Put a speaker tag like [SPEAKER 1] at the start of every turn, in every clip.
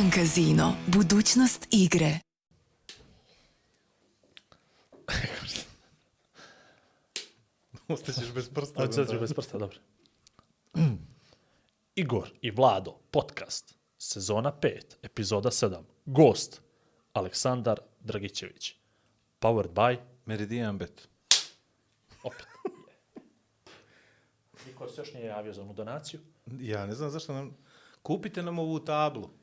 [SPEAKER 1] Meridian Casino. Budućnost igre.
[SPEAKER 2] Ostaćeš bez prsta.
[SPEAKER 3] Ću bez prsta, dobro. Igor i Vlado, podcast, sezona 5, epizoda 7, gost, Aleksandar Dragićević. Powered by,
[SPEAKER 2] Meridian bet.
[SPEAKER 3] opet. Niko se još nije javio za onu donaciju,
[SPEAKER 2] Ja ne znam zašto nam... Kupite nam ovu tablu.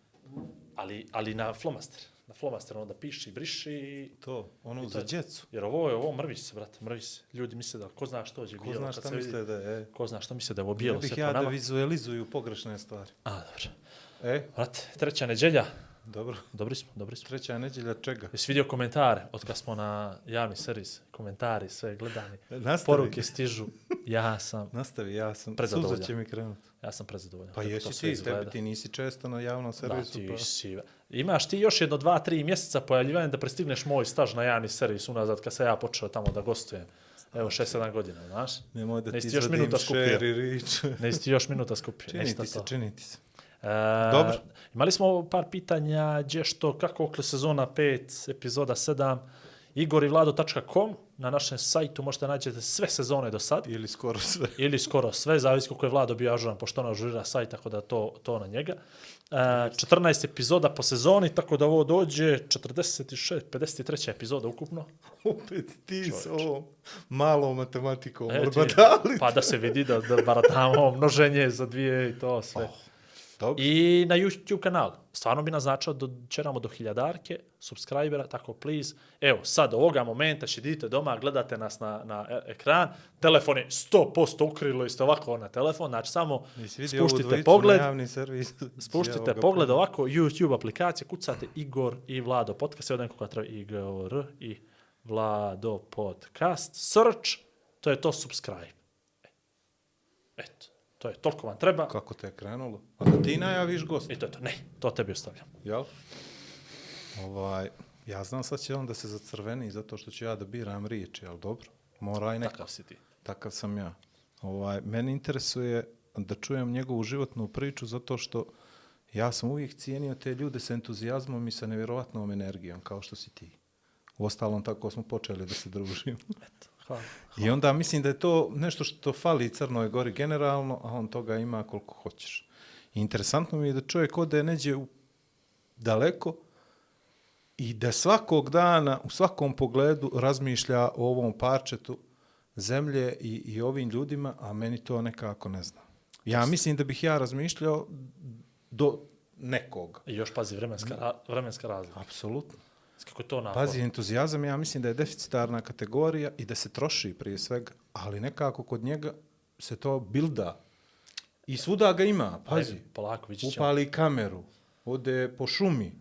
[SPEAKER 3] Ali, ali na flomaster. Na flomaster onda piši, briši i...
[SPEAKER 2] To, ono
[SPEAKER 3] to
[SPEAKER 2] za
[SPEAKER 3] je-
[SPEAKER 2] djecu.
[SPEAKER 3] Jer ovo je ovo mrvi se, brate, mrvi se. Ljudi misle da ko zna što je
[SPEAKER 2] Ko
[SPEAKER 3] bijelo.
[SPEAKER 2] zna
[SPEAKER 3] kad
[SPEAKER 2] šta misle da je... e.
[SPEAKER 3] Ko zna što misle da je ovo
[SPEAKER 2] Ne
[SPEAKER 3] bijelo
[SPEAKER 2] bih
[SPEAKER 3] sve
[SPEAKER 2] ja da vizualizuju pogrešne stvari.
[SPEAKER 3] A, dobro.
[SPEAKER 2] E,
[SPEAKER 3] Brate, treća neđelja.
[SPEAKER 2] dobro.
[SPEAKER 3] Dobri smo, dobri smo.
[SPEAKER 2] Treća nedjelja čega?
[SPEAKER 3] Jesi vidio komentare od kad smo na javni servis? Komentari, sve gledani.
[SPEAKER 2] Nastavi.
[SPEAKER 3] Poruke stižu. Ja sam,
[SPEAKER 2] Nastavi, ja sam... Suza će mi krenuti.
[SPEAKER 3] Ja sam prezadovoljan.
[SPEAKER 2] Pa jesi ti, tebi ti nisi često na javnom
[SPEAKER 3] Da,
[SPEAKER 2] servisu.
[SPEAKER 3] ti
[SPEAKER 2] pa...
[SPEAKER 3] si... Imaš ti još jedno, dva, tri mjeseca pojavljivanja da prestigneš moj staž na javni servis unazad kad sam ja počeo tamo da gostujem. Evo, šest, sedam godina, znaš?
[SPEAKER 2] Nemoj da
[SPEAKER 3] Nisi
[SPEAKER 2] ti
[SPEAKER 3] još minuta skupio. Nisi ti još minuta skupio.
[SPEAKER 2] Čini ti se, čini ti se.
[SPEAKER 3] E,
[SPEAKER 2] Dobro.
[SPEAKER 3] Imali smo par pitanja, gdje što, kako okle sezona 5, epizoda 7, igorivlado.com, na našem sajtu možete nađete sve sezone do sad,
[SPEAKER 2] Ili skoro sve.
[SPEAKER 3] ili skoro sve, zavisi koliko je Vlado bio ažuran, pošto on ažurira sajt, tako da to, to na njega. E, 14 epizoda po sezoni, tako da ovo dođe 46, 53 epizoda ukupno.
[SPEAKER 2] Opet ti s ovom malom matematikom.
[SPEAKER 3] E, ti- pa da se vidi da, da baratamo množenje za dvije i to sve.
[SPEAKER 2] Dobro.
[SPEAKER 3] I na YouTube kanal. Stvarno bi naznačao da čeramo do hiljadarke subscribera, tako please. Evo, sad ovoga momenta šedite doma, gledate nas na, na e- ekran, telefon je 100% ukrilo i ste ovako na telefon, znači samo spuštite pogled, spuštite pogled ovako, YouTube aplikacije, kucate Igor i Vlado podcast, evo koga treba Igor i Vlado podcast, search, to je to subscribe. Eto, to je toliko vam treba.
[SPEAKER 2] Kako te je krenulo? A da ti najaviš gost,
[SPEAKER 3] I to je to. Ne, to tebi ostavljam.
[SPEAKER 2] jel? Ovaj, ja znam sad će on da se zacrveni zato što ću ja da biram riječi, ali dobro, mora i neka.
[SPEAKER 3] Takav si ti.
[SPEAKER 2] Takav sam ja. Ovaj, mene interesuje da čujem njegovu životnu priču zato što ja sam uvijek cijenio te ljude sa entuzijazmom i sa nevjerovatnom energijom, kao što si ti. Uostalom, tako smo počeli da se družimo.
[SPEAKER 3] Hvala.
[SPEAKER 2] I onda mislim da je to nešto što fali Crnoj Gori generalno, a on toga ima koliko hoćeš. I interesantno mi je da čovjek ode neđe u daleko i da svakog dana, u svakom pogledu razmišlja o ovom parčetu zemlje i, i ovim ljudima, a meni to nekako ne znam. Ja mislim da bih ja razmišljao do nekog.
[SPEAKER 3] I još pazi vremenska, vremenska razlika.
[SPEAKER 2] Apsolutno.
[SPEAKER 3] Kako to napor?
[SPEAKER 2] Pazi, entuzijazam ja mislim da je deficitarna kategorija i da se troši prije svega, ali nekako kod njega se to bilda. I svuda ga ima, pazi.
[SPEAKER 3] Ajde, polako, vidjet ćemo.
[SPEAKER 2] Upali kameru, ode po šumi,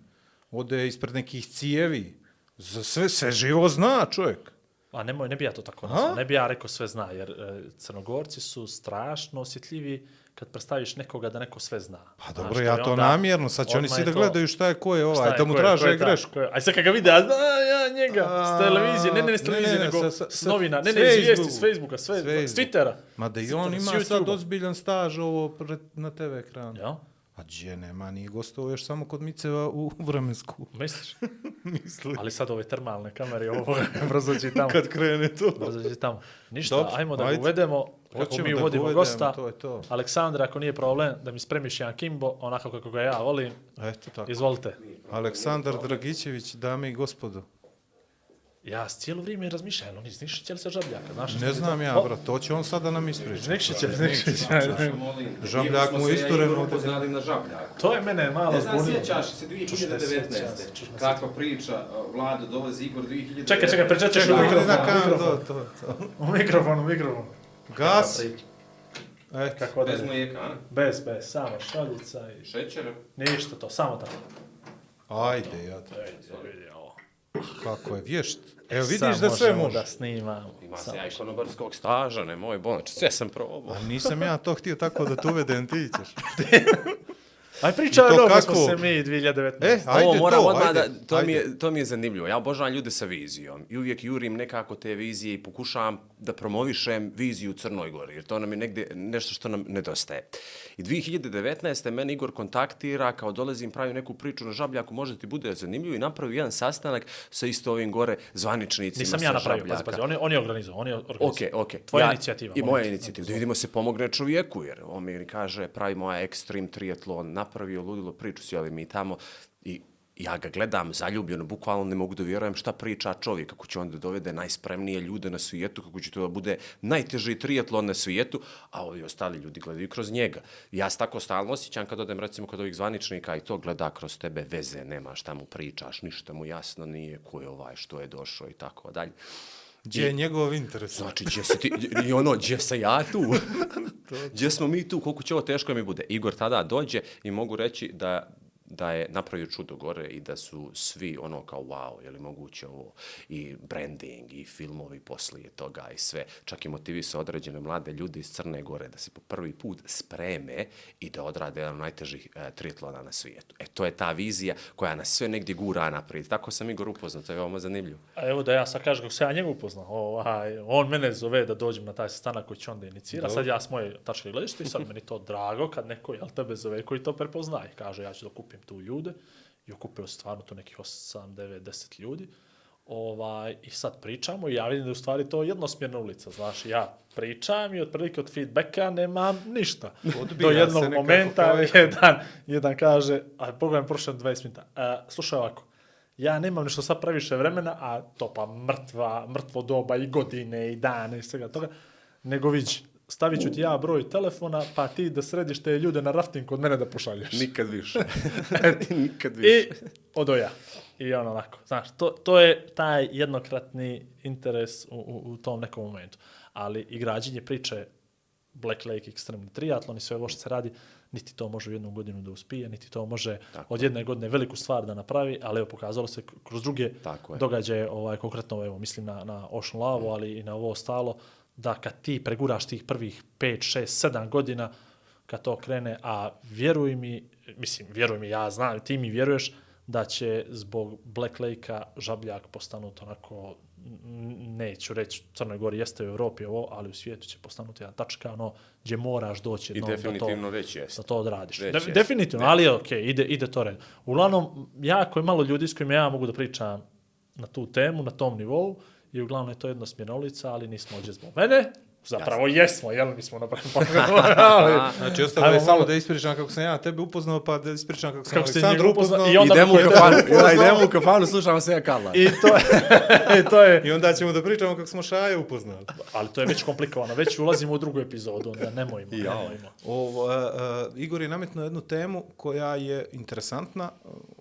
[SPEAKER 2] ode ispred nekih cijevi. Za sve, sve živo zna čovjek.
[SPEAKER 3] A nemoj, ne bi ja to tako nazvao. Ne bi ja rekao sve zna, jer e, crnogorci su strašno osjetljivi kad predstaviš nekoga da neko sve zna.
[SPEAKER 2] Pa
[SPEAKER 3] Znaš,
[SPEAKER 2] dobro, ja
[SPEAKER 3] je
[SPEAKER 2] to
[SPEAKER 3] onda-
[SPEAKER 2] namjerno, sad će oni svi da
[SPEAKER 3] to-
[SPEAKER 2] gledaju šta je ko je ovaj,
[SPEAKER 3] je,
[SPEAKER 2] da mu
[SPEAKER 3] ko je, ko
[SPEAKER 2] traže
[SPEAKER 3] je
[SPEAKER 2] grešku.
[SPEAKER 3] ko je- Aj sad kad ga vide, a zna ja njega, s televizije, ne, ne, ne s
[SPEAKER 2] Ne,
[SPEAKER 3] televizije,
[SPEAKER 2] ne, ne,
[SPEAKER 3] nego
[SPEAKER 2] sa-
[SPEAKER 3] novina, ne, ne, iz vijesti,
[SPEAKER 2] Facebooka.
[SPEAKER 3] s Facebooka, sve,
[SPEAKER 2] S.
[SPEAKER 3] Twittera.
[SPEAKER 2] Ma da i on ima sad ozbiljan staž ovo pred, na TV ekranu.
[SPEAKER 3] Ja,
[SPEAKER 2] A gdje nema, nije gostovao još samo kod Miceva u vremensku.
[SPEAKER 3] misliš?
[SPEAKER 2] Misli.
[SPEAKER 3] Ali sad ove termalne kamere, ovo brzo će tamo.
[SPEAKER 2] Kad krene to.
[SPEAKER 3] Brzo će tamo. Ništa,
[SPEAKER 2] Dobro,
[SPEAKER 3] ajmo da
[SPEAKER 2] ajde.
[SPEAKER 3] uvedemo. Kako mi
[SPEAKER 2] da
[SPEAKER 3] uvodimo
[SPEAKER 2] uvedemo,
[SPEAKER 3] gosta.
[SPEAKER 2] to je to.
[SPEAKER 3] Aleksandra, ako nije problem, da mi spremiš jedan kimbo, onako kako ga ja volim.
[SPEAKER 2] Eto tako.
[SPEAKER 3] Izvolite.
[SPEAKER 2] Aleksandar Dragićević, dame i gospodo.
[SPEAKER 3] Ja cijelo vrijeme razmišljam, oni iznišće se žabljaka, znaš?
[SPEAKER 2] Ne znam ja, brat, to će on sada nam ispričati.
[SPEAKER 3] Iznišće, iznišće.
[SPEAKER 2] Žabljak mu isturen ovdje.
[SPEAKER 4] upoznali na žabljaku.
[SPEAKER 3] To je mene malo
[SPEAKER 4] Ne znam,
[SPEAKER 3] zbunilo.
[SPEAKER 4] sjećaš se
[SPEAKER 3] Čuš ne sjećam
[SPEAKER 4] 2019.
[SPEAKER 3] se, čuš ne
[SPEAKER 4] Kakva priča, uh, Vlado, dolazi Igor 2019.
[SPEAKER 3] Čekaj, čekaj, pričat ćeš u
[SPEAKER 2] Čekaj,
[SPEAKER 3] mikrofon,
[SPEAKER 2] na kam, to, to, to.
[SPEAKER 3] U mikrofon, u mikrofon.
[SPEAKER 2] Gas. Eto.
[SPEAKER 3] Kako da
[SPEAKER 4] Bez mlijeka, a?
[SPEAKER 3] Bez, bez, samo šaljica i
[SPEAKER 4] Šećer.
[SPEAKER 3] ništa to, samo tako.
[SPEAKER 2] Ajde, ja te-
[SPEAKER 3] Ej, vidi ovo.
[SPEAKER 2] kako je vješt. Evo vidiš
[SPEAKER 3] Sad
[SPEAKER 2] da sve
[SPEAKER 3] možemo
[SPEAKER 2] može.
[SPEAKER 3] da snimamo.
[SPEAKER 4] Ima
[SPEAKER 3] Samo
[SPEAKER 4] se ja i konobarskog staža, ne moj bon, sve sam probao.
[SPEAKER 2] A nisam ja to htio tako da te uvedem, ti ćeš.
[SPEAKER 3] Aj
[SPEAKER 2] to
[SPEAKER 3] ono kako smo se mi 2019.
[SPEAKER 2] E, ajde
[SPEAKER 4] Ovo moram
[SPEAKER 2] to,
[SPEAKER 4] odmah
[SPEAKER 2] ajde,
[SPEAKER 4] da, to, mi
[SPEAKER 2] ajde.
[SPEAKER 4] je, to mi je zanimljivo. Ja obožavam ljude sa vizijom i uvijek jurim nekako te vizije i pokušavam da promovišem viziju u Crnoj Gori, jer to nam je negdje nešto što nam nedostaje. I 2019. mene Igor kontaktira, kao dolazim, pravim neku priču na Žabljaku, možda ti bude zanimljivo i napravio jedan sastanak sa isto ovim gore zvaničnicima
[SPEAKER 3] Nisam
[SPEAKER 4] sa
[SPEAKER 3] ja napravio,
[SPEAKER 4] Žabljaka.
[SPEAKER 3] pazi, pazi, on je, on je organizovao, on je organizovao.
[SPEAKER 4] Ok, ok.
[SPEAKER 3] Tvoja inicijativa.
[SPEAKER 4] I moja inicijativa. Da vidimo se pomogne čovjeku, jer on mi kaže, pravi moja Extreme triatlon, napravio ludilo priču, sjeli mi tamo i ja ga gledam zaljubljeno, bukvalno ne mogu da vjerujem šta priča čovjek, kako će on da dovede najspremnije ljude na svijetu, kako će to da bude najteži triatlon na svijetu, a ovi ostali ljudi gledaju kroz njega. Ja se tako stalno osjećam kad odem recimo kod ovih zvaničnika i to gleda kroz tebe, veze nema šta mu pričaš, ništa mu jasno nije, ko je ovaj, što je došao i tako dalje.
[SPEAKER 2] Gdje je njegov interes?
[SPEAKER 4] Znači, gdje si ti, i ono, gdje sam ja tu? gdje smo mi tu, koliko će ovo teško mi bude? Igor tada dođe i mogu reći da da je napravio čudo gore i da su svi ono kao wow, je li moguće ovo i branding i filmovi poslije toga i sve, čak i motivisao određene mlade ljude iz Crne Gore da se po prvi put spreme i da odrade jedan od najtežih e, triatlona na svijetu. E, to je ta vizija koja nas sve negdje gura naprijed. Tako sam Igor upoznao, to je veoma zanimljivo.
[SPEAKER 3] A evo da ja sad kažem kako se ja njega upoznao. Ovaj, on mene zove da dođem na taj sastanak koji će onda inicira. Sad ja s moje tačke gledište i sad meni to drago kad neko jel, tebe zove koji to prepoznaje. Kaže ja ću da okupim tu ljude. I okupio stvarno tu nekih 8, 9, 10 ljudi. Ovaj, I sad pričamo i ja vidim da je u stvari to jednosmjerna ulica. Znaš, ja pričam i otprilike od feedbacka nemam ništa.
[SPEAKER 2] Odbija
[SPEAKER 3] Do jednog momenta jedan, jedan kaže, a pogledam prošle 20 minuta, a, slušaj ovako, ja nemam nešto sad previše vremena, a to pa mrtva, mrtvo doba i godine i dane i svega toga, nego vidi, stavit ću ti ja broj telefona, pa ti da središ te ljude na rafting kod mene da pošalješ.
[SPEAKER 4] Nikad više. Nikad više.
[SPEAKER 3] I odo ja. I ono onako, znaš, to, to je taj jednokratni interes u, u, u tom nekom momentu. Ali i građenje priče Black Lake Extreme Triathlon i sve ovo što se radi, niti to može u jednu godinu da uspije, niti to može
[SPEAKER 4] Tako
[SPEAKER 3] od jedne godine veliku stvar da napravi, ali evo pokazalo se kroz druge
[SPEAKER 4] Tako je.
[SPEAKER 3] događaje, ovaj, konkretno evo, mislim na, na Ocean Lavu, ali i na ovo ostalo, da kad ti preguraš tih prvih 5, 6, 7 godina, kad to krene, a vjeruj mi, mislim, vjeruj mi, ja znam, ti mi vjeruješ da će zbog Black Lake-a Žabljak postanuti onako, neću reći, Crnoj Gori jeste u Evropi ovo, ali u svijetu će postanuti jedna tačka, ono, gdje moraš doći
[SPEAKER 4] I definitivno
[SPEAKER 3] da to,
[SPEAKER 4] već jeste.
[SPEAKER 3] da to odradiš.
[SPEAKER 4] Već
[SPEAKER 3] De,
[SPEAKER 4] jeste.
[SPEAKER 3] definitivno, ali je okej, ide, ide to red. Uglavnom, jako je malo ljudi s kojima ja mogu da pričam na tu temu, na tom nivou, i uglavnom je to jednosmjerna ulica, ali nismo ovdje zbog mene, zapravo jesmo, jel, mi smo napravili ali,
[SPEAKER 2] Znači, ostalo je samo da ispričam kako sam ja tebe upoznao, pa da ispričam kako sam Aleksandru
[SPEAKER 3] upoznao
[SPEAKER 2] upoznao.
[SPEAKER 3] i onda-
[SPEAKER 4] Idemo u kafanu, ja, idemo u kafanu, slušamo se ja kala.
[SPEAKER 3] I to je, i to je,
[SPEAKER 2] I onda ćemo da pričamo kako smo Šaje upoznali.
[SPEAKER 3] ali to je već komplikovano, već ulazimo u drugu epizodu, onda nemojmo, nemojmo.
[SPEAKER 2] Ovo, uh, uh, Igor je nametnuo jednu temu koja je interesantna.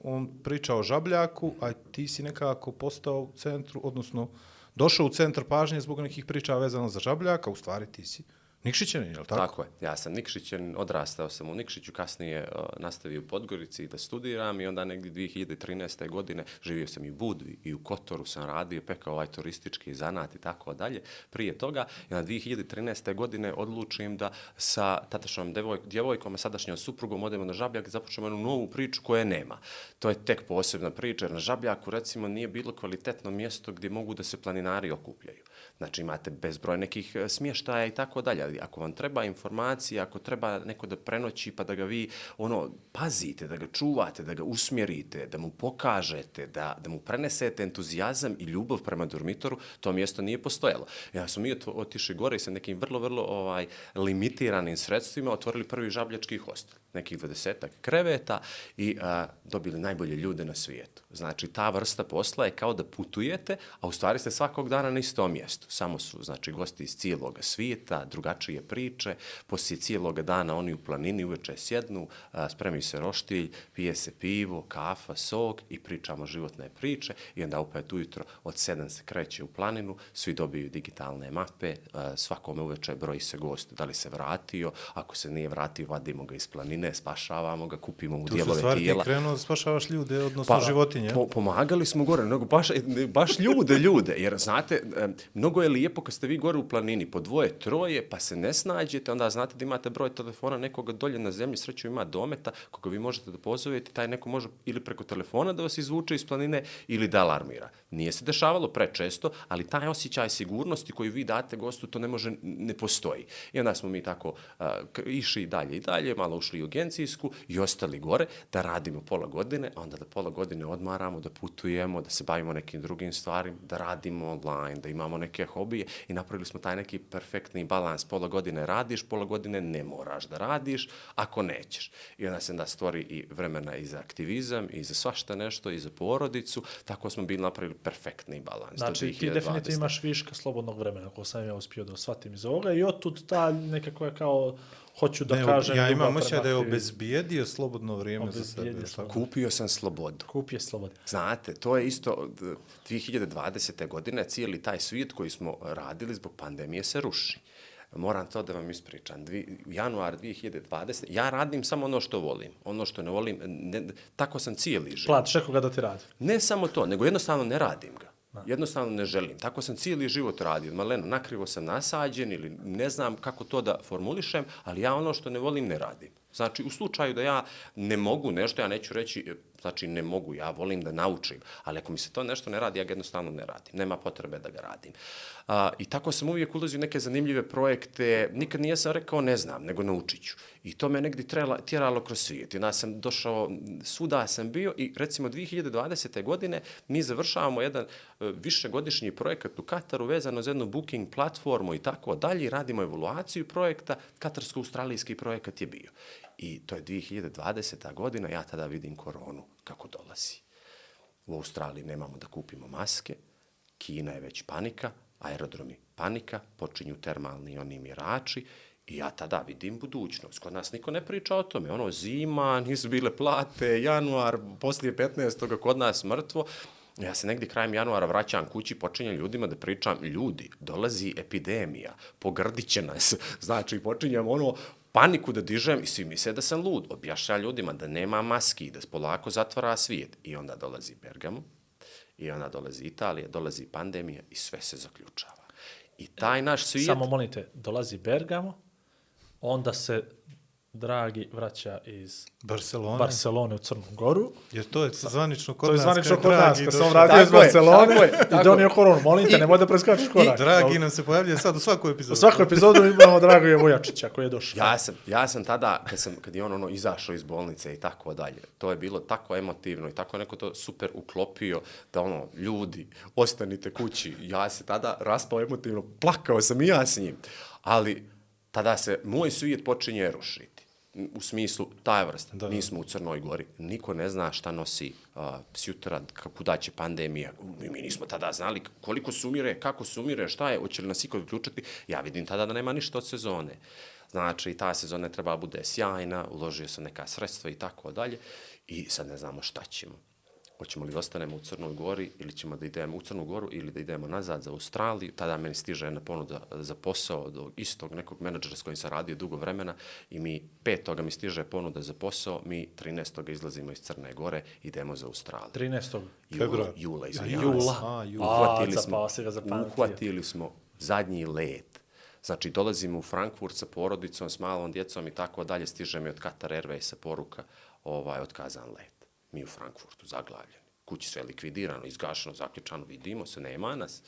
[SPEAKER 2] On priča o žabljaku, a ti si nekako postao u centru, odnosno došao u centar pažnje zbog nekih priča vezano za žabljaka, u stvari ti si Nikšićanin, je li tako?
[SPEAKER 4] Tako je. Ja sam Nikšićan, odrastao sam u Nikšiću, kasnije uh, nastavio u Podgorici da studiram i onda negdje 2013. godine živio sam i u Budvi i u Kotoru sam radio, pekao ovaj turistički zanat i tako dalje. Prije toga, na 2013. godine odlučim da sa tatašnom devoj, djevojkom, a sadašnjom suprugom odemo na Žabljak i započnemo jednu novu priču koje nema. To je tek posebna priča, jer na Žabljaku recimo nije bilo kvalitetno mjesto gdje mogu da se planinari okupljaju. Znači imate bezbroj nekih e, smještaja i tako dalje, ali ako vam treba informacija, ako treba neko da prenoći pa da ga vi ono pazite, da ga čuvate, da ga usmjerite, da mu pokažete, da, da mu prenesete entuzijazam i ljubav prema dormitoru, to mjesto nije postojalo. Ja smo mi ot- otišli gore i sa nekim vrlo, vrlo ovaj, limitiranim sredstvima otvorili prvi žabljački hostel, nekih 20 kreveta i a, dobili najbolje ljude na svijetu. Znači, ta vrsta posla je kao da putujete, a u stvari ste svakog dana na istom mjestu. Samo su, znači, gosti iz cijelog svijeta, drugačije priče, poslije cijelog dana oni u planini uveče sjednu, a, spremi se roštilj, pije se pivo, kafa, sok i pričamo životne priče i onda opet ujutro od 7 se kreće u planinu, svi dobiju digitalne mape, a, svakome uveče broji se gost, da li se vratio, ako se nije vratio, vadimo ga iz planine, spašavamo ga, kupimo mu
[SPEAKER 2] Tu su
[SPEAKER 4] dijelove
[SPEAKER 2] stvari ti
[SPEAKER 4] tijela.
[SPEAKER 2] krenuo da spašavaš ljude, odnosno životinje.
[SPEAKER 4] Pa, Po, pomagali smo gore, nego baš, baš ljude, ljude, jer znate, em, mnogo je lijepo kad ste vi gore u planini, po dvoje, troje, pa se ne snađete, onda znate da imate broj telefona nekoga dolje na zemlji, sreću ima dometa, koga vi možete da pozovete, taj neko može ili preko telefona da vas izvuče iz planine ili da alarmira. Nije se dešavalo prečesto, ali taj osjećaj sigurnosti koji vi date gostu, to ne može, ne postoji. I onda smo mi tako k- išli i dalje i dalje, malo ušli u agencijsku i ostali gore da radimo pola godine, a onda da pola godine odmaramo, da putujemo, da se bavimo nekim drugim stvarima, da radimo online, da imamo neke hobije i napravili smo taj neki perfektni balans. Pola godine radiš, pola godine ne moraš da radiš ako nećeš. I onda se onda stvori i vremena i za aktivizam, i za svašta nešto, i za porodicu. Tako smo bili napravili perfektni balans. do
[SPEAKER 3] Znači, ti
[SPEAKER 4] 2020.
[SPEAKER 3] definitivno imaš viška slobodnog vremena, ako sam ja uspio da shvatim iz ovoga, i otud ta nekako je kao, hoću da
[SPEAKER 2] Ne,
[SPEAKER 3] kažem...
[SPEAKER 2] ja imam osjećaj da je obezbijedio slobodno vrijeme za sebe.
[SPEAKER 3] slobodno.
[SPEAKER 4] Kupio sam slobodu.
[SPEAKER 3] Kup je slobodan.
[SPEAKER 4] Znate, to je isto d- 2020. godine, cijeli taj svijet koji smo radili zbog pandemije se ruši. Moram to da vam ispričam. Dvi, januar 2020. Ja radim samo ono što volim. Ono što ne volim, ne, tako sam cijeli život.
[SPEAKER 3] Platiš nekoga da ti radi.
[SPEAKER 4] Ne samo to, nego jednostavno ne radim ga. Jednostavno ne želim. Tako sam cijeli život radio. Maleno, nakrivo sam nasađen ili ne znam kako to da formulišem, ali ja ono što ne volim ne radim. Znači, u slučaju da ja ne mogu nešto, ja neću reći, znači ne mogu, ja volim da naučim, ali ako mi se to nešto ne radi, ja ga jednostavno ne radim. Nema potrebe da ga radim. A, I tako sam uvijek ulazio u neke zanimljive projekte, nikad nijesam rekao ne znam, nego naučit ću. I to me negdje trela, tjeralo kroz svijet. I onda sam došao, svuda sam bio i recimo 2020. godine mi završavamo jedan e, višegodišnji projekat u Kataru vezano za jednu booking platformu i tako dalje radimo evaluaciju projekta. Katarsko-australijski projekat je bio. I to je 2020. godina, ja tada vidim koronu kako dolazi. U Australiji nemamo da kupimo maske, Kina je već panika, aerodromi panika, počinju termalni oni mirači i ja tada vidim budućnost. Kod nas niko ne priča o tome. Ono, zima, nisu bile plate, januar, poslije 15. kod nas mrtvo. Ja se negdje krajem januara vraćam kući, počinjem ljudima da pričam, ljudi, dolazi epidemija, pogrdit će nas. Znači, počinjem ono, paniku da dižem i svi misle da sam lud. Objašnja ljudima da nema maski, da polako zatvara svijet. I onda dolazi Bergamo, i onda dolazi Italija, dolazi pandemija i sve se zaključava. I taj naš svijet...
[SPEAKER 3] Samo molite, dolazi Bergamo, onda se dragi vraća iz
[SPEAKER 2] Barcelona.
[SPEAKER 3] Barcelone u Crnu Goru.
[SPEAKER 2] Jer to je zvanično kod
[SPEAKER 3] To je
[SPEAKER 2] nas.
[SPEAKER 3] zvanično kod nas,
[SPEAKER 2] Dragi
[SPEAKER 3] kad sam vratio iz
[SPEAKER 4] Tako je,
[SPEAKER 3] Barcelone
[SPEAKER 4] tako je,
[SPEAKER 3] i donio koronu. Molim te, nemoj da preskačeš korak.
[SPEAKER 2] Dragi nam se pojavljuje sad u svakoj epizodu.
[SPEAKER 3] U svaku epizodu imamo Dragoje Vojačića koji je došao.
[SPEAKER 4] Ja sam, ja sam tada, kad, sam, kad je on ono izašao iz bolnice i tako dalje, to je bilo tako emotivno i tako neko to super uklopio da ono, ljudi, ostanite kući. Ja se tada raspao emotivno, plakao sam i ja s njim. Ali tada se moj svijet počinje rušiti. U smislu, taj vrsta. Da. Mi smo u Crnoj Gori. Niko ne zna šta nosi uh, sjutra, kuda će pandemija. Mi, mi nismo tada znali koliko sumire, kako sumire, šta je, hoće li nas iko uključiti. Ja vidim tada da nema ništa od sezone. Znači, ta sezona treba bude sjajna, uložio sam neka sredstva i tako dalje. I sad ne znamo šta ćemo. Hoćemo li da ostanemo u Crnoj Gori ili ćemo da idemo u Crnu Goru ili da idemo nazad za Australiju. Tada meni stiže jedna ponuda za posao od istog nekog menadžera s kojim sam radio dugo vremena i mi petoga mi stiže ponuda za posao, mi 13. izlazimo iz Crne Gore, idemo za Australiju.
[SPEAKER 3] 13.
[SPEAKER 4] Jula, jula,
[SPEAKER 2] A,
[SPEAKER 4] izvinjavam
[SPEAKER 2] jula.
[SPEAKER 4] se.
[SPEAKER 2] A, jula.
[SPEAKER 4] Uhvatili
[SPEAKER 3] A,
[SPEAKER 4] smo,
[SPEAKER 3] zapamtio.
[SPEAKER 4] uhvatili smo zadnji let. Znači, dolazimo u Frankfurt sa porodicom, s malom djecom i tako dalje, stiže mi od Qatar Airwaysa poruka, ovaj, otkazan let. Mi u Frankfurtu, zaglavljeni. Kući sve likvidirano, izgašeno, zaključano, vidimo se, nema nas.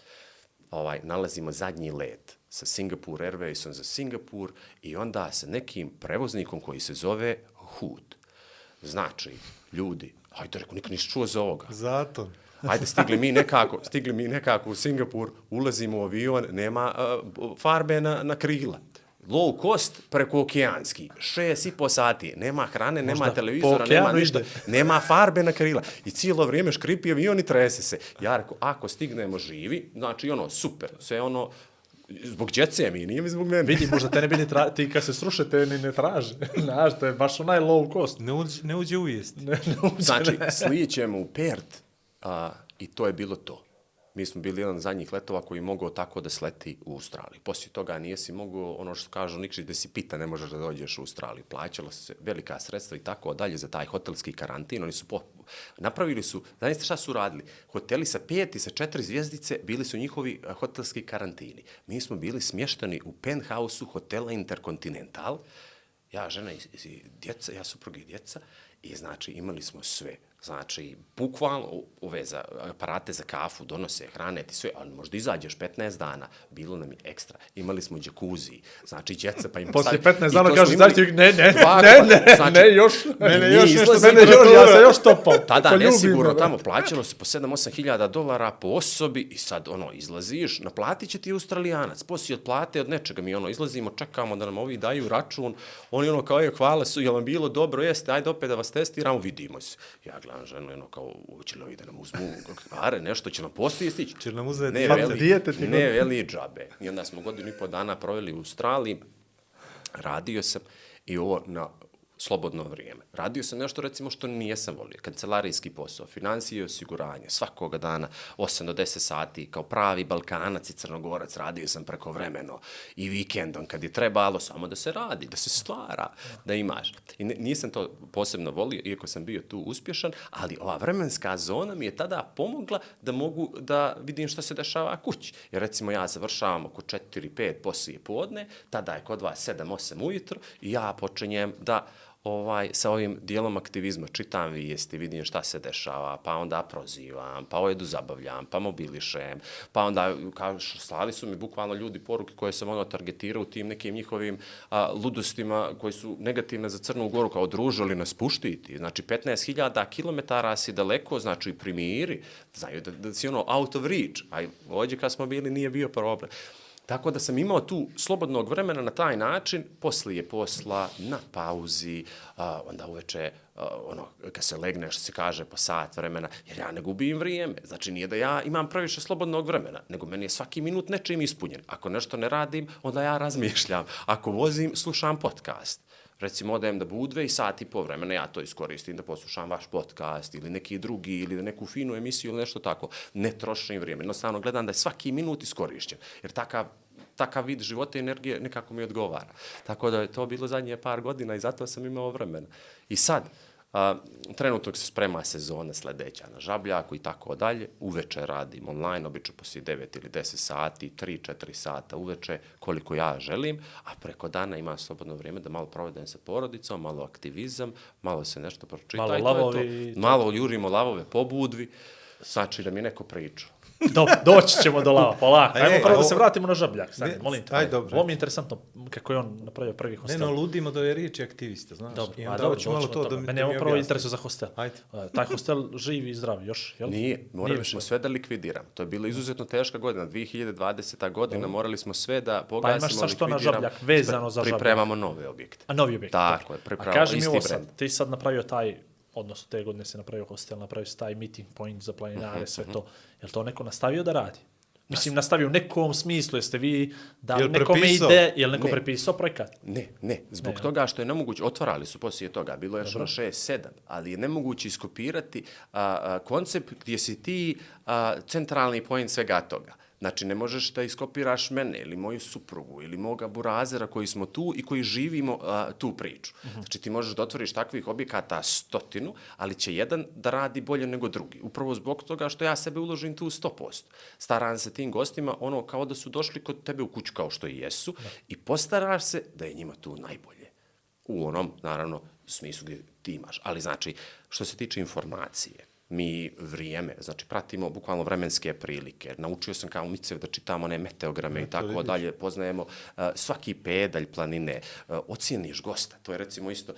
[SPEAKER 4] Ovaj, nalazimo zadnji let sa Singapore Airwaysom za Singapur i onda sa nekim prevoznikom koji se zove Hood. Znači, ljudi, hajde, rekao, nikad nisi čuo za ovoga.
[SPEAKER 2] Zato.
[SPEAKER 4] Ajde, stigli mi nekako, stigli mi nekako u Singapur, ulazimo u avion, nema uh, farbe na, na krila. Low cost preko okeanski, šest i po sati, nema hrane, nema
[SPEAKER 3] Možda
[SPEAKER 4] televizora,
[SPEAKER 3] po
[SPEAKER 4] nema ništa,
[SPEAKER 3] ide.
[SPEAKER 4] nema farbe na krila. I cijelo vrijeme škripi avion i trese se. Ja rekao, ako stignemo živi, znači ono, super, sve ono, zbog djece mi, nije mi zbog mene.
[SPEAKER 3] Vidi, možda te ne bi ni tra... ti kad se sruše, te ni ne traže. Znaš, to je baš onaj low cost.
[SPEAKER 2] Ne uđe, ne uđe u jest.
[SPEAKER 3] Ne, ne uđe,
[SPEAKER 4] Znači,
[SPEAKER 3] ne.
[SPEAKER 4] slijećemo u Pert a, i to je bilo to. Mi smo bili jedan od zadnjih letova koji je mogao tako da sleti u Australiju. Poslije toga nijesi mogao, ono što kažu Nikšić, da si pita, ne možeš da dođeš u Australiju. Plaćalo se velika sredstva i tako dalje za taj hotelski karantin. Oni su po, napravili su, znaете šta su radili? Hoteli sa pet i sa četiri zvijezdice bili su njihovi a, hotelski karantini. Mi smo bili smješteni u penthouse-u hotela Intercontinental, ja, žena i, i djeca, ja supruga i djeca, i znači imali smo sve. Znači, bukvalno ove za, aparate za kafu, donose hrane, ti sve, ali možda izađeš 15 dana, bilo nam je ekstra. Imali smo džakuzi, znači djeca pa im postavi-
[SPEAKER 3] 15
[SPEAKER 4] i
[SPEAKER 3] dana
[SPEAKER 4] to smo imali
[SPEAKER 3] znači, ne, ne,
[SPEAKER 4] dva
[SPEAKER 3] ne, ne,
[SPEAKER 4] znači,
[SPEAKER 3] ne, još,
[SPEAKER 4] nije
[SPEAKER 3] mene još nešto, mene još, ja sam još topao.
[SPEAKER 4] Tada
[SPEAKER 3] me,
[SPEAKER 4] nesigurno
[SPEAKER 3] brate.
[SPEAKER 4] tamo plaćalo se po 7-8 hiljada dolara po osobi i sad ono izlaziš, naplatit će ti australijanac, poslije od plate od nečega mi ono izlazimo, čekamo da nam ovi daju račun, oni ono kao je hvala su, jel vam bilo dobro, jeste, ajde opet da vas testiramo, vidimo se. Ja gledam ženu, ono kao, hoće li ovi da nam uzmu pare, nešto će nam poslije stići.
[SPEAKER 2] Će nam uzeti
[SPEAKER 4] Ne, veli,
[SPEAKER 3] Dijete ti
[SPEAKER 4] ne, veli džabe. I onda smo godinu i po dana proveli u Australiji, radio sam i ovo na slobodno vrijeme. Radio sam nešto recimo što nijesam volio. Kancelarijski posao, financije i osiguranje, svakoga dana 8 do 10 sati, kao pravi Balkanac i Crnogorac, radio sam preko vremeno i vikendom kad je trebalo samo da se radi, da se stvara, da imaš. I nisam to posebno volio, iako sam bio tu uspješan, ali ova vremenska zona mi je tada pomogla da mogu da vidim šta se dešava kući. Jer recimo ja završavam oko 4-5 poslije podne, tada je kod vas 7-8 ujutro i ja počinjem da ovaj, sa ovim dijelom aktivizma čitam vijesti, vidim šta se dešava, pa onda prozivam, pa ojedu zabavljam, pa mobilišem, pa onda kao, slali su mi bukvalno ljudi poruke koje sam ono targetirao u tim nekim njihovim a, ludostima koji su negativne za Crnu Goru, kao družili nas puštiti. Znači 15.000 km si daleko, znači primiri, znaju da, da si ono out of reach, a i ovdje kad smo bili nije bio problem. Tako da sam imao tu slobodnog vremena na taj način, poslije posla, na pauzi, a, onda uveče, ono, kad se legneš, se kaže po sat vremena, jer ja ne gubim vrijeme. Znači, nije da ja imam previše slobodnog vremena, nego meni je svaki minut nečim ispunjen. Ako nešto ne radim, onda ja razmišljam. Ako vozim, slušam podcast. Recimo, odem da budve i sat i po vremena ja to iskoristim da poslušam vaš podcast ili neki drugi ili da neku finu emisiju ili nešto tako. Ne trošim vrijeme. Jednostavno gledam da je svaki minut iskorišćen. Jer takav takav vid života i energije nekako mi odgovara. Tako da je to bilo zadnje par godina i zato sam imao vremena. I sad, a, trenutno se sprema sezona sledeća na Žabljaku i tako dalje. Uveče radim online, obično poslije 9 ili 10 sati, 3-4 sata uveče, koliko ja želim, a preko dana imam slobodno vrijeme da malo provedem sa porodicom, malo aktivizam, malo se nešto pročita.
[SPEAKER 3] Malo lavovi
[SPEAKER 4] to. Malo jurimo lavove po budvi, znači da mi neko priča.
[SPEAKER 3] Do, doći ćemo do lava, polako. Ajmo prvo da se vratimo na žabljak.
[SPEAKER 2] Ne,
[SPEAKER 3] molim te.
[SPEAKER 2] aj, dobro.
[SPEAKER 3] Ovo mi je interesantno kako je on napravio prvi
[SPEAKER 2] Ne,
[SPEAKER 3] hostel.
[SPEAKER 2] no, ludimo da je riječ aktivista, znaš.
[SPEAKER 3] Dobro,
[SPEAKER 2] I onda
[SPEAKER 3] dobro,
[SPEAKER 2] hoću malo to da mi,
[SPEAKER 3] Mene ovo prvo interesuje za hostel.
[SPEAKER 2] Ajde.
[SPEAKER 3] Uh, taj hostel živ i zdrav još, jel?
[SPEAKER 4] Nije, morali smo sve da likvidiramo. To je bila izuzetno teška godina, 2020. godina, morali smo sve da
[SPEAKER 3] Pa
[SPEAKER 4] pogasimo,
[SPEAKER 3] imaš sad što na žabljak, vezano za žabljak?
[SPEAKER 4] Pripremamo nove objekte.
[SPEAKER 3] A novi objekt.
[SPEAKER 4] Tako je, pripravo,
[SPEAKER 3] A kaži mi
[SPEAKER 4] isti
[SPEAKER 3] ovo sad, ti sad napravio taj, odnosno te godine si napravio hostel, napravio si taj meeting point za planinare,
[SPEAKER 4] Mhm,
[SPEAKER 3] sve to. Je to neko nastavio da radi? Mislim, nastavio u nekom smislu, jeste vi da
[SPEAKER 2] Jel
[SPEAKER 3] nekome
[SPEAKER 2] prepisao?
[SPEAKER 3] ide, je neko
[SPEAKER 4] Ne.
[SPEAKER 3] prepisao projekat?
[SPEAKER 4] Ne, ne, zbog
[SPEAKER 3] Ne,
[SPEAKER 4] toga što je nemoguće, otvarali su poslije toga, bilo je još ono 6-7, ali je nemoguće iskopirati a, a, koncept gdje si ti a, centralni point svega toga. Znači, ne možeš da iskopiraš mene ili moju suprugu ili moga burazera koji smo tu i koji živimo a, tu priču. Znači, ti možeš da otvoriš takvih objekata stotinu, ali će jedan da radi bolje nego drugi. Upravo zbog toga što ja sebe uložim tu 100%. Staram se tim gostima ono kao da su došli kod tebe u kuću kao što i jesu i postaraš se da je njima tu najbolje u onom, naravno, smislu gdje ti imaš. Ali znači, što se tiče informacije, mi vrijeme, znači pratimo bukvalno vremenske prilike. Naučio sam kao Micev da čitamo one meteograme i tako dalje, poznajemo uh, svaki pedalj planine, uh, ocijeniš gosta. To je recimo isto,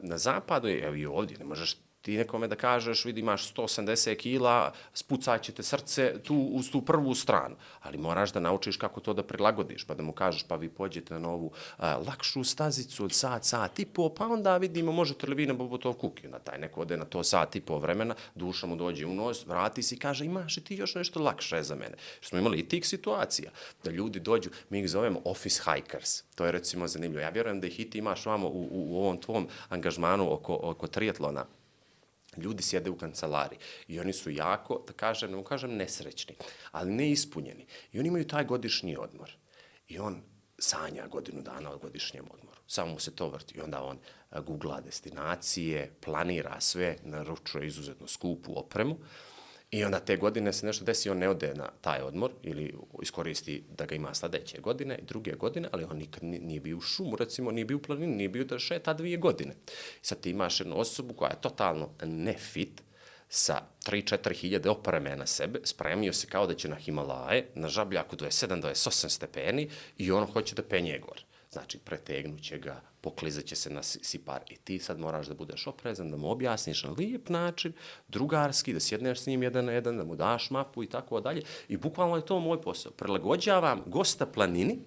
[SPEAKER 4] na zapadu, je, evo i ovdje, ne možeš Ti nekome da kažeš, vidi imaš 180 kila, spucat će te srce tu, uz tu prvu stranu. Ali moraš da naučiš kako to da prilagodiš, pa da mu kažeš, pa vi pođete na novu a, lakšu stazicu od sat, sat i po, pa onda vidimo, možete li vi na Bobotov kuki. Na taj neko ode na to sat i po vremena, duša mu dođe u nos, vrati se i kaže, imaš li ti još nešto lakše za mene? Smo imali i tih situacija, da ljudi dođu, mi ih zovemo office hikers. To je recimo zanimljivo. Ja vjerujem da ih i ti imaš vamo u, u, u ovom tvom angažmanu oko, oko triatlona ljudi sjede u kancelari i oni su jako, da kažem, ne kažem nesrećni, ali neispunjeni. I oni imaju taj godišnji odmor. I on sanja godinu dana o godišnjem odmoru. Samo mu se to vrti. I onda on a, googla destinacije, planira sve, naručuje izuzetno skupu opremu. I onda te godine se nešto desi, on ne ode na taj odmor ili iskoristi da ga ima sledeće godine i druge godine, ali on nikad ni- nije bio u šumu, recimo, nije bio u planini, nije bio da šeta dvije godine. I sad ti imaš jednu osobu koja je totalno nefit, sa 3-4 hiljade opreme na sebe, spremio se kao da će na Himalaje, na žabljaku 27-28 stepeni i on hoće da penje gore. Znači, pretegnuće ga, poklizat će se na si- sipar i ti sad moraš da budeš oprezan, da mu objasniš na lijep način, drugarski, da sjedneš s njim jedan na jedan, da mu daš mapu i tako dalje. I bukvalno je to moj posao. Prilagođavam gosta planini,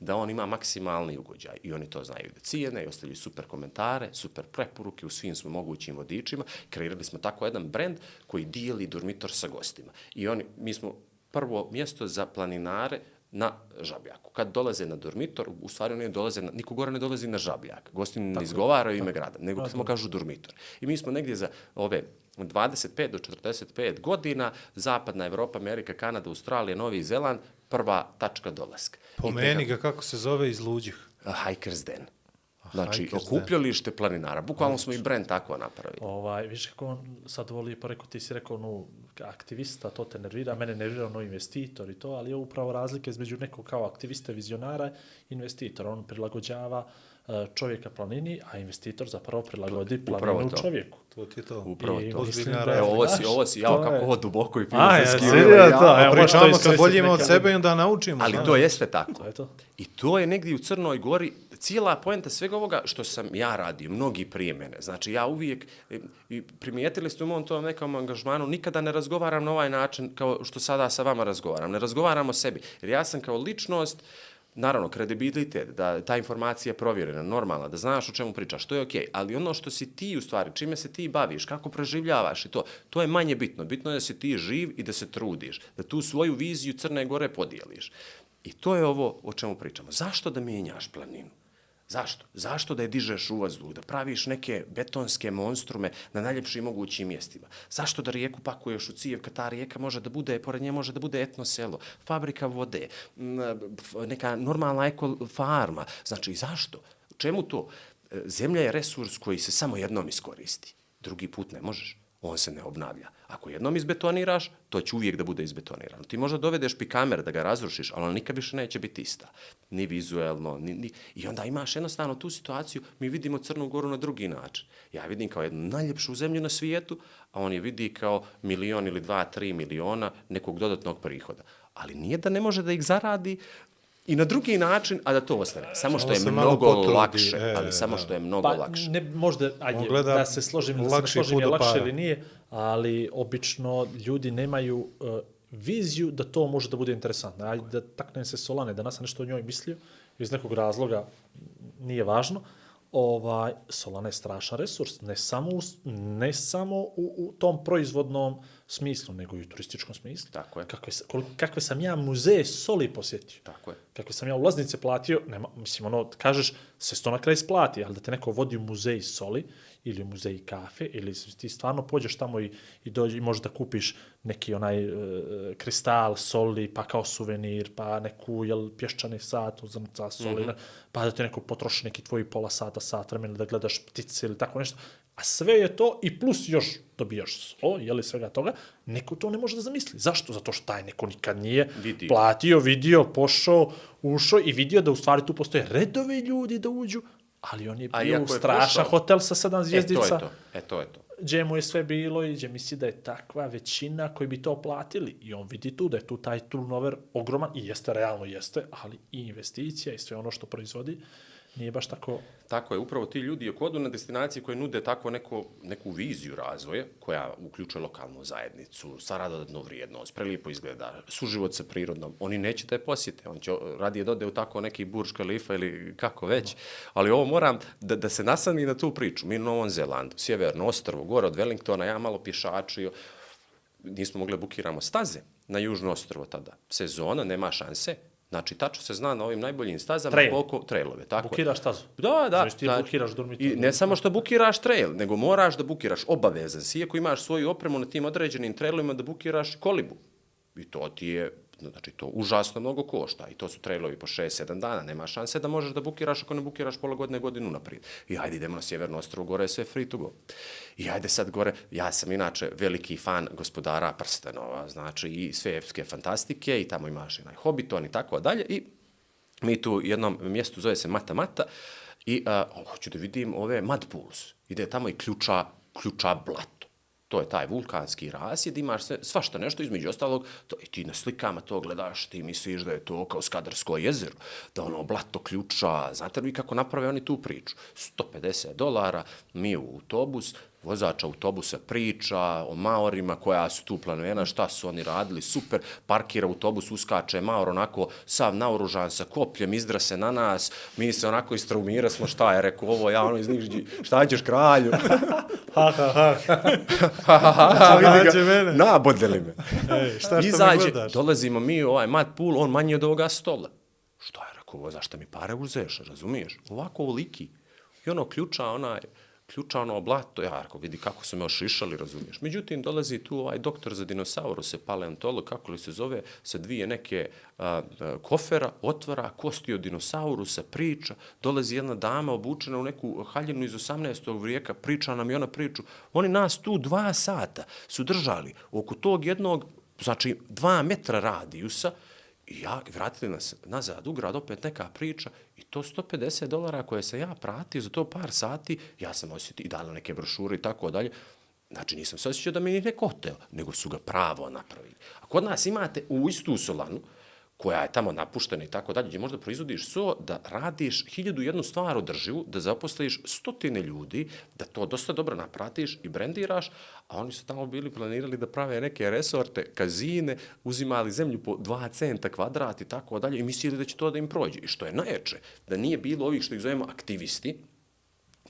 [SPEAKER 4] da on ima maksimalni ugođaj i oni to znaju da cijene i ostavljaju super komentare, super preporuke u svim smo mogućim vodičima. Kreirali smo tako jedan brend koji dijeli dormitor sa gostima. I oni, mi smo prvo mjesto za planinare na žabljaku. Kad dolaze na dormitor, u stvari oni dolaze, na, niko gore ne dolazi na žabljak. Gosti ne izgovaraju ime grada, nego samo kažu dormitor. I mi smo negdje za ove 25 do 45 godina, Zapadna Evropa, Amerika, Kanada, Australija, Novi Zeland, prva tačka dolaska. I
[SPEAKER 2] Pomeni ga kako se zove iz luđih.
[SPEAKER 4] Hikers Den. Znači,
[SPEAKER 2] Hikers Den.
[SPEAKER 4] okupljalište planinara. Bukvalno smo i brend tako napravili.
[SPEAKER 3] Ovaj, viš kako on sad voli, pa rekao, ti si rekao, no, aktivista, to te nervira, mene nervira ono investitor i to, ali je upravo razlika između nekog kao aktiviste, vizionara i investitora. On prilagođava eh, čovjeka planini, a investitor zapravo prilagodi planinu
[SPEAKER 4] to.
[SPEAKER 3] čovjeku.
[SPEAKER 2] To ti je to.
[SPEAKER 4] Upravo
[SPEAKER 3] I
[SPEAKER 4] to.
[SPEAKER 3] mislim da
[SPEAKER 4] Evo, ovo si, ovo si, jao, kako
[SPEAKER 3] je-
[SPEAKER 4] ovo duboko i
[SPEAKER 3] A, ja,
[SPEAKER 4] filozofski. Evo,
[SPEAKER 3] to,
[SPEAKER 4] ja,
[SPEAKER 3] evo,
[SPEAKER 2] Pričamo
[SPEAKER 3] iskoristiti
[SPEAKER 2] boljimo od sebe i onda naučimo.
[SPEAKER 4] Ali
[SPEAKER 2] znaš.
[SPEAKER 4] to jeste tako.
[SPEAKER 3] To je to.
[SPEAKER 4] I to je negdje u Crnoj Gori cijela poenta svega ovoga što sam ja radio, mnogi prije mene. Znači ja uvijek, e, i primijetili ste u mom tom nekom angažmanu, nikada ne razgovaram na ovaj način kao što sada sa vama razgovaram. Ne razgovaram o sebi. Jer ja sam kao ličnost, Naravno, kredibilitet, da ta informacija je provjerena, normalna, da znaš o čemu pričaš, to je okej. Ali ono što si ti u stvari, čime se ti baviš, kako preživljavaš i to, to je manje bitno. Bitno je da si ti živ i da se trudiš, da tu svoju viziju Crne Gore podijeliš. I to je ovo o čemu pričamo. Zašto da mijenjaš planinu? Zašto? Zašto da je dižeš u vazduh, da praviš neke betonske monstrume na najljepšim mogućim mjestima? Zašto da rijeku pakuješ u cijev kad ta rijeka može da bude, pored nje može da bude etno selo, fabrika vode, neka normalna eko farma? Znači, zašto? Čemu to? E, Zemlja je resurs koji se samo jednom iskoristi. Drugi put ne možeš. On se ne obnavlja. Ako jednom izbetoniraš, to će uvijek da bude izbetonirano. Ti možda dovedeš pikamer da ga razrušiš, ali on nikad više neće biti ista. Ni vizuelno, ni, ni... I onda imaš jednostavno tu situaciju, mi vidimo Crnu Goru na drugi način. Ja vidim kao jednu najljepšu zemlju na svijetu, a on je vidi kao milion ili dva, tri miliona nekog dodatnog prihoda. Ali nije da ne može da ih zaradi i na drugi način, a da to ostane. Samo što je mnogo
[SPEAKER 2] potrudi,
[SPEAKER 4] lakše,
[SPEAKER 2] e,
[SPEAKER 4] ali samo
[SPEAKER 2] da.
[SPEAKER 4] što je mnogo
[SPEAKER 3] Pa,
[SPEAKER 4] lakše.
[SPEAKER 3] ne, možda, ajde,
[SPEAKER 2] gleda
[SPEAKER 3] da se složim, da se ne složim je lakše ili nije, ali obično ljudi nemaju uh, viziju da to može da bude interesantno. Ajde da taknem se Solane, danas sam nešto o njoj mislio, iz nekog razloga nije važno, ovaj, Solana je strašan resurs, ne samo u, ne samo u, u tom proizvodnom smislu, nego i u turističkom smislu.
[SPEAKER 4] Tako je.
[SPEAKER 3] Kakve, koliko- kakve sam ja muzeje soli posjetio.
[SPEAKER 4] Tako je.
[SPEAKER 3] Kako sam ja ulaznice platio, nema, mislim, ono, kažeš, se to na kraj isplati, ali da te neko vodi u muzej soli ili u muzej kafe, ili ti stvarno pođeš tamo i, i dođe i možeš da kupiš neki onaj e, kristal soli, pa kao suvenir, pa neku, jel, pješčani sat od zrnca soli, mm -hmm. pa da te neko potroši neki tvoj pola sata, sat vremena da gledaš ptice ili tako nešto. A sve je to i plus još dobijaš so, jeli svega toga, neko to ne može da zamisli. Zašto? Zato što taj neko nikad nije
[SPEAKER 4] Vidio.
[SPEAKER 3] platio, vidio, pošao, ušao i vidio da u stvari tu postoje redovi ljudi da uđu, ali on je bio u
[SPEAKER 4] je
[SPEAKER 3] strašan
[SPEAKER 4] pošao-
[SPEAKER 3] hotel sa sedam
[SPEAKER 4] E, to
[SPEAKER 3] zvijezdica,
[SPEAKER 4] je to. E, to je to.
[SPEAKER 3] gdje mu je sve bilo i gdje misli da je takva većina koji bi to platili. I on vidi tu da je tu taj turnover ogroman i jeste, realno jeste, ali i investicija i sve ono što proizvodi nije baš tako...
[SPEAKER 4] Tako je, upravo ti ljudi ako odu na destinacije koje nude tako neko, neku viziju razvoja, koja uključuje lokalnu zajednicu, stara dodatnu vrijednost, prelijepo izgleda, suživot sa prirodnom, oni neće te posjete, on će radije dode u tako neki Burj Khalifa ili kako već, ali ovo moram da, da se nasani na tu priču. Mi u Novom Zelandu, sjeverno ostrovo, gore od Wellingtona, ja malo pješačio, nismo mogli da bukiramo staze na južno ostrovo tada. Sezona, nema šanse, Znači, tačno se zna na ovim najboljim stazama
[SPEAKER 3] Trail.
[SPEAKER 4] koliko trailove. Tako.
[SPEAKER 3] Bukiraš stazu.
[SPEAKER 4] Da, da.
[SPEAKER 3] Znači, ti bukiraš dormitor.
[SPEAKER 4] I ne samo što bukiraš trail, nego moraš da bukiraš obavezan si, ako imaš svoju opremu na tim određenim trailovima, da bukiraš kolibu. I to ti je, znači, to užasno mnogo košta. I to su trailovi po 6-7 dana. Nema šanse da možeš da bukiraš ako ne bukiraš pola godine, godinu naprijed. I hajde, idemo na sjeverno ostrovo, gore je sve free to go. I hajde sad gore, ja sam inače veliki fan gospodara prstenova, znači i sve epske fantastike i tamo imaš i Hobbiton i tako dalje. I mi tu jednom mjestu zove se Mata Mata i uh, hoću da vidim ove Mud Pools. Ide tamo i ključa, ključa blato. To je taj vulkanski rasjed, imaš sve, svašta nešto između ostalog, to i ti na slikama to gledaš, ti misliš da je to kao Skadarsko jezero, da ono blato ključa, znate li kako naprave oni tu priču? 150 dolara, mi u autobus, vozač autobusa priča o Maorima koja su tu planirana, šta su oni radili, super, parkira autobus, uskače Maor onako sav naoružan sa kopljem, izdra se na nas, mi se onako istraumira smo, šta je, rekao ovo, ja ono iz Nižđi, šta ćeš kralju?
[SPEAKER 3] Ha, ha, ha.
[SPEAKER 4] ha, ha, ha, ha,
[SPEAKER 2] mene.
[SPEAKER 4] nabodeli me.
[SPEAKER 2] Ej, šta što
[SPEAKER 4] Izađe,
[SPEAKER 2] gledaš?
[SPEAKER 4] dolazimo mi u ovaj mat pool, on manji od ovoga stola. Šta je, rekao, zašto mi pare uzeš, razumiješ? Ovako ovoliki. I ono ključa, onaj, ključa ono blato, ja rekao, vidi kako su me ošišali, razumiješ. Međutim, dolazi tu ovaj doktor za dinosauruse, paleontolog, kako li se zove, sa dvije neke a, a, kofera, otvara kosti od dinosaurusa, priča, dolazi jedna dama obučena u neku haljinu iz 18. vijeka, priča nam i ona priču. Oni nas tu dva sata su držali oko tog jednog, znači dva metra radijusa, I ja, vratili nas nazad u grad, opet neka priča, i to 150 dolara koje sam ja pratio za to par sati, ja sam osjetio i dali neke brošure i tako dalje. Znači, nisam se osjećao da mi je neko hotel, nego su ga pravo napravili. A kod nas imate u istu solanu, koja je tamo napuštena i tako dalje, gdje možda proizvodiš so da radiš hiljadu jednu stvar održivu, da zaposliš stotine ljudi, da to dosta dobro napratiš i brendiraš, a oni su tamo bili planirali da prave neke resorte, kazine, uzimali zemlju po 2 centa kvadrat i tako dalje i mislili da će to da im prođe. I što je najjače, da nije bilo ovih što ih zovemo aktivisti,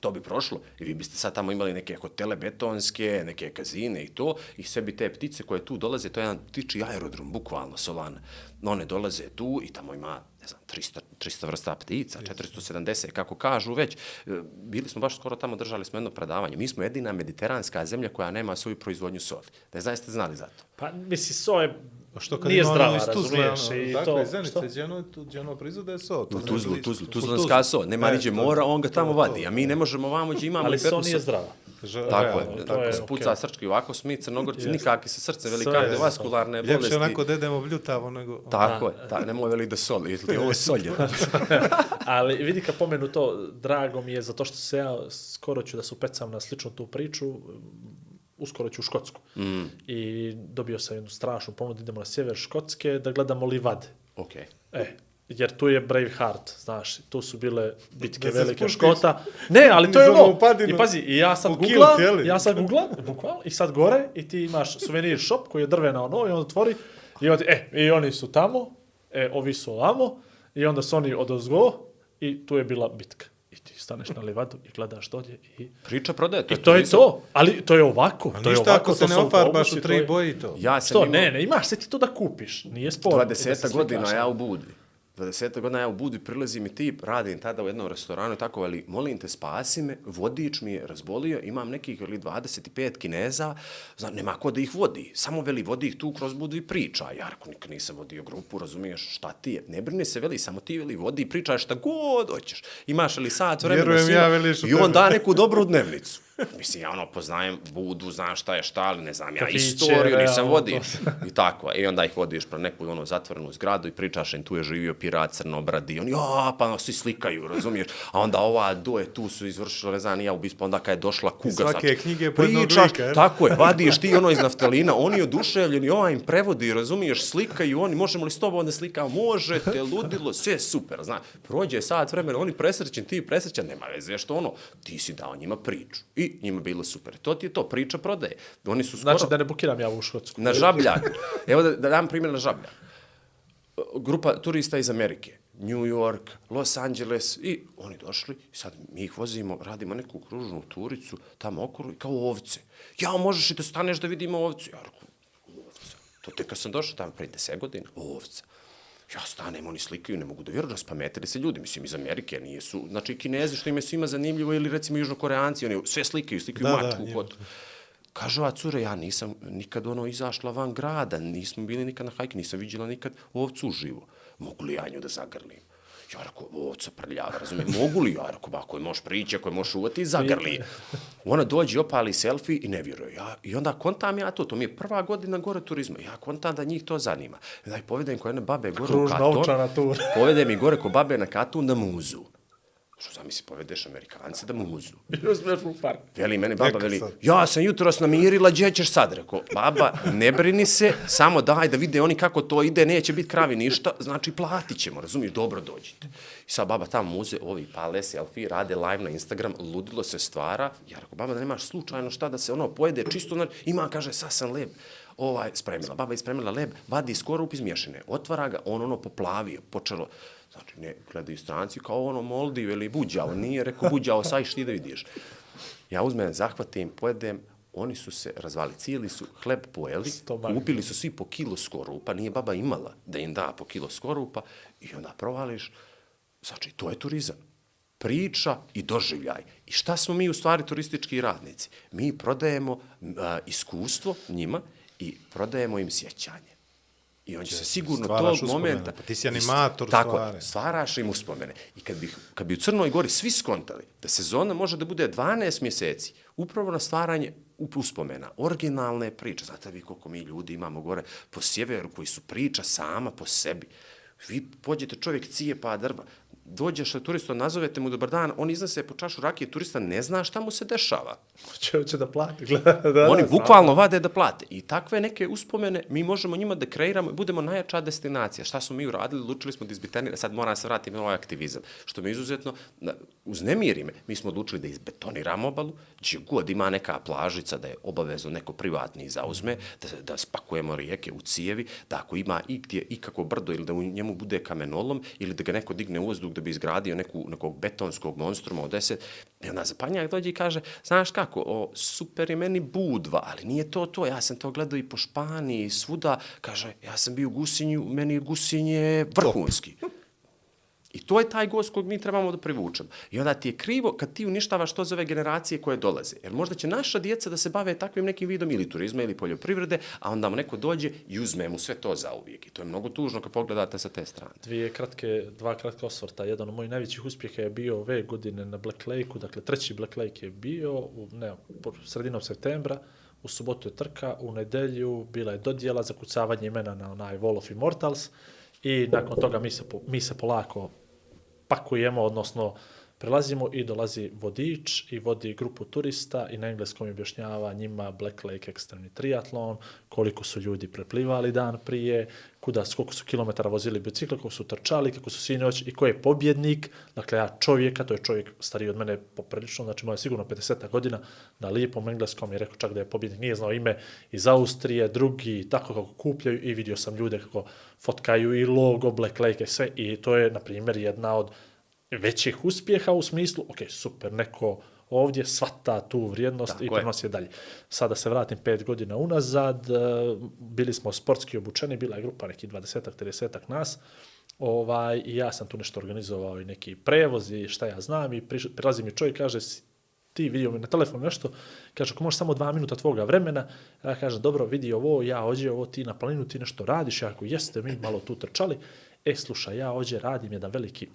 [SPEAKER 4] to bi prošlo i vi biste sad tamo imali neke hotele betonske, neke kazine i to i sve bi te ptice koje tu dolaze, to je jedan ptiči aerodrom, bukvalno, Solana. One dolaze tu i tamo ima, ne znam, 300, 300 vrsta ptica, 470, kako kažu već. E, Bili smo baš skoro tamo, držali smo jedno predavanje. Mi smo jedina mediteranska zemlja koja nema svoju proizvodnju soli. Da je zaista znali za to.
[SPEAKER 3] Pa, misli, so je...
[SPEAKER 2] A što kad
[SPEAKER 3] nije zdrava,
[SPEAKER 2] iz Tuzle,
[SPEAKER 3] razumiješ, i
[SPEAKER 2] dakle,
[SPEAKER 3] to-
[SPEAKER 2] ono, tu, gdje ono proizvode so. to
[SPEAKER 4] U
[SPEAKER 2] ne
[SPEAKER 4] Tuzlu. Tuzlu,
[SPEAKER 2] U
[SPEAKER 4] Tuzlanska so. Nema
[SPEAKER 2] E,
[SPEAKER 4] niđe
[SPEAKER 2] to-
[SPEAKER 4] mora, on ga tamo vadi. A mi ne možemo vamo gdje imamo
[SPEAKER 3] Ali
[SPEAKER 4] i
[SPEAKER 3] so nije zdrava.
[SPEAKER 2] Že-
[SPEAKER 4] Tako
[SPEAKER 2] realno,
[SPEAKER 4] je,
[SPEAKER 3] to je
[SPEAKER 4] spuca srčki, ovako smo mi crnogorci
[SPEAKER 3] Jeste.
[SPEAKER 4] nikakvi sa srcem, veli
[SPEAKER 3] Sve je
[SPEAKER 4] kardiovaskularne
[SPEAKER 2] Ljepše
[SPEAKER 4] bolesti.
[SPEAKER 2] onako idemo bljutavo nego...
[SPEAKER 4] Tako je, ta, nemoj veli da soli, jer ti je ovo solje.
[SPEAKER 3] Ali vidi kad pomenu to, drago mi je zato što se ja skoro ću da se upecam na sličnu tu priču, uskoro ću u Škotsku. Mm. I dobio sam jednu strašnu pomoć, idemo na sjever Škotske da gledamo livade.
[SPEAKER 4] Okej.
[SPEAKER 3] E, jer tu je Braveheart, znaš, tu su bile bitke
[SPEAKER 2] Da
[SPEAKER 3] velike Škota. Ne, ali to je
[SPEAKER 2] ono
[SPEAKER 3] i pazi, i ja sad
[SPEAKER 2] li?
[SPEAKER 3] ja sad googlam, bukvalno, i sad gore, i ti imaš suvenir shop koji je drvena ono, i on otvori, i on ti, e, i oni su tamo, e, ovi su ovamo, i onda su oni odozgo, i tu je bila bitka. Staneš na livadu i gledaš dolje i...
[SPEAKER 4] Priča prodaje, to
[SPEAKER 3] I
[SPEAKER 4] je
[SPEAKER 3] to je to, ali to je ovako,
[SPEAKER 2] A
[SPEAKER 3] to je ovako,
[SPEAKER 2] ako se
[SPEAKER 3] to
[SPEAKER 2] ne ofarbaš u
[SPEAKER 3] to
[SPEAKER 2] tri
[SPEAKER 3] je-
[SPEAKER 2] boje i to.
[SPEAKER 4] Ja sam
[SPEAKER 3] Što?
[SPEAKER 4] imao
[SPEAKER 3] Ne, ne, imaš sve ti to da kupiš, nije spor.
[SPEAKER 4] 20 godina ja u Budvi. 20 godina ja u Budvi prilazi mi tip, radim tada u jednom restoranu i tako, ali molim te spasi me, vodič mi je razbolio, imam nekih ili 25 kineza, zna, nema ko da ih vodi, samo veli vodi ih tu kroz Budvi priča, ja rekao nikad nisam vodio grupu, razumiješ šta ti je, ne brini se veli, samo ti veli vodi i pričaš šta god hoćeš, imaš li sat vremena
[SPEAKER 2] Vjerujem ja, veliš
[SPEAKER 4] i on da neku dobru dnevnicu. Mislim, ja ono poznajem Budu, znam šta je šta, ali ne znam ja
[SPEAKER 3] Kafiće,
[SPEAKER 4] istoriju, nisam vodio. I tako, i onda ih vodiš pro neku ono zatvorenu zgradu i pričaš im tu je živio pirat crnobradi. Oni, ja, pa svi slikaju, razumiješ? A onda ova doje tu su izvršila, ne znam, ja ubistvo, onda kad je došla kuga.
[SPEAKER 2] svake
[SPEAKER 4] znači,
[SPEAKER 2] knjige po jednog lika?
[SPEAKER 4] Tako je, vadiš ti ono iz naftalina, oni oduševljeni, ova im prevodi, razumiješ, slikaju, oni, možemo li s tobom da slikamo? Možete, ludilo, sve super, zna. Prođe sat vremena, oni presrećen, ti presrećen, nema veze, što ono, ti si dao njima priču. I njima bilo super. To ti je to, priča prodaje. Oni su skoro...
[SPEAKER 3] Znači da ne bukiram ja u Škotsku.
[SPEAKER 4] Na žabljak. Evo da, da dam primjer na žabljak. Grupa turista iz Amerike. New York, Los Angeles i oni došli i sad mi ih vozimo, radimo neku kružnu turicu tamo okolo i kao ovce. Ja, možeš i da staneš da vidimo ovcu. Ja rekao, ovca. To tek kad sam došao tamo pre 10 godina, ovca. Ja stanem, oni slikaju, ne mogu da vjerujem, spametili se ljudi, mislim, iz Amerike, nije su, znači kinezi, što im je svima zanimljivo, ili recimo južnokoreanci, oni sve slikaju, slikaju
[SPEAKER 2] Da,
[SPEAKER 4] da,
[SPEAKER 2] da,
[SPEAKER 4] mačku,
[SPEAKER 2] njima.
[SPEAKER 4] kotu. Kaže ova cure, ja nisam nikad ono izašla van grada, nismo bili nikad na hajki, nisam vidjela nikad ovcu uživo. Mogu li ja nju da zagrlim? Ja rekao, ovca prljava, razumijem, mogu li? Ja rekao, ba, ako je možeš prići, ako je možeš uvati, zagrli. Ona dođe, opali selfie i ne vjeruje. Ja, I onda kontam ja to, to mi je prva godina gore turizma. Ja kontam da njih to zanima. Ih povedem ko jedne babe gore u
[SPEAKER 3] Kružna
[SPEAKER 4] katon.
[SPEAKER 3] ovčana tur.
[SPEAKER 4] Povede mi gore ko babe na katun da muzu. Što zamisli, povedeš Amerikance da muzu.
[SPEAKER 3] Bio smiješ u park.
[SPEAKER 4] Veli mene baba, veli, ja sam jutros namirila, gdje ćeš sad? Rekao, baba, ne brini se, samo daj da vide oni kako to ide, neće biti kravi ništa, znači platit ćemo, razumiješ, dobro dođite. I sad baba tamo muze, ovi pale selfie, rade live na Instagram, ludilo se stvara. Ja rekao, baba, da nemaš slučajno šta da se ono pojede čisto, na... ima, kaže, sad sam leb ovaj, spremila. Baba je spremila leb, vadi skorup iz mješine, otvara ga, on ono poplavio, počelo, znači ne gledaju stranci kao ono Moldiv ili Buđao, nije rekao Buđao, sajš ti da vidiš. Ja uzmem, zahvatim, pojedem, oni su se razvali, cijeli su hleb pojeli,
[SPEAKER 3] Stomak.
[SPEAKER 4] kupili su svi po kilo skorupa, nije baba imala da im da po kilo skorupa i onda provališ, znači to je turizam. Priča i doživljaj. I šta smo mi u stvari turistički radnici? Mi prodajemo a, iskustvo njima i prodajemo im sjećanje. I on će se sigurno tog
[SPEAKER 2] uspomene.
[SPEAKER 4] momenta...
[SPEAKER 2] Pa ti si animator
[SPEAKER 4] Tako,
[SPEAKER 2] stvari.
[SPEAKER 4] stvaraš im uspomene. I kad bi, kad bi u Crnoj Gori svi skontali da sezona može da bude 12 mjeseci, upravo na stvaranje uspomena, originalne priče. Znate vi koliko mi ljudi imamo gore po sjeveru koji su priča sama po sebi. Vi pođete čovjek cije pa drva, dođeš sa turistom, nazovete mu dobar dan, on iznese po čašu rakije, turista ne zna šta mu se dešava.
[SPEAKER 3] Hoće, hoće da plati. gleda, da,
[SPEAKER 4] Oni
[SPEAKER 3] da,
[SPEAKER 4] bukvalno vade da plate. I takve neke uspomene mi možemo njima da kreiramo i budemo najjača destinacija. Šta smo mi uradili? Odlučili smo da izbetoniramo. Sad moram da se vratim na ovaj aktivizam. Što me izuzetno na- uznemiri me. Mi smo odlučili da izbetoniramo obalu, gdje god ima neka plažica da je obavezno neko privatni zauzme, da, da spakujemo rijeke u cijevi, da ako ima i gdje ikako brdo ili da u njemu bude kamenolom ili da ga neko digne u vazduh da bi izgradio neku, nekog betonskog monstruma od deset. I onda zapanjak dođe i kaže, znaš kako, o, super je meni Budva, ali nije to to, ja sam to gledao i po Španiji, svuda, kaže, ja sam bio u Gusinju, meni je Gusinje vrhunski. I to je taj gost kojeg mi trebamo da privučemo. I onda ti je krivo kad ti uništavaš to za ove generacije koje dolaze. Jer možda će naša djeca da se bave takvim nekim vidom ili turizma ili poljoprivrede, a onda mu neko dođe i uzme mu sve to za uvijek. I to je mnogo tužno kad pogledate sa te strane.
[SPEAKER 3] Dvije kratke, dva kratka osvrta. Jedan od mojih najvećih uspjeha je bio ove godine na Black Lake-u, dakle treći Black Lake je bio, u, ne, sredinom septembra, u subotu je trka, u nedelju bila je dodjela za kucavanje imena na onaj Wall of Immortals i nakon toga mi se, po- mi se polako pakujemo, odnosno prelazimo i dolazi vodič i vodi grupu turista i na engleskom objašnjava njima Black Lake ekstremni triatlon, koliko su ljudi preplivali dan prije, kuda, koliko su kilometara vozili bicikl, koliko su trčali, kako su sinoć i ko je pobjednik. Dakle, ja čovjeka, to je čovjek stariji od mene poprilično, znači moja sigurno 50 godina, na lijepom engleskom je rekao čak da je pobjednik, nije znao ime iz Austrije, drugi, tako kako kupljaju i vidio sam ljude kako fotkaju i logo Black Lake i sve i to je, na primjer, jedna od većih uspjeha u smislu, ok, super, neko ovdje svata tu vrijednost
[SPEAKER 4] Tako
[SPEAKER 3] i prenosi je dalje. Sada se vratim pet godina unazad, e, bili smo sportski obučeni, bila je grupa neki 20-ak, 30-ak nas, ovaj, i ja sam tu nešto organizovao i neki prevoz i šta ja znam i prilazi mi čovjek kaže, "Si ti vidio mi na telefon nešto, kaže, ako možeš samo dva minuta tvoga vremena, ja kažem, dobro, vidi ovo, ja ođe ovo, ti na planinu, ti nešto radiš, ja ako jeste, mi malo tu trčali, e, slušaj, ja ođe radim jedan veliki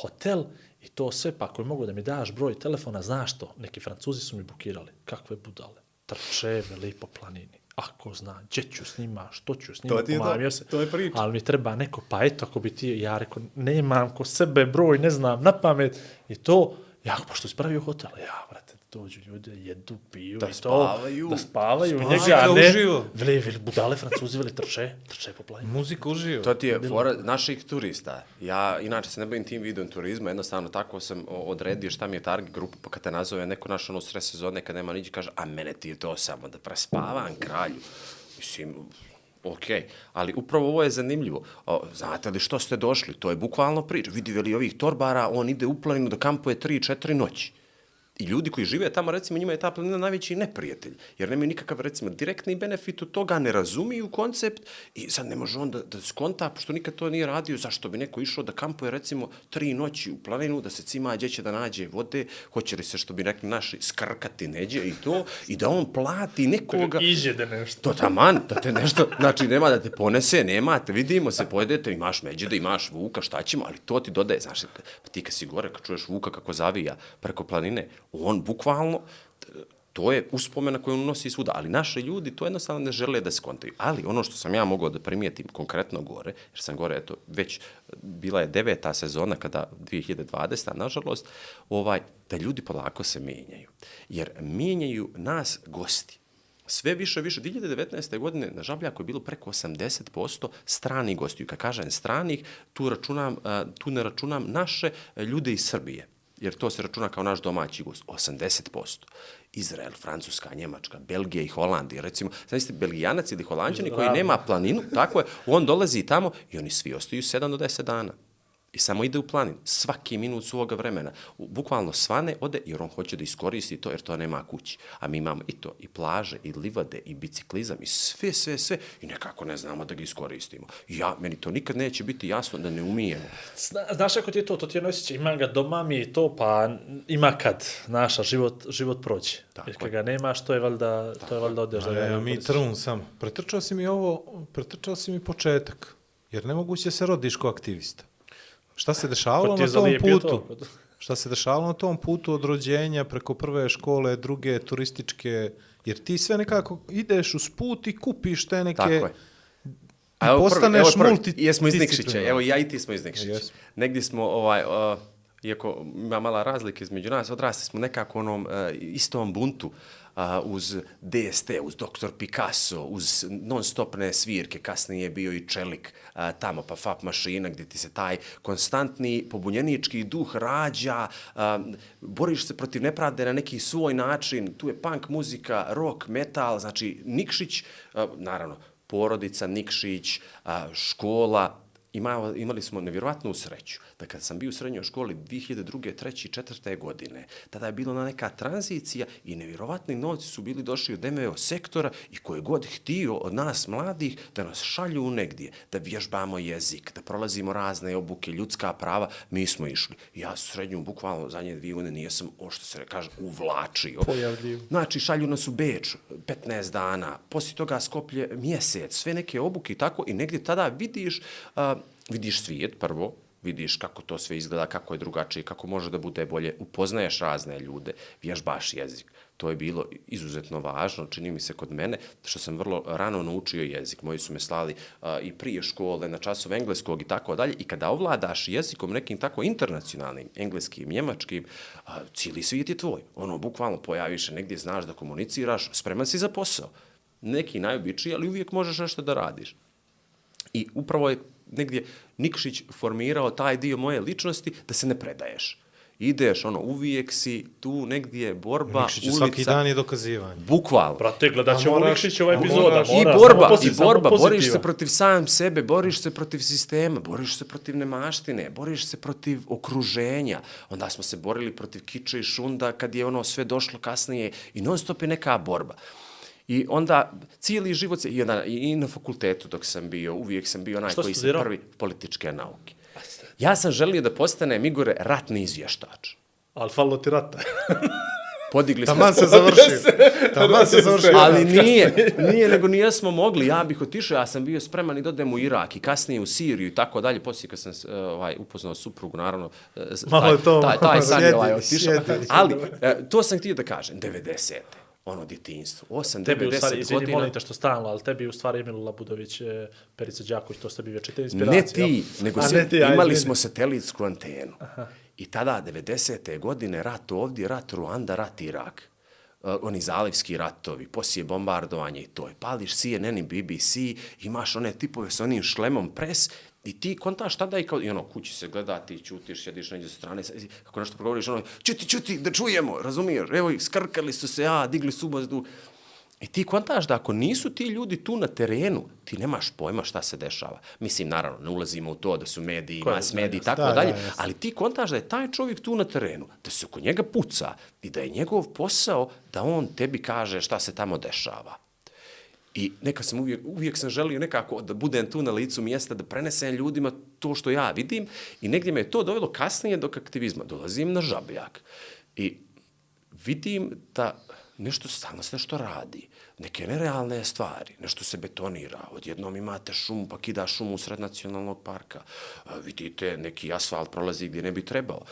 [SPEAKER 3] hotel I to sve, pa ako mogu da mi daš broj telefona, znaš to, neki francuzi su mi bukirali. Kakve budale. Trče veli po planini. Ako zna, gdje ću s njima, što ću s njima,
[SPEAKER 2] To
[SPEAKER 3] pomamio se.
[SPEAKER 2] to je priča.
[SPEAKER 3] Ali mi treba neko, pa eto, ako bi ti, ja rekao, nemam ko sebe broj, ne znam, na pamet. I to, ja, pošto si pravio hotel, ja, brate, dođu ljudi, jedu, piju
[SPEAKER 4] Da
[SPEAKER 3] i to.
[SPEAKER 4] spavaju.
[SPEAKER 3] Da spavaju.
[SPEAKER 2] Spavaju,
[SPEAKER 3] njega, a ne,
[SPEAKER 2] uživo.
[SPEAKER 3] veli, veli, budale francuzi, veli, trče, trče po planini.
[SPEAKER 2] Muzika uživo.
[SPEAKER 4] To ti je fora naših turista. Ja, inače, se ne bavim tim vidom turizma, jednostavno tako sam odredio šta mi je target grupa, pa kad te nazove neko naš ono stres sezone, kad nema niđe, kaže, a mene ti je to samo da prespavam kralju. Mislim, ok, ali upravo ovo je zanimljivo. O, znate li što ste došli? To je bukvalno priča. Vidi veli ovih torbara, on ide u planinu da kampuje 3-4 noći. I ljudi koji žive tamo, recimo, njima je ta planina najveći neprijatelj, jer nemaju nikakav, recimo, direktni benefit od toga, ne razumiju koncept i sad ne može on da, da skonta, pošto nikad to nije radio, zašto bi neko išao da kampuje, recimo, tri noći u planinu, da se cima gdje će da nađe vode, hoće li se, što bi rekli naši, skrkati neđe i to, i da on plati nekoga...
[SPEAKER 3] Iđede nešto.
[SPEAKER 4] To taman, da te nešto, znači nema da te ponese, nemate, vidimo se, pojedete, imaš međede, imaš vuka, šta ćemo, ali to ti dodaje, znaš, pa ti kad si gore, kad čuješ vuka kako zavija preko planine, on bukvalno, to je uspomena koju on nosi svuda, ali naše ljudi to jednostavno ne žele da skontaju. Ali ono što sam ja mogao da primijetim konkretno gore, jer sam gore, eto, već bila je deveta sezona kada 2020, a nažalost, ovaj, da ljudi polako se mijenjaju. Jer mijenjaju nas gosti. Sve više, više. 2019. godine na Žabljaku je bilo preko 80% stranih gostiju. Kad kažem stranih, tu, računam, tu ne računam naše ljude iz Srbije jer to se računa kao naš domaći gost, 80%. Izrael, Francuska, Njemačka, Belgija i Holandija, recimo, znači Belgijanac ili Holandjani koji nema planinu, tako je, on dolazi tamo i oni svi ostaju 7 do 10 dana. I samo ide u planin, svaki minut svoga vremena. Bukvalno svane ode jer on hoće da iskoristi to jer to nema kući. A mi imamo i to, i plaže, i livade, i biciklizam, i sve, sve, sve. I nekako ne znamo da ga iskoristimo. I Ja, meni to nikad neće biti jasno da ne umijemo.
[SPEAKER 3] Zna, znaš kako ti je to, to ti je ono osjećaj, imam ga doma mi je to, pa ima kad, naša, život, život prođe.
[SPEAKER 4] Tako
[SPEAKER 3] Jer kad ga nemaš, to je valjda, to je valjda odeš da ga ne
[SPEAKER 2] mi trun samo. Pretrčao si mi ovo, pretrčao si mi početak. Jer nemoguće se rodiš kao aktivista. Šta se dešavalo
[SPEAKER 3] je
[SPEAKER 2] na tom putu?
[SPEAKER 3] to?
[SPEAKER 2] Šta se dešavalo na tom putu od rođenja preko prve škole, druge turističke, jer ti sve nekako ideš uz put i kupiš te neke...
[SPEAKER 4] Tako je.
[SPEAKER 2] I postaneš multi-
[SPEAKER 4] Jesmo iz Nikšića, evo ja i ti smo iz Nikšića.
[SPEAKER 2] Jesmo.
[SPEAKER 4] Negdje smo, ovaj, uh, iako ima mala razlika između nas, odrasli smo nekako u onom uh, istom buntu, uh, uz DST, uz Dr. Picasso, uz non-stopne svirke, kasnije je bio i Čelik tamo, pa FAP mašina, gdje ti se taj konstantni pobunjenički duh rađa, boriš se protiv nepravde na neki svoj način, tu je punk muzika, rock, metal, znači Nikšić, naravno, porodica, Nikšić, škola, ima, imali smo nevjerovatnu sreću da kad sam bio u srednjoj školi 2002. 3. 4. godine, tada je bilo na neka tranzicija i nevjerovatni novci su bili došli od MVO sektora i koje god htio od nas mladih da nas šalju u negdje, da vježbamo jezik, da prolazimo razne obuke, ljudska prava, mi smo išli. Ja srednju bukvalno zadnje dvije godine nijesam, o što se kaže, uvlačio.
[SPEAKER 3] Pojavljivo.
[SPEAKER 4] Znači, šalju nas u Beč 15 dana, poslije toga Skoplje mjesec, sve neke obuke i tako, i negdje tada vidiš, a, vidiš svijet prvo, vidiš kako to sve izgleda, kako je drugačije, kako može da bude bolje, upoznaješ razne ljude, vježbaš jezik. To je bilo izuzetno važno, čini mi se kod mene, što sam vrlo rano naučio jezik. Moji su me slali a, i prije škole, na časov engleskog i tako dalje. I kada ovladaš jezikom nekim tako internacionalnim, engleskim, njemačkim, a, cijeli svijet je tvoj. Ono, bukvalno pojaviš se negdje, znaš da komuniciraš, spreman si za posao. Neki najobičiji, ali uvijek možeš nešto da radiš. I upravo je negdje Nikšić formirao taj dio moje ličnosti da se ne predaješ. Ideš, ono, uvijek si tu negdje borba,
[SPEAKER 2] Nikšiću,
[SPEAKER 4] ulica.
[SPEAKER 2] svaki dan je dokazivanje.
[SPEAKER 4] Bukvalno.
[SPEAKER 3] Brate, gledat ćemo
[SPEAKER 2] moraš-
[SPEAKER 3] Nikšićeva
[SPEAKER 2] a
[SPEAKER 3] epizoda.
[SPEAKER 2] moraš-
[SPEAKER 4] I borba, i borba, boriš se protiv sam sebe, boriš se protiv sistema, boriš se protiv nemaštine, boriš se protiv okruženja. Onda smo se borili protiv kiče i šunda kad je ono sve došlo kasnije i non stop je neka borba. I onda cijeli život se, i, onda, i na fakultetu dok sam bio, uvijek sam bio onaj
[SPEAKER 3] Što
[SPEAKER 4] koji sam prvi političke nauke. Ja sam želio da postanem Igore ratni izvještač.
[SPEAKER 3] Ali falilo ti rata.
[SPEAKER 4] Podigli smo...
[SPEAKER 2] Taman se završio. Taman se završio.
[SPEAKER 4] Ali nije, nije, nego nijesmo mogli. Ja bih otišao, ja sam bio spreman i da odem u Irak i kasnije u Siriju i tako dalje. Poslije kad sam eh, ovaj, upoznao suprugu, naravno,
[SPEAKER 2] Malo je to,
[SPEAKER 4] taj, taj san je ovaj otišao. Ali, eh, to sam htio da kažem, 90. Ono djetinjstvo, 8,
[SPEAKER 3] Tebi u stvari,
[SPEAKER 4] 90
[SPEAKER 3] izvini,
[SPEAKER 4] godina.
[SPEAKER 3] molim te što stalno, ali tebi u stvari Emil Labudović, e, Perica Đaković, to ste bi
[SPEAKER 4] Ne
[SPEAKER 3] inspiracija.
[SPEAKER 4] ti, nego
[SPEAKER 3] A
[SPEAKER 4] se,
[SPEAKER 3] ne ti, ajde,
[SPEAKER 4] imali
[SPEAKER 3] izvini.
[SPEAKER 4] smo satelitsku antenu. I tada, 90. godine, rat ovdje, rat Ruanda, rat Irak. Uh, oni zalivski ratovi, poslije bombardovanje i to. I pališ CNN i BBC, imaš one tipove s onim šlemom pres i ti kontaš tada i kao, i ono, kući se gleda, ti čutiš, sjediš neđe sa strane, kako nešto progovoriš, ono, čuti, čuti, da čujemo, razumiješ, evo ih, skrkali su se, a, digli su ubazdu. I ti kontaš da ako nisu ti ljudi tu na terenu, ti nemaš pojma šta se dešava. Mislim, naravno, ne ulazimo u to da su mediji,
[SPEAKER 3] Ko je
[SPEAKER 4] mas
[SPEAKER 3] zna,
[SPEAKER 4] mediji i tako
[SPEAKER 2] Da, da,
[SPEAKER 4] dalje,
[SPEAKER 2] jasno.
[SPEAKER 4] ali ti kontaš da je taj čovjek tu na terenu, da se oko njega puca i da je njegov posao da on tebi kaže šta se tamo dešava. I neka sam uvijek, uvijek sam želio nekako da budem tu na licu mjesta, da prenesem ljudima to što ja vidim i negdje me je to dovelo kasnije do aktivizma. Dolazim na žabljak i vidim da nešto stalno se nešto radi, neke nerealne stvari, nešto se betonira, odjednom imate šumu, pa kida šumu usred nacionalnog parka, vidite neki asfalt prolazi gdje ne bi trebao.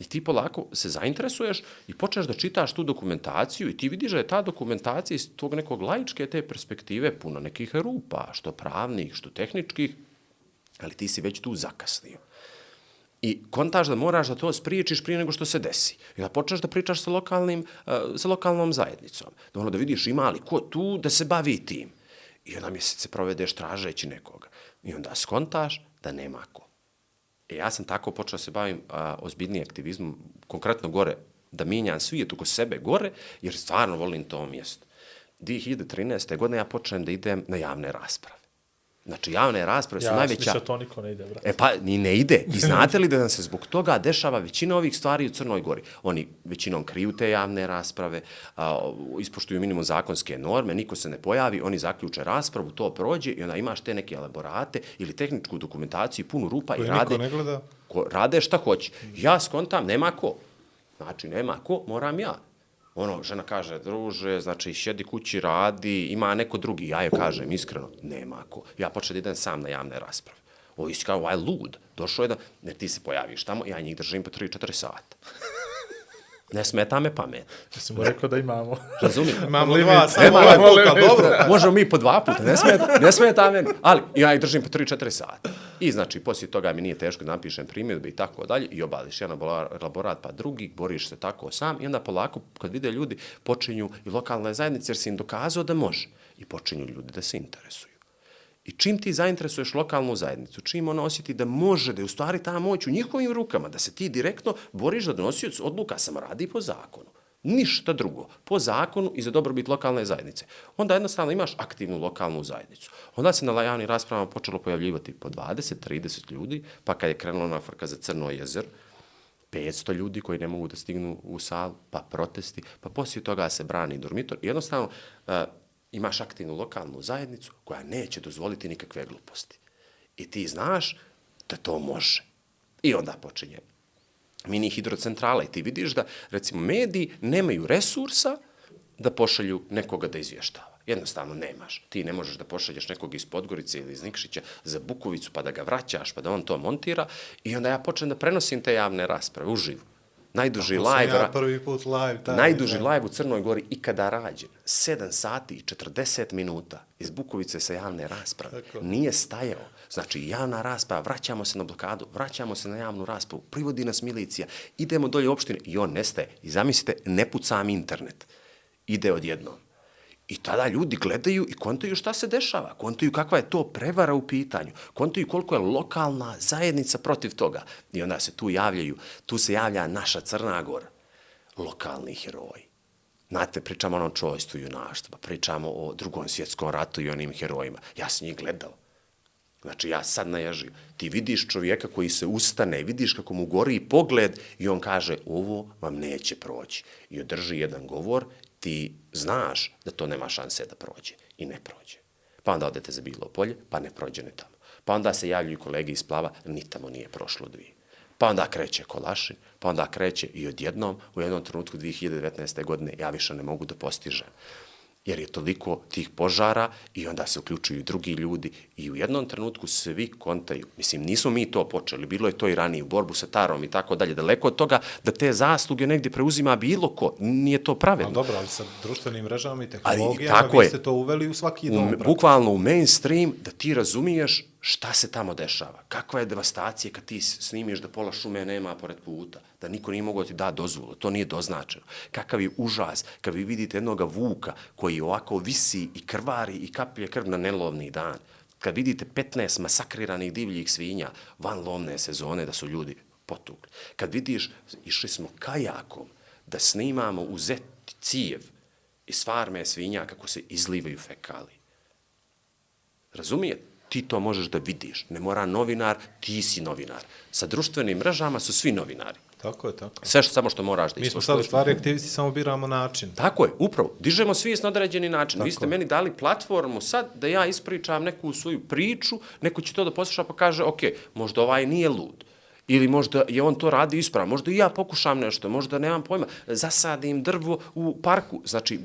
[SPEAKER 4] I ti polako se zainteresuješ i počneš da čitaš tu dokumentaciju i ti vidiš da je ta dokumentacija iz tog nekog laičke te perspektive puno nekih rupa, što pravnih, što tehničkih, ali ti si već tu zakasnio. I kontaš da moraš da to spriječiš prije nego što se desi. I da počneš da pričaš sa, lokalnim, uh, sa lokalnom zajednicom. Da ono da vidiš ima li ko tu da se bavi tim. I onda mjesece provedeš tražeći nekoga. I onda skontaš da nema ko. E ja sam tako počeo da se bavim a, ozbiljnijim aktivizmom, konkretno gore, da mijenjam svijet oko sebe gore, jer stvarno volim to mjesto. 2013. godine ja počnem da idem na javne rasprave. Znači, javne rasprave su
[SPEAKER 3] Ja sam
[SPEAKER 4] najveća...
[SPEAKER 3] mislio, to niko ne ide, brate.
[SPEAKER 4] E pa, ni ne ide. I znate li da nam se zbog toga dešava većina ovih stvari u Crnoj Gori? Oni većinom kriju te javne rasprave, a, ispoštuju minimum zakonske norme, niko se ne pojavi, oni zaključe raspravu, to prođe i onda imaš te neke elaborate ili tehničku dokumentaciju, punu rupa
[SPEAKER 2] Koju
[SPEAKER 4] i rade,
[SPEAKER 2] ne gleda.
[SPEAKER 4] ko, rade šta hoće. Ja skontam, nema ko. Znači, nema ko, moram ja. Ono, žena kaže, druže, znači, sjedi kući, radi, ima neko drugi. Ja joj kažem, iskreno, nema ko. Ja počnem da idem sam na javne rasprave. Ovi si kao, ovaj lud. Došao je da, ne, ti se pojaviš tamo, ja njih držim po 3-4 sata. Ne smeta me pamet.
[SPEAKER 3] Jesi mu rekao da imamo.
[SPEAKER 4] Razumijem?
[SPEAKER 2] Imamo
[SPEAKER 3] limit.
[SPEAKER 2] dva, samo ovaj puta, dobro.
[SPEAKER 4] Možemo mi po dva puta, ne smeta, ne smeta meni, ali ja ih držim po 3-4 sata. I znači, poslije toga mi nije teško da napišem primjedbe i tako dalje i obališ jedan elaborat pa drugi, boriš se tako sam i onda polako, kad vide ljudi, počinju i lokalne zajednice jer si im dokazao da može i počinju ljudi da se interesuju. I čim ti zainteresuješ lokalnu zajednicu, čim ona osjeti da može, da je u stvari ta moć u njihovim rukama, da se ti direktno boriš za donosioc odluka, samo radi po zakonu. Ništa drugo. Po zakonu i za dobrobit lokalne zajednice. Onda jednostavno imaš aktivnu lokalnu zajednicu. Onda se na javnim raspravama počelo pojavljivati po 20-30 ljudi, pa kad je krenula na frka za Crno jezer, 500 ljudi koji ne mogu da stignu u sal, pa protesti, pa poslije toga se brani dormitor. Jednostavno uh, imaš aktivnu lokalnu zajednicu koja neće dozvoliti nikakve gluposti. I ti znaš da to može. I onda počinje mini hidrocentrala i ti vidiš da, recimo, mediji nemaju resursa da pošalju nekoga da izvještava. Jednostavno nemaš. Ti ne možeš da pošalješ nekog iz Podgorice ili iz Nikšića za Bukovicu pa da ga vraćaš pa da on to montira i onda ja počnem da prenosim te javne rasprave uživo. Najduži
[SPEAKER 2] sam
[SPEAKER 4] live,
[SPEAKER 2] Ja prvi put live. taj,
[SPEAKER 4] Najduži
[SPEAKER 2] taj.
[SPEAKER 4] live u Crnoj Gori ikada rađen. 7 sati i 40 minuta iz Bukovice sa javne rasprave.
[SPEAKER 2] Tako.
[SPEAKER 4] Nije stajao. Znači, javna rasprava, vraćamo se na blokadu, vraćamo se na javnu raspravu, privodi nas milicija, idemo dolje u opštine i on nestaje. I zamislite, ne pucam internet. Ide odjednom. I tada ljudi gledaju i kontaju šta se dešava, kontaju kakva je to prevara u pitanju, kontaju koliko je lokalna zajednica protiv toga. I onda se tu javljaju, tu se javlja naša Crna Gora, lokalni heroji. Znate, pričamo o onom čojstvu junaštva, pričamo o drugom svjetskom ratu i onim herojima. Ja sam njih gledao. Znači, ja sad naježim. Ti vidiš čovjeka koji se ustane, vidiš kako mu gori pogled i on kaže, ovo vam neće proći. I održi jedan govor, ti znaš da to nema šanse da prođe. I ne prođe. Pa onda odete za bilo polje, pa ne prođe ni tamo. Pa onda se javljaju kolege iz plava, ni tamo nije prošlo dvije. Pa onda kreće Kolašin, pa onda kreće i odjednom, u jednom trenutku 2019. godine, ja više ne mogu da postižem jer je toliko tih požara i onda se uključuju drugi ljudi i u jednom trenutku svi kontaju. Mislim, nismo mi to počeli, bilo je to i ranije u borbu sa tarom i tako dalje. Daleko od toga da te zasluge negdje preuzima bilo ko, nije to
[SPEAKER 2] A
[SPEAKER 4] pravedno.
[SPEAKER 2] dobro, ali sa društvenim mrežama i
[SPEAKER 4] Ali,
[SPEAKER 2] tehnologijama
[SPEAKER 4] tako
[SPEAKER 2] vi
[SPEAKER 4] je.
[SPEAKER 2] ste to uveli u svaki dom.
[SPEAKER 4] u, bukvalno u mainstream da ti razumiješ šta se tamo dešava. Kakva je devastacija kad ti snimiš da pola šume nema pored puta, da niko nije mogao ti da dozvolu, to nije doznačeno. Kakav je užas kad vi vidite jednoga vuka koji ovako visi i krvari i kaplje krv na nelovni dan. Kad vidite 15 masakriranih divljih svinja van lovne sezone da su ljudi potukli. Kad vidiš, išli smo kajakom da snimamo u zeti cijev iz farme svinja kako se izlivaju fekali. Razumije? Ti to možeš da vidiš. Ne mora novinar, ti si novinar. Sa društvenim mrežama su svi novinari.
[SPEAKER 2] Tako je, tako je.
[SPEAKER 4] Sve što, samo što moraš da
[SPEAKER 2] Mi smo
[SPEAKER 4] ispoštuješ.
[SPEAKER 2] sad u stvari aktivisti, samo biramo način.
[SPEAKER 4] Tako je, upravo. Dižemo svijest na određeni način. Vi ste meni dali platformu sad da ja ispričam neku svoju priču, neko će to da posluša pa kaže, ok, možda ovaj nije lud. Ili možda je on to radi ispravno. Možda i ja pokušam nešto, možda nemam pojma. Zasadim drvo u parku. Znači,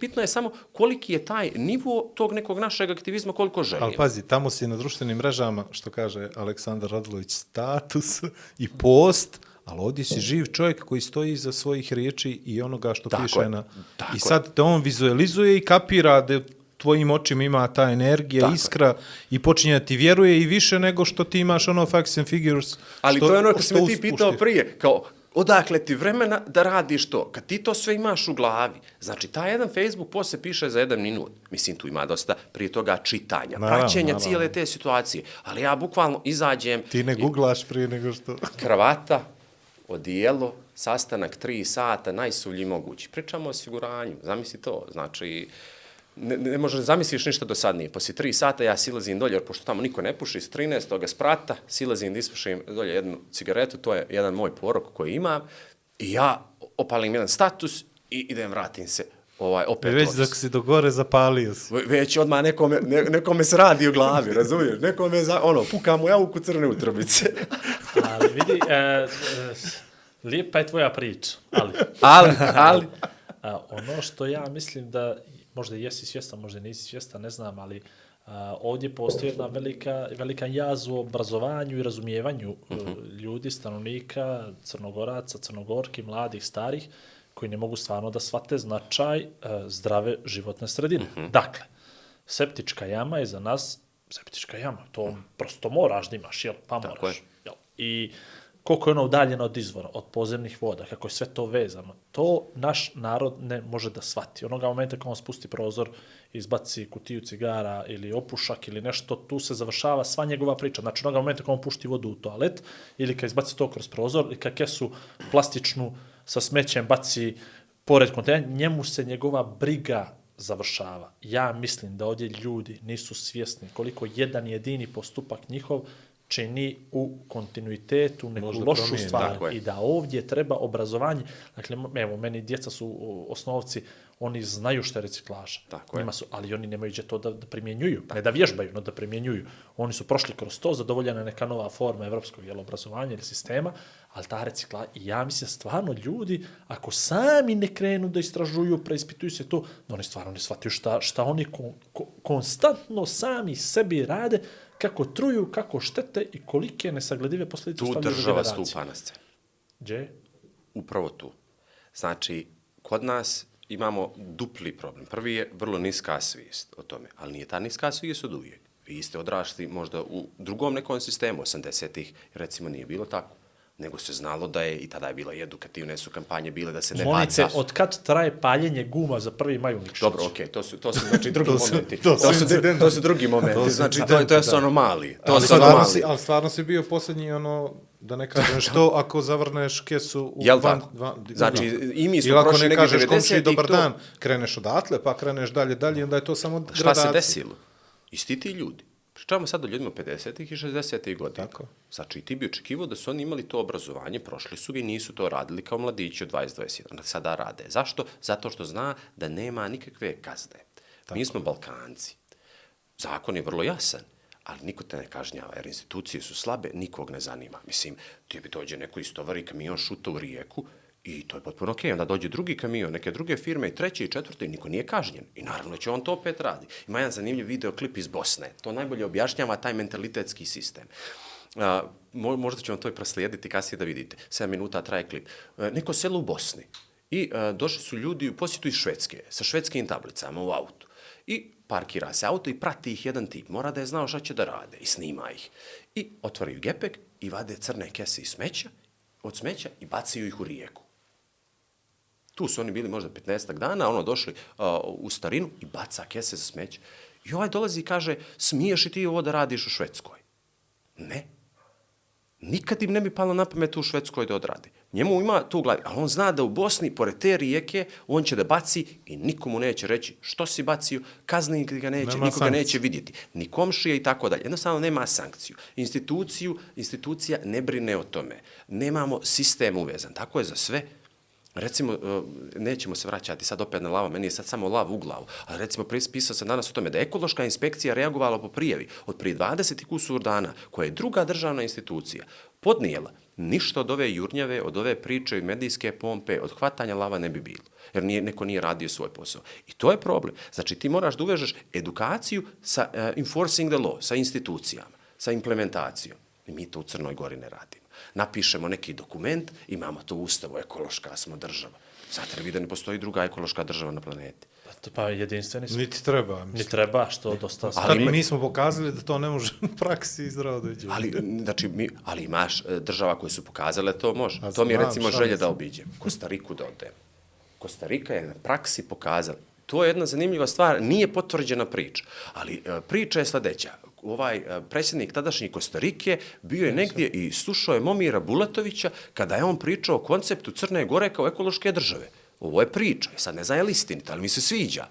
[SPEAKER 4] bitno je samo koliki je taj nivo tog nekog našeg aktivizma, koliko želimo.
[SPEAKER 2] Ali pazi, tamo si na društvenim mrežama, što kaže Aleksandar Radlović, status i post, ali ovdje si živ čovjek koji stoji iza svojih riječi i onoga što
[SPEAKER 4] Tako
[SPEAKER 2] piše
[SPEAKER 4] je,
[SPEAKER 2] na...
[SPEAKER 4] tako
[SPEAKER 2] I sad te on vizualizuje i kapira da tvojim očima ima ta energija,
[SPEAKER 4] Tako je.
[SPEAKER 2] iskra i počinje da ti vjeruje i više nego što ti imaš ono facts and figures.
[SPEAKER 4] Ali
[SPEAKER 2] što,
[SPEAKER 4] to je ono kad si me
[SPEAKER 2] što
[SPEAKER 4] ti pitao prije, kao, odakle ti vremena da radiš to? Kad ti to sve imaš u glavi, znači, taj jedan Facebook post se piše za jedan minut. Mislim, tu ima dosta prije toga čitanja,
[SPEAKER 2] Naravno,
[SPEAKER 4] praćenja
[SPEAKER 2] naravno.
[SPEAKER 4] cijele te situacije. Ali ja bukvalno izađem,
[SPEAKER 2] Ti ne googlaš prije nego što...
[SPEAKER 4] kravata, odijelo, sastanak tri sata, najsuvlji mogući. Pričamo o osiguranju, zamisli to. Znači, ne, ne možeš zamisliš ništa dosadnije. Poslije tri sata ja silazim dolje, jer pošto tamo niko ne puši, s 13. sprata silazim da ispušim dolje jednu cigaretu, to je jedan moj porok koji imam, i ja opalim jedan status i idem, vratim se ovaj, opet
[SPEAKER 2] Već dok si do gore zapalio si.
[SPEAKER 4] Ve- Već odmah nekome, ne, nekome se radi u glavi, razumiješ? Nekome, za, ono, puka mu javuku crne utrobice.
[SPEAKER 3] Ali vidi, e, e, lijepa je tvoja priča, ali
[SPEAKER 4] ali, ali,
[SPEAKER 3] a, ono što ja mislim da, možda jesi svjestan, možda nisi svjestan, ne znam, ali a, ovdje postoji jedna velika, velika jaz u obrazovanju i razumijevanju uh -huh. ljudi, stanovnika, crnogoraca, crnogorki, mladih, starih, koji ne mogu stvarno da shvate značaj e, zdrave životne sredine. Uh -huh. Dakle, septička jama je za nas septička jama. To prosto moraš da imaš, jel? Pa
[SPEAKER 4] Tako
[SPEAKER 3] moraš.
[SPEAKER 4] je.
[SPEAKER 3] Jel? I koliko je ono udaljeno od izvora, od pozemnih voda, kako je sve to vezano, to naš narod ne može da shvati. Onoga momenta kad on spusti prozor, izbaci kutiju cigara ili opušak ili nešto, tu se završava sva njegova priča. Znači, onoga momenta kad on pušti vodu u toalet ili kad izbaci to kroz prozor ili kad kesu plastičnu sa smećem baci pored kontejnera, njemu se njegova briga završava. Ja mislim da ovdje ljudi nisu svjesni koliko jedan jedini postupak njihov čini u kontinuitetu neku
[SPEAKER 2] Možda
[SPEAKER 3] lošu
[SPEAKER 2] promijeni,
[SPEAKER 3] stvar
[SPEAKER 4] tako je.
[SPEAKER 3] i da ovdje treba obrazovanje. Dakle, evo, meni djeca su osnovci, oni znaju što je reciklaža.
[SPEAKER 4] Tako.
[SPEAKER 3] Njima su, ali oni nemaju gdje to da, da primjenjuju. Ne da vježbaju, no da primjenjuju. Oni su prošli kroz to, zadovoljena je neka nova forma evropskog jel, obrazovanja ili sistema, ali ta recikla, i ja mislim stvarno ljudi, ako sami ne krenu da istražuju, preispituju se to, da oni stvarno ne shvataju šta, šta oni kon, ko, konstantno sami sebi rade, kako truju, kako štete i kolike nesagledive posljedice
[SPEAKER 4] tu
[SPEAKER 3] ostavljaju za
[SPEAKER 4] država
[SPEAKER 3] generacije.
[SPEAKER 4] stupa na scenu.
[SPEAKER 3] Gdje?
[SPEAKER 4] Upravo tu. Znači, kod nas imamo dupli problem. Prvi je vrlo niska svijest o tome, ali nije ta niska svijest od uvijek. Vi ste odrašli možda u drugom nekom sistemu, 80-ih, recimo nije bilo tako. Nego se znalo da je, i tada je bilo i edukativne su kampanje bile da se ne
[SPEAKER 3] te,
[SPEAKER 4] baca.
[SPEAKER 3] od kad traje paljenje guma za prvi maj u Nikšiću?
[SPEAKER 4] Dobro, okej, to su to su znači drugi
[SPEAKER 2] To su-
[SPEAKER 4] momenti.
[SPEAKER 2] to su
[SPEAKER 4] to su to su drugi momenti.
[SPEAKER 2] To su
[SPEAKER 4] znači to,
[SPEAKER 2] incidenti,
[SPEAKER 4] to je su
[SPEAKER 2] da.
[SPEAKER 4] anomalije. To
[SPEAKER 2] ali,
[SPEAKER 4] su
[SPEAKER 2] stvarno
[SPEAKER 4] anomalije.
[SPEAKER 2] si, ali stvarno si bio posljednji ono, da ne kažem što, ako zavrneš kesu u
[SPEAKER 4] Jel tako? Znači, i mi smo
[SPEAKER 2] Ili ako
[SPEAKER 4] prošli
[SPEAKER 2] ne
[SPEAKER 4] negdje
[SPEAKER 2] kažeš
[SPEAKER 4] 90-ih
[SPEAKER 2] dobar
[SPEAKER 4] to-
[SPEAKER 2] dan, kreneš odatle, pa kreneš dalje, dalje, i onda je to samo
[SPEAKER 4] Šta
[SPEAKER 2] gradacija.
[SPEAKER 4] se desilo? Isti ti ljudi. Pričamo sad o ljudima 50-ih i 60-ih godina.
[SPEAKER 2] Tako.
[SPEAKER 4] Znači, ti bi očekivao da su oni imali to obrazovanje, prošli su ga i nisu to radili kao mladići od 20-21. Onda Sada rade. Zašto? Zato što zna da nema nikakve kazne. Mi smo Balkanci. Zakon je vrlo jasan. ali niko te ne kažnjava, jer institucije su slabe, nikog ne zanima. Mislim, ti bi dođe neko istovari kamion šuta u rijeku, I to je potpuno okej. Onda dođe drugi kamion, neke druge firme, i treći i četvrti, i niko nije kažnjen. I naravno će on to opet radi. Ima jedan zanimljiv videoklip iz Bosne. To najbolje objašnjava taj mentalitetski sistem. A, mo- možda ću vam to i proslijediti kasnije da vidite. 7 minuta traje klip. E, neko selo u Bosni. I a, došli su ljudi u posjetu iz Švedske, sa švedskim tablicama u autu. I parkira se auto i prati ih jedan tip. Mora da je znao šta će da rade i snima ih. I otvaraju gepek i vade crne kese iz smeća, od smeća i bacaju ih u rijeku. Tu su oni bili možda 15 dana, ono došli uh, u starinu i baca kese za smeće. I ovaj dolazi i kaže, smiješ i ti ovo da radiš u Švedskoj? Ne. Nikad im ne bi palo na pamet u Švedskoj da odradi. Njemu ima to u glavi, ali on zna da u Bosni, pored te rijeke, on će da baci i nikomu neće reći što si bacio, kazni ga neće,
[SPEAKER 2] Nema
[SPEAKER 4] nikoga
[SPEAKER 2] sankcije.
[SPEAKER 4] neće vidjeti, ni komšije i tako dalje. Jednostavno nema sankciju. Instituciju, institucija ne brine o tome. Nemamo sistem uvezan. Tako je za sve. Recimo, e, nećemo se vraćati sad opet na lava, meni je sad samo lav u glavu, ali recimo pisao sam danas o tome da je ekološka inspekcija reagovala po prijavi od prije 20 i kusur dana, koja je druga državna institucija podnijela, ništa od ove jurnjave, od ove priče i medijske pompe, od hvatanja lava ne bi bilo, jer nije, neko nije radio svoj posao. I to je problem. Znači, ti moraš da uvežeš edukaciju sa uh, enforcing the law, sa institucijama, sa implementacijom. I mi to u Crnoj Gori ne radimo. Napišemo neki dokument, imamo to u ustavu, ekološka smo država. Li vi da ne postoji druga ekološka država na planeti?
[SPEAKER 3] Pa to- Pa jedinstveni smo.
[SPEAKER 2] Niti treba.
[SPEAKER 3] Ni
[SPEAKER 2] Mislim.
[SPEAKER 3] treba, što dosta...
[SPEAKER 4] Ali
[SPEAKER 2] Ali
[SPEAKER 4] mi-
[SPEAKER 2] smo pokazali da to ne može u praksi izraditi.
[SPEAKER 4] Ali, znači, mi, ali imaš e, država koje su pokazale da to može.
[SPEAKER 2] A
[SPEAKER 4] To mi je recimo želja
[SPEAKER 2] mislim.
[SPEAKER 4] da obiđem. Kostariku da odem. Kostarika je na praksi pokazala. To je jedna zanimljiva stvar, nije potvrđena priča, ali e, priča je sledeća. Ovaj e, predsjednik tadašnji Kostarike bio je negdje i slušao je Momira Bulatovića kada je on pričao o konceptu Crne Gore kao ekološke države. Ovo je priča, i sad ne znam je li istinita, ali mi se sviđa.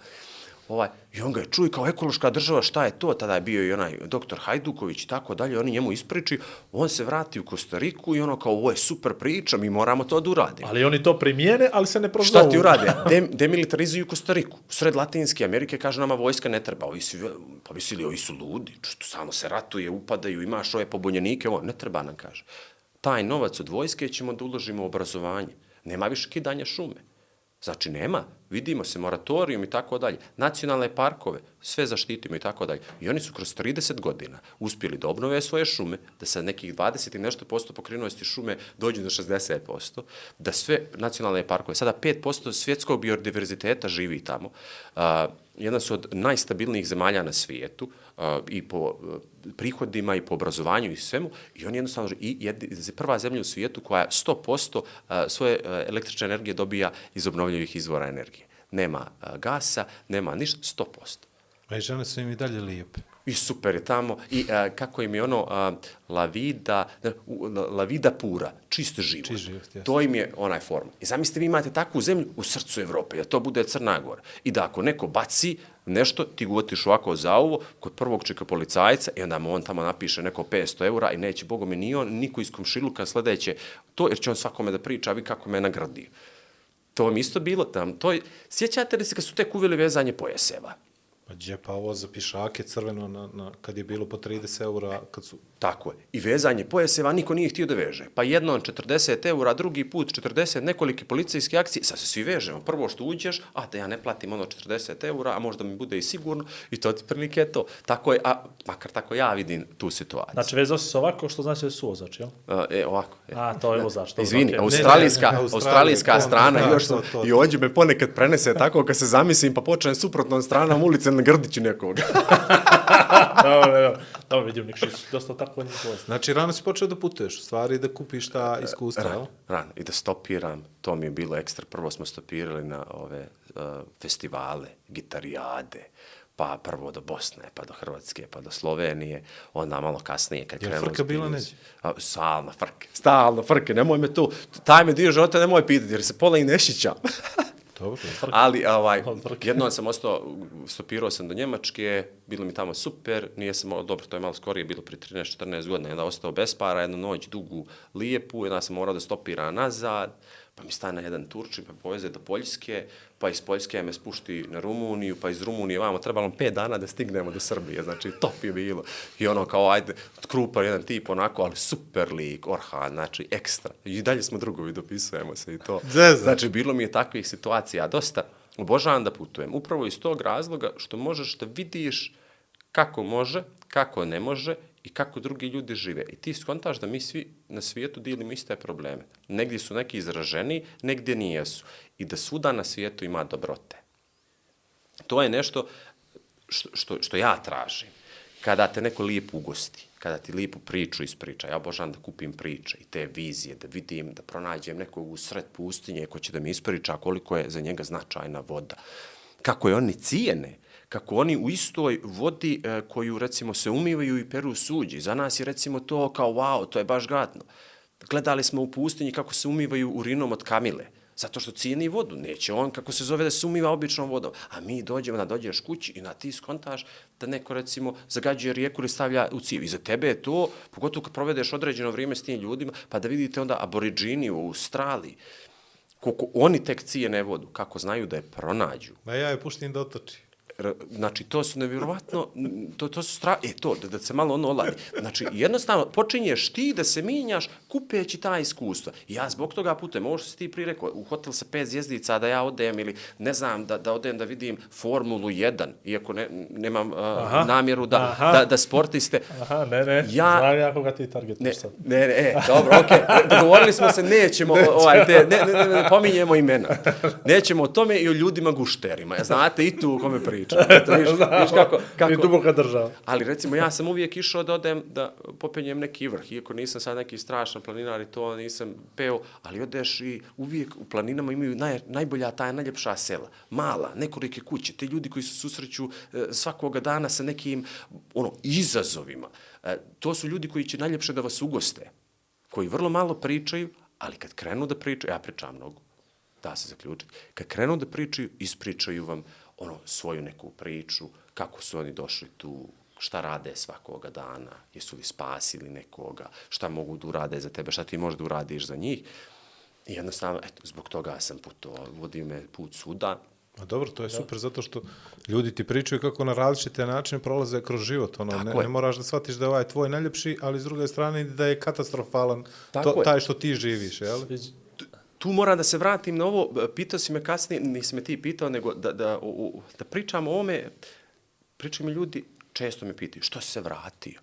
[SPEAKER 4] Ovaj, I on ga je čuo i kao ekološka država, šta je to? Tada je bio i onaj doktor Hajduković i tako dalje, oni njemu ispriči, on se vrati u Kostariku i ono kao, ovo je super priča, mi moramo to da uradimo.
[SPEAKER 3] Ali oni to primijene, ali se ne prozovu.
[SPEAKER 4] Šta ti urade? Dem, demilitarizuju Kostariku. Sred Latinske Amerike kaže nama vojska ne treba. Ovi su, pa mislili, ovi su ludi. Što samo se ratuje, upadaju, imaš ove pobunjenike. Ovo, ne treba nam, kaže. Taj novac od vojske ćemo da uložimo u obrazovanje. Nema više kidanja šume. Znači, nema. Vidimo se, moratorijum i tako dalje. Nacionalne parkove, sve zaštitimo i tako dalje. I oni su kroz 30 godina uspjeli da obnove svoje šume, da sa nekih 20 i nešto posto pokrinuosti šume dođu do 60%, da sve nacionalne parkove, sada 5% svjetskog biodiverziteta živi tamo, a, jedna su od najstabilnijih zemalja na svijetu a, i po prihodima i po obrazovanju i svemu i oni jednostavno i jedi, prva zemlja u svijetu koja 100% a, svoje električne energije dobija iz obnovljivih izvora energije. Nema gasa, nema ništa, 100%.
[SPEAKER 2] A i žene su im i dalje lijepe.
[SPEAKER 4] I super je tamo. I a, kako im je ono a, la vida, ne, u- la, vida pura, čist život.
[SPEAKER 2] Čist život, jeste.
[SPEAKER 4] to im je onaj forma. I zamislite vi imate takvu zemlju u srcu Evrope, da to bude Crna Gora. I da ako neko baci nešto, ti ga otiš ovako za ovo, kod prvog čeka policajca i onda mu on tamo napiše neko 500 eura i neće, bogo mi ni on, niko iz komšiluka sledeće to, jer će on svakome da priča, a vi kako me nagradio. To vam isto bilo tam. To je, sjećate li se kad su tek uveli vezanje pojaseva?
[SPEAKER 2] Pa gdje pa ovo za pišake crveno na, na, kad je bilo po 30 eura, kad su...
[SPEAKER 4] Tako je. I vezanje pojaseva niko nije htio da veže. Pa jedno 40 eura, drugi put 40, nekolike policijske akcije, sad se svi vežemo. Prvo što uđeš, a da ja ne platim ono 40 eura, a možda mi bude i sigurno, i to ti prilike je to. Tako je, a makar tako ja vidim tu situaciju.
[SPEAKER 3] Znači, vezao si se ovako, što znači da je suvozač, jel?
[SPEAKER 4] A, e, ovako. E.
[SPEAKER 3] A, to je vozač. dobro,
[SPEAKER 4] Izvini,
[SPEAKER 3] okej.
[SPEAKER 4] australijska,
[SPEAKER 2] Ne, ne, ne,
[SPEAKER 4] australijska
[SPEAKER 2] to-
[SPEAKER 4] strana,
[SPEAKER 2] da,
[SPEAKER 4] još
[SPEAKER 2] to-
[SPEAKER 4] sam,
[SPEAKER 2] to-
[SPEAKER 4] i ođe me ponekad prenese tako kad se zamislim, pa počnem suprotnom stranom ulice na grdiću nekoga.
[SPEAKER 3] Dobro, dobro. Dobro, vidim Nikšić, dosta tako njih vozi.
[SPEAKER 2] Znači, rano si počeo da putuješ, u stvari da kupiš ta iskustva, jel?
[SPEAKER 4] Ran, ran. I da stopiram, to mi je bilo ekstra. Prvo smo stopirali na ove uh, festivale, gitarijade, pa prvo do Bosne, pa do Hrvatske, pa do Slovenije, onda malo kasnije kad
[SPEAKER 2] Jel
[SPEAKER 4] krenulo...
[SPEAKER 2] frka bila neđe?
[SPEAKER 4] A, Stalno frke, stalno frke, nemoj me tu, taj me dio života nemoj pitati, jer se pola i ne šićam.
[SPEAKER 2] Dobro.
[SPEAKER 4] Ali ovaj, jednom sam ostao stopirao sam do Njemačke, bilo mi tamo super, nije sam, dobro, to je malo skorije, bilo pri 13-14 godina, onda ostao bez para, jednu noć dugu, lijepu, onda sam morao da stopiram nazad, pa mi stane jedan Turčin, pa poveze do Poljske, pa iz Poljske me spušti na Rumuniju, pa iz Rumunije vamo, trebalo nam pet dana da stignemo do Srbije, znači top je bilo. I ono kao, ajde, krupan jedan tip onako, ali super lik, Orhan, znači ekstra. I dalje smo drugovi, dopisujemo se i to. Znači, bilo mi je takvih situacija dosta. Obožavam da putujem. Upravo iz tog razloga što možeš da vidiš kako može, kako ne može i kako drugi ljudi žive. I ti skontaš da mi svi na svijetu dijelimo iste probleme. Negdje su neki izraženi, negdje nijesu. I da svuda na svijetu ima dobrote. To je nešto što, što, što ja tražim. Kada te neko lijepo ugosti, kada ti lijepu priču ispriča, ja obožavam da kupim priče i te vizije, da vidim, da pronađem nekog u sred pustinje ko će da mi ispriča koliko je za njega značajna voda. Kako je oni cijene, kako oni u istoj vodi e, koju recimo se umivaju i peru suđi. Za nas je recimo to kao wow, to je baš gadno. Gledali smo u pustinji kako se umivaju urinom od kamile. Zato što cijeni vodu. Neće on, kako se zove, da se umiva običnom vodom. A mi dođemo, da dođeš kući i na ti skontaš da neko, recimo, zagađuje rijeku ili stavlja u civ. I za tebe je to, pogotovo kad provedeš određeno vrijeme s tim ljudima, pa da vidite onda aboriđini u Australiji, koliko oni tek cijene vodu, kako znaju da je pronađu.
[SPEAKER 2] Ma ja je puštim da otoči.
[SPEAKER 4] Znači, to su nevjerovatno, to, to su stra... E, to, da, da se malo ono oladi. Znači, jednostavno, počinješ ti da se minjaš kupeći ta iskustva. Ja zbog toga putujem, ovo što si ti prije rekao, u hotel sa pet zvjezdica da ja odem ili, ne znam, da, da odem da vidim Formulu 1, iako ne, nemam uh, namjeru da,
[SPEAKER 3] aha.
[SPEAKER 4] da, da sportiste.
[SPEAKER 3] Aha, ne, ne,
[SPEAKER 4] Ja-
[SPEAKER 3] znam ja koga ti targetuješ
[SPEAKER 4] Ne,
[SPEAKER 3] sad.
[SPEAKER 4] ne, ne, e, dobro, okej. Okay. Dogovorili smo se, nećemo, ovaj, te, ne, ne, ne, ne, pominjemo imena. Nećemo o tome i o ljudima gušterima. Znate i tu o kome pričam. Eto, viš, viš kako, kako,
[SPEAKER 3] duboka država.
[SPEAKER 4] Ali recimo ja sam uvijek išao da odem da popenjem neki vrh, iako nisam sad neki strašan planinar i to nisam peo, ali odeš i uvijek u planinama imaju naj, najbolja ta najljepša sela, mala, nekolike kuće, te ljudi koji se susreću e, svakoga dana sa nekim ono izazovima. E, to su ljudi koji će najljepše da vas ugoste, koji vrlo malo pričaju, ali kad krenu da pričaju, ja pričam mnogo, da se zaključiti. Kad krenu da pričaju, ispričaju vam ono svoju neku priču, kako su oni došli tu, šta rade svakoga dana, jesu li spasili nekoga, šta mogu da urade za tebe, šta ti možeš da uradiš za njih. I jednostavno, eto, zbog toga sam putovao, vodio me put suda,
[SPEAKER 2] A dobro, to je super zato što ljudi ti pričaju kako na različite načine prolaze kroz život. Ono,
[SPEAKER 4] Tako
[SPEAKER 2] ne,
[SPEAKER 4] je.
[SPEAKER 2] ne moraš da shvatiš da je ovaj tvoj najljepši, ali s druge strane da je katastrofalan
[SPEAKER 4] Tako
[SPEAKER 2] to,
[SPEAKER 4] je.
[SPEAKER 2] taj što ti živiš, jel?
[SPEAKER 4] Tu moram da se vratim na ovo, e, pitao si me kasnije, nisi me ti pitao, nego da, da, o- da pričam o ovome, pričaju mi ljudi, često me pitaju, što si se vratio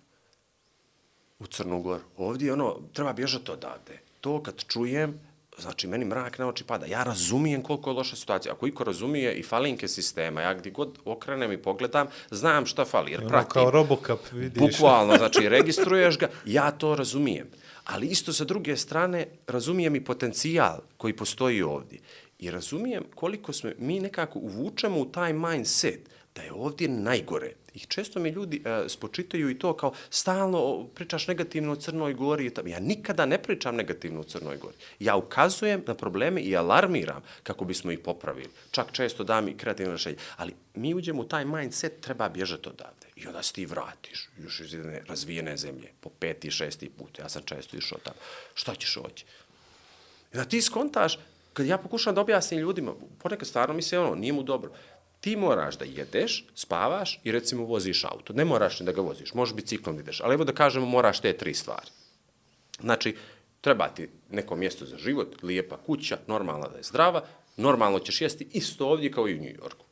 [SPEAKER 4] u Crnu Goru? Ovdje je ono, treba bježati odavde. To kad čujem, znači meni mrak na oči pada. Ja razumijem koliko je loša situacija. Ako iko razumije i falinke sistema, ja gdje god okrenem i pogledam, znam šta fali, jer
[SPEAKER 2] Ono
[SPEAKER 4] pratim.
[SPEAKER 2] kao Robocop, vidiš.
[SPEAKER 4] Bukvalno, znači registruješ ga, ja to razumijem. Ali isto sa druge strane razumijem i potencijal koji postoji ovdje. I razumijem koliko smo mi nekako uvučemo u taj mindset da je ovdje najgore. I često mi ljudi e, spočitaju i to kao stalno pričaš negativno o Crnoj Gori. Ja nikada ne pričam negativno o Crnoj Gori. Ja ukazujem na probleme i alarmiram kako bismo ih popravili. Čak često dam i kreativne rešenje. Ali mi uđemo u taj mindset, treba bježati odavde. I onda se ti vratiš, još iz jedne razvijene zemlje, po peti, šesti put. Ja sam često išao tamo. Šta ćeš oći? Da ti skontaš, kad ja pokušam da objasnim ljudima, ponekad stvarno mi se ono, nije mu dobro. Ti moraš da jedeš, spavaš i recimo voziš auto. Ne moraš ni da ga voziš, možeš biciklom da ideš, ali evo da kažemo moraš te tri stvari. Znači, treba ti neko mjesto za život, lijepa kuća, normalna da je zdrava, normalno ćeš jesti isto ovdje kao i u New Yorku.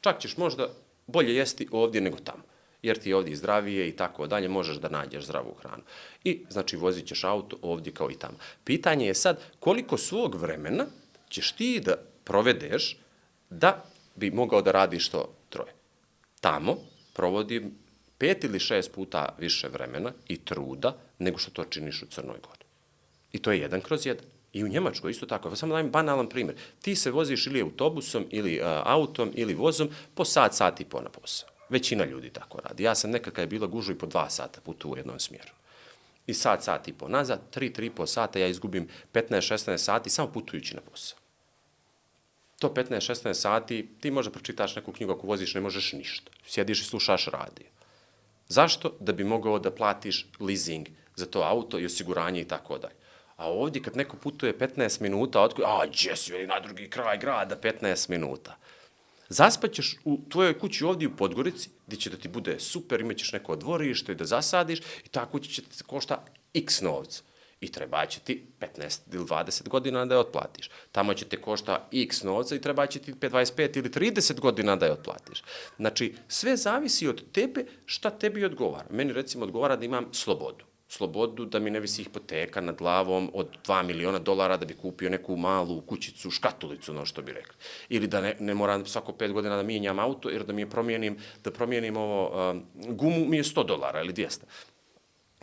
[SPEAKER 4] Čak ćeš možda bolje jesti ovdje nego tamo, jer ti je ovdje zdravije i tako dalje, možeš da nađeš zdravu hranu. I, znači, vozit ćeš auto ovdje kao i tamo. Pitanje je sad, koliko svog vremena ćeš ti da provedeš da bi mogao da radiš to troje. Tamo provodim pet ili šest puta više vremena i truda nego što to činiš u Crnoj Gori. I to je jedan kroz jedan. I u Njemačkoj isto tako. Samo dajem banalan primjer. Ti se voziš ili autobusom, ili uh, autom, ili vozom po sat, sat i po na posao. Većina ljudi tako radi. Ja sam nekad kad je bila gužva i po dva sata putu u jednom smjeru. I sat, sat i po nazad, tri, tri po sata ja izgubim 15-16 sati samo putujući na posao. To 15-16 sati, ti možda pročitaš neku knjigu ako voziš, ne možeš ništa. Sjediš i slušaš radio. Zašto? Da bi mogao da platiš leasing za to auto i osiguranje i tako dalje. A ovdje kad neko putuje 15 minuta, otko, a gdje si veli na drugi kraj grada 15 minuta. Zaspaćeš u tvojoj kući ovdje u Podgorici, gdje će da ti bude super, imaćeš neko dvorište da zasadiš i ta kuća će ti košta x novca. I treba će ti 15 ili 20 godina da je otplatiš. Tamo će te košta x novca i treba će ti 25 ili 30 godina da je otplatiš. Znači, sve zavisi od tebe šta tebi odgovara. Meni recimo odgovara da imam slobodu slobodu da mi ne visi hipoteka nad glavom od 2 miliona dolara da bi kupio neku malu kućicu, škatulicu, no što bi rekli. Ili da ne, ne moram svako 5 godina da mijenjam auto, jer da mi je promijenim, da promijenim ovo, um, gumu mi je 100 dolara ili 200.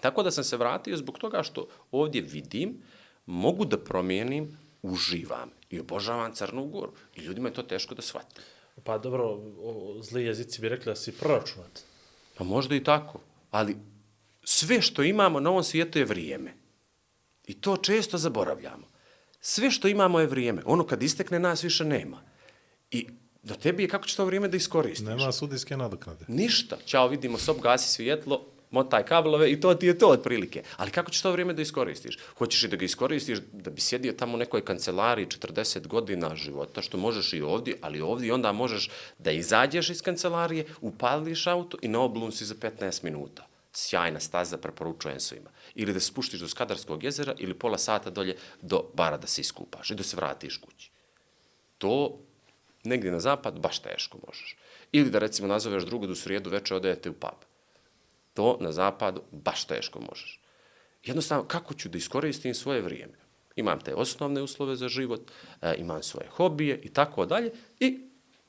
[SPEAKER 4] Tako da sam se vratio zbog toga što ovdje vidim, mogu da promijenim, uživam i obožavam Crnu Goru. I ljudima je to teško da shvate.
[SPEAKER 3] Pa dobro, o, zli jezici bi rekli da si proračunat.
[SPEAKER 4] Pa možda i tako, ali sve što imamo na ovom svijetu je vrijeme. I to često zaboravljamo. Sve što imamo je vrijeme. Ono kad istekne nas više nema. I do tebi je kako će to vrijeme da iskoristiš.
[SPEAKER 2] Nema sudijske nadoknade.
[SPEAKER 4] Ništa. Ćao, vidimo sob, gasi svjetlo, motaj kablove i to ti je to otprilike. Ali kako ćeš to vrijeme da iskoristiš? Hoćeš i da ga iskoristiš da bi sjedio tamo u nekoj kancelariji 40 godina života, što možeš i ovdje, ali ovdje onda možeš da izađeš iz kancelarije, upališ auto i na oblun si za 15 minuta sjajna staza, preporučujem svima. Ili da spuštiš do Skadarskog jezera ili pola sata dolje do bara da se iskupaš i da se vratiš kući. To negdje na zapad baš teško možeš. Ili da recimo nazoveš drugu da u srijedu veče odete u pub. To na zapadu baš teško možeš. Jednostavno, kako ću da iskoristim svoje vrijeme? Imam te osnovne uslove za život, e, imam svoje hobije i tako dalje i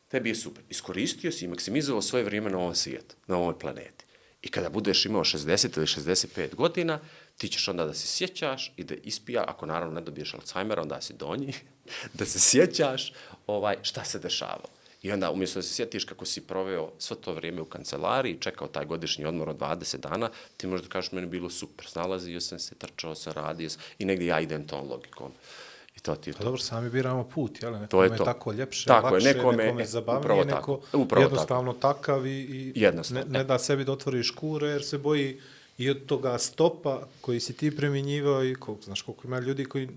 [SPEAKER 4] tebi je super. Iskoristio si i maksimizovao svoje vrijeme na ovom svijetu, na ovoj planeti. I kada budeš imao 60 ili 65 godina, ti ćeš onda da se sjećaš i da ispija, ako naravno ne dobiješ Alzheimera, onda si donji, da se sjećaš ovaj, šta se dešavalo. I onda umjesto da se sjetiš kako si proveo svo to vrijeme u kancelariji, čekao taj godišnji odmor od 20 dana, ti možda kažeš meni bilo super, snalazio sam se, trčao sam, radio sam i negdje ja idem tom logikom. I to ti je
[SPEAKER 2] Pa
[SPEAKER 4] to.
[SPEAKER 2] dobro, sami biramo put, jel? Nekome
[SPEAKER 4] To je
[SPEAKER 2] je,
[SPEAKER 4] to.
[SPEAKER 2] tako ljepše,
[SPEAKER 4] Tako je,
[SPEAKER 2] lakše,
[SPEAKER 4] nekome-
[SPEAKER 2] nekome
[SPEAKER 4] e,
[SPEAKER 2] zabavnije, neko
[SPEAKER 4] tako.
[SPEAKER 2] Jednostavno takav i, i
[SPEAKER 4] Jednostavno,
[SPEAKER 2] ne, ne da sebi da otvori škure jer se boji i od toga stopa koji si ti primjenjivao i koliko, znaš koliko ima ljudi koji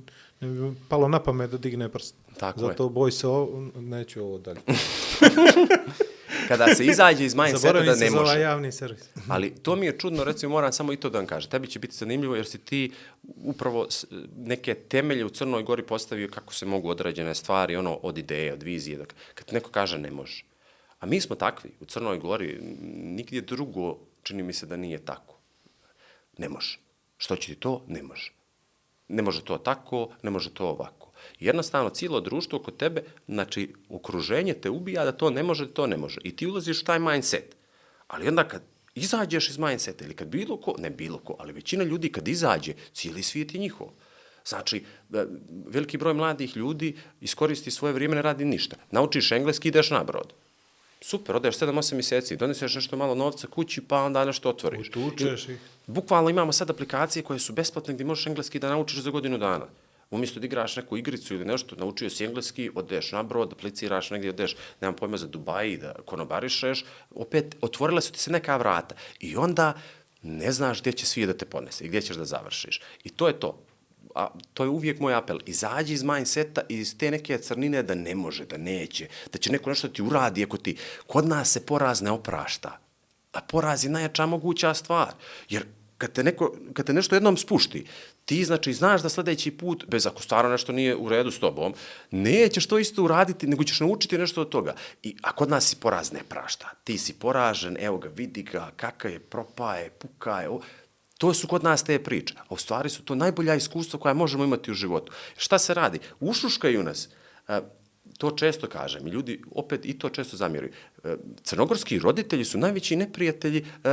[SPEAKER 2] palo na pamet da digne prst.
[SPEAKER 4] Tako je.
[SPEAKER 2] Zato boj se ovo, neću ovo dalje.
[SPEAKER 4] Kada se izađe iz mindseta
[SPEAKER 2] Zaboravim
[SPEAKER 4] da ne
[SPEAKER 2] za ovaj
[SPEAKER 4] može.
[SPEAKER 2] javni servis.
[SPEAKER 4] Ali to mi je čudno, recimo moram samo i to da vam kažem. Tebi će biti zanimljivo jer si ti upravo neke temelje u Crnoj Gori postavio kako se mogu određene stvari, ono, od ideje, od vizije. Dok, kad neko kaže ne može. A mi smo takvi u Crnoj Gori, nigdje drugo čini mi se da nije tako. Ne može. Što će ti to? Ne može. Ne može to tako, ne može to ovako. Jednostavno, cijelo društvo oko tebe, znači, okruženje te ubija da to ne može, to ne može. I ti ulaziš u taj mindset. Ali onda kad izađeš iz mindseta ili kad bilo ko, ne bilo ko, ali većina ljudi kad izađe, cijeli svijet je njihov. Znači, da, veliki broj mladih ljudi iskoristi svoje vrijeme, ne radi ništa. Naučiš engleski, ideš na brod. Super, odeš 7-8 mjeseci, doneseš nešto malo novca kući, pa onda nešto otvoriš.
[SPEAKER 2] Utučeš ih.
[SPEAKER 4] Bukvalno imamo sad aplikacije koje su besplatne gdje možeš engleski da naučiš za godinu dana. Umjesto da igraš neku igricu ili nešto, naučio si engleski, odeš na brod, apliciraš negdje, odeš, nemam pojma za Dubai, da konobarišeš, opet otvorile su ti se neka vrata. I onda ne znaš gdje će svijet da te ponese i gdje ćeš da završiš. I to je to. A to je uvijek moj apel. Izađi iz mindseta iz te neke crnine da ne može, da neće, da će neko nešto ti uradi ako ti... Kod nas se poraz ne oprašta. A poraz je najjača moguća stvar. Jer kad te, neko, kad te nešto jednom spušti, ti znači znaš da sljedeći put, bez ako stvarno nešto nije u redu s tobom, nećeš to isto uraditi, nego ćeš naučiti nešto od toga. I, a kod nas si poraz ne prašta. Ti si poražen, evo ga, vidi ga, kakav je, propaje, pukaje. O, to su kod nas te priče. A u stvari su to najbolja iskustva koja možemo imati u životu. Šta se radi? Ušuškaju nas. A, to često kažem i ljudi opet i to često zamjeruju. E, Crnogorski roditelji su najveći neprijatelji e,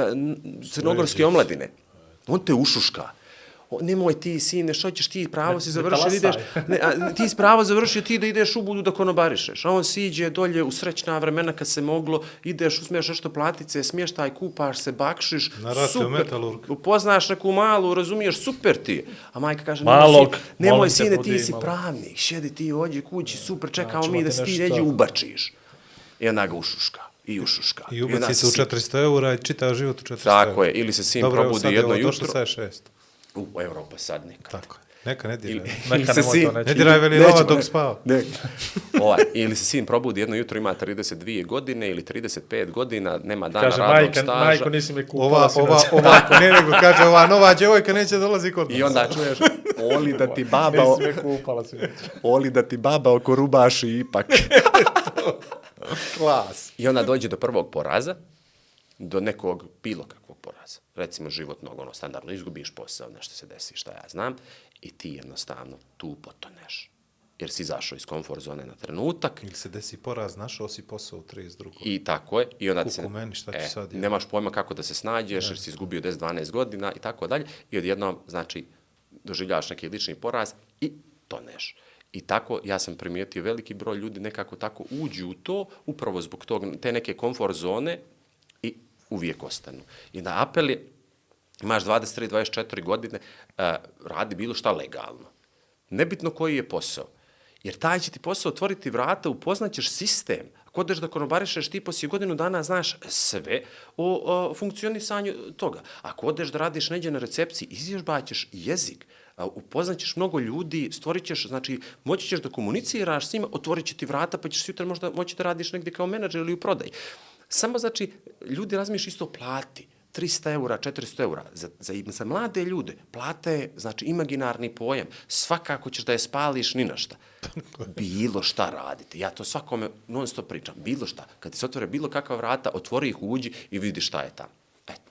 [SPEAKER 4] crnogorske omladine. On te ušuška. Nemoj ti, sine, što ćeš ti, pravo si završio, da ideš, ne, a, ti si pravo završio, ti da ideš u budu da konobarišeš. A on siđe dolje u srećna vremena kad se moglo, ideš, uzmeš nešto platice, smještaj, kupaš se, bakšiš,
[SPEAKER 2] Na rate u
[SPEAKER 4] super,
[SPEAKER 2] Metalurg.
[SPEAKER 4] upoznaš neku malu, razumiješ, super ti. A majka kaže,
[SPEAKER 3] Malog,
[SPEAKER 4] nemoj, nemoj sine, ti si
[SPEAKER 3] malo.
[SPEAKER 4] pravnik, šedi ti ođe kući, super, čekamo
[SPEAKER 3] ćemo
[SPEAKER 4] mi da se ti neđe ubačiš. I onda ga ušuška, i ušuška.
[SPEAKER 2] I ubaci se u
[SPEAKER 4] sin-
[SPEAKER 2] 400 eura i čitao život u 400
[SPEAKER 4] Tako
[SPEAKER 2] eura.
[SPEAKER 4] je, ili se sin
[SPEAKER 2] Dobro, evo
[SPEAKER 4] probudi
[SPEAKER 2] sad je
[SPEAKER 4] jedno
[SPEAKER 2] ovo
[SPEAKER 4] jutro.
[SPEAKER 2] Došlo 6.
[SPEAKER 4] U, Europa sad nekad.
[SPEAKER 2] Tako je. Neka ne
[SPEAKER 4] Ili,
[SPEAKER 2] diraj.
[SPEAKER 3] Neka
[SPEAKER 4] se sin,
[SPEAKER 3] to.
[SPEAKER 2] Ne diraj veli
[SPEAKER 4] Nećemo.
[SPEAKER 2] lova dok spava.
[SPEAKER 4] Ne. ovaj, ili se sin probudi jedno jutro, ima 32 godine ili 35 godina, nema dana
[SPEAKER 3] Kaže,
[SPEAKER 4] radnog
[SPEAKER 3] majka,
[SPEAKER 4] staža.
[SPEAKER 3] majko, nisi me kupala
[SPEAKER 2] Ova, ova, ova, ne nego kaže, ova nova djevojka neće dolazi kod nas.
[SPEAKER 4] I onda čuješ, oli da ti baba,
[SPEAKER 3] Nisi me kupala sinoć.
[SPEAKER 4] oli da ti baba oko rubaši ipak.
[SPEAKER 2] Klas.
[SPEAKER 4] I onda dođe do prvog poraza, do nekog bilo kakvog poraza. Recimo životnog, ono, standardno, izgubiš posao, nešto se desi, šta ja znam, i ti jednostavno tu potoneš. Jer si izašao iz komfort zone na trenutak
[SPEAKER 2] Ili se desi poraz, našao si posao u 32.
[SPEAKER 4] i tako je. I onda
[SPEAKER 2] Kuku
[SPEAKER 4] se,
[SPEAKER 2] meni, šta ću
[SPEAKER 4] e,
[SPEAKER 2] sad, ja?
[SPEAKER 4] nemaš pojma kako da se snađeš, jer si izgubio 10-12 godina i tako dalje. I odjednom, znači, doživljavaš neki lični poraz i toneš. I tako, ja sam primijetio veliki broj ljudi nekako tako uđu u to, upravo zbog tog, te neke komfort zone uvijek ostanu. I da apel je, imaš 23-24 godine, uh, radi bilo šta legalno. Nebitno koji je posao. Jer taj će ti posao otvoriti vrata, upoznaćeš sistem. Ako odeš da konobarišeš, ti poslije godinu dana znaš sve o, o funkcionisanju toga. Ako odeš da radiš neđe na recepciji, izvježbaćeš jezik, upoznaćeš mnogo ljudi, stvorit ćeš, znači, moći ćeš da komuniciraš s njima, otvorit će ti vrata, pa ćeš sutra možda moći da radiš negdje kao menadžer ili u prodaji. Samo, znači, ljudi razmišljaju isto o plati. 300 eura, 400 eura. Za, za, za mlade ljude plata je, znači, imaginarni pojam. Svakako ćeš da je spališ ni na šta. Bilo šta raditi. Ja to svakome non stop pričam. Bilo šta. Kad ti se otvore bilo kakva vrata, otvori ih, uđi i vidi šta je tamo. Eto.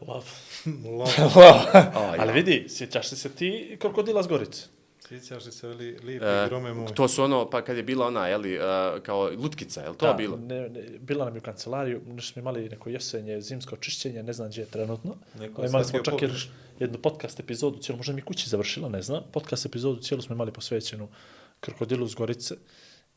[SPEAKER 3] Love.
[SPEAKER 2] Lova.
[SPEAKER 3] Ali vidi, sjećaš li se ti krokodila s Gorice?
[SPEAKER 2] Sjećaš li se li, lipi
[SPEAKER 4] E,
[SPEAKER 2] grome moj?
[SPEAKER 4] to su ono, pa kad je bila ona, jeli, e, kao lutkica, je li to
[SPEAKER 3] Da,
[SPEAKER 4] bilo?
[SPEAKER 3] Ne, ne, bila nam je u kancelariju, nešto smo imali neko jesenje, zimsko čišćenje, ne znam gdje je trenutno.
[SPEAKER 2] Neko
[SPEAKER 3] imali smo čak jednu,
[SPEAKER 2] pogrešno.
[SPEAKER 3] jednu podcast epizodu, cijelu, možda mi kući završila, ne znam. Podcast epizodu cijelu smo imali posvećenu krokodilu s Gorice.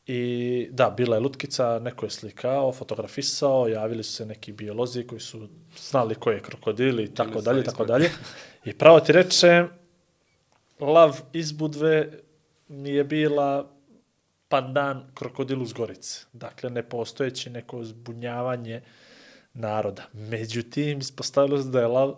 [SPEAKER 3] I da, bila je lutkica, neko je slikao, fotografisao, javili su se neki biolozi koji su znali ko je krokodil i tako dalje, tako dalje. I pravo ti rečem, lav iz Budve mi je bila pandan krokodilu s Gorice. Dakle, nepostojeći neko zbunjavanje naroda. Međutim, ispostavilo se da je lav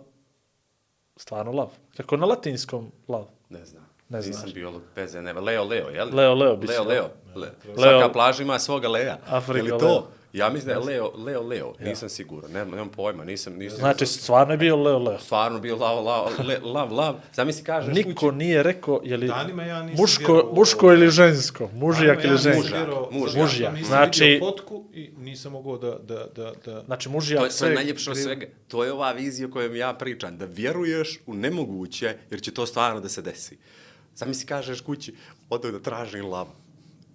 [SPEAKER 3] stvarno lav. Kako na latinskom lav?
[SPEAKER 4] Ne znam.
[SPEAKER 3] Ne
[SPEAKER 4] Nisam
[SPEAKER 3] znaš.
[SPEAKER 4] biolog, bez nema. Leo, Leo, jel?
[SPEAKER 3] Leo, Leo
[SPEAKER 4] Leo, Leo. Le.
[SPEAKER 3] Leo.
[SPEAKER 4] Svaka plaža ima svoga Lea.
[SPEAKER 3] Afrika, Leo.
[SPEAKER 4] Ja mislim da je Leo, Leo, Leo. Nisam siguran. Nemam, nemam pojma. Nisam, nisam.
[SPEAKER 3] Znači, stvarno je bio Leo, Leo.
[SPEAKER 4] stvarno bio lav, lav, le, lav, lav. Zamisli kažeš
[SPEAKER 3] Niko nije rekao, je li
[SPEAKER 2] Danima ja nisam
[SPEAKER 3] muško,
[SPEAKER 2] vjerovao.
[SPEAKER 3] muško ili žensko, mužijak ili žensko.
[SPEAKER 4] muža.
[SPEAKER 3] Mužjak.
[SPEAKER 2] Nisam
[SPEAKER 3] Znači-
[SPEAKER 2] vidio fotku i nisam mogao da, da, da, da...
[SPEAKER 3] Znači, mužijak
[SPEAKER 4] je, to je
[SPEAKER 3] sve...
[SPEAKER 4] najljepše od svega. To je ova vizija kojom ja pričam. Da vjeruješ u nemoguće, jer će to stvarno da se desi. Zamisli kažeš kući, odo da tražim lav.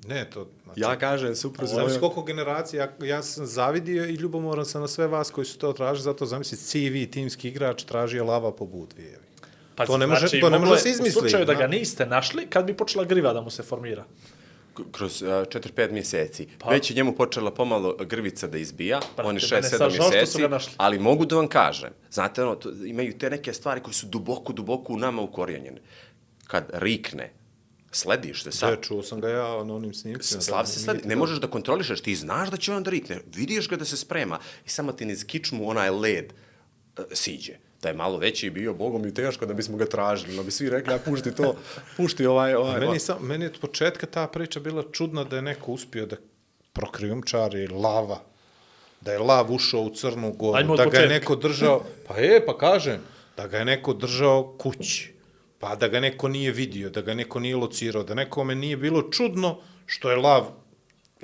[SPEAKER 2] Ne, to... Znači,
[SPEAKER 4] Ja kažem supruzi
[SPEAKER 2] Znam
[SPEAKER 4] mojoj-
[SPEAKER 2] koliko generacija, ja, ja sam zavidio i ljubomoran sam na sve vas koji su to tražili, zato zamisli CV, timski igrač, tražio lava po budvi.
[SPEAKER 3] Pa,
[SPEAKER 2] to ne može-
[SPEAKER 3] znači,
[SPEAKER 2] to ne može
[SPEAKER 3] je-
[SPEAKER 2] se izmisli,
[SPEAKER 3] U slučaju da ga niste našli, kad bi počela griva da mu se formira?
[SPEAKER 4] Kroz uh, 4-5 mjeseci. Pa. Već je njemu počela pomalo grvica da izbija,
[SPEAKER 3] Brate,
[SPEAKER 4] oni
[SPEAKER 3] mene
[SPEAKER 4] 6-7
[SPEAKER 3] sad žao što su
[SPEAKER 4] mjeseci, ali mogu da vam kažem, znate, ono, to, imaju te neke stvari koje su duboko, duboko u nama ukorijenjene. Kad rikne, slediš se sad,
[SPEAKER 2] Da, čuo sam ga ja na onim snimcima.
[SPEAKER 4] Slav
[SPEAKER 2] da,
[SPEAKER 4] se
[SPEAKER 2] nije
[SPEAKER 4] sledi, ne možeš da kontrolišeš, ti znaš da će on da rikne, vidiš ga da se sprema. I samo ti niz kičmu onaj led uh, siđe. Da je malo veći bio, bogom i teško da bismo ga tražili, da bi svi rekli, a pušti to, pušti ovaj, ovaj,
[SPEAKER 2] Meni, sam, meni je od početka ta priča bila čudna da je neko uspio da prokrijumčari lava, da je lav ušao u Crnu Goru, da ga je neko držao, pa je, pa kažem, da ga je neko držao kući, pa da ga neko nije vidio, da ga neko nije locirao, da nekome nije bilo čudno što je lav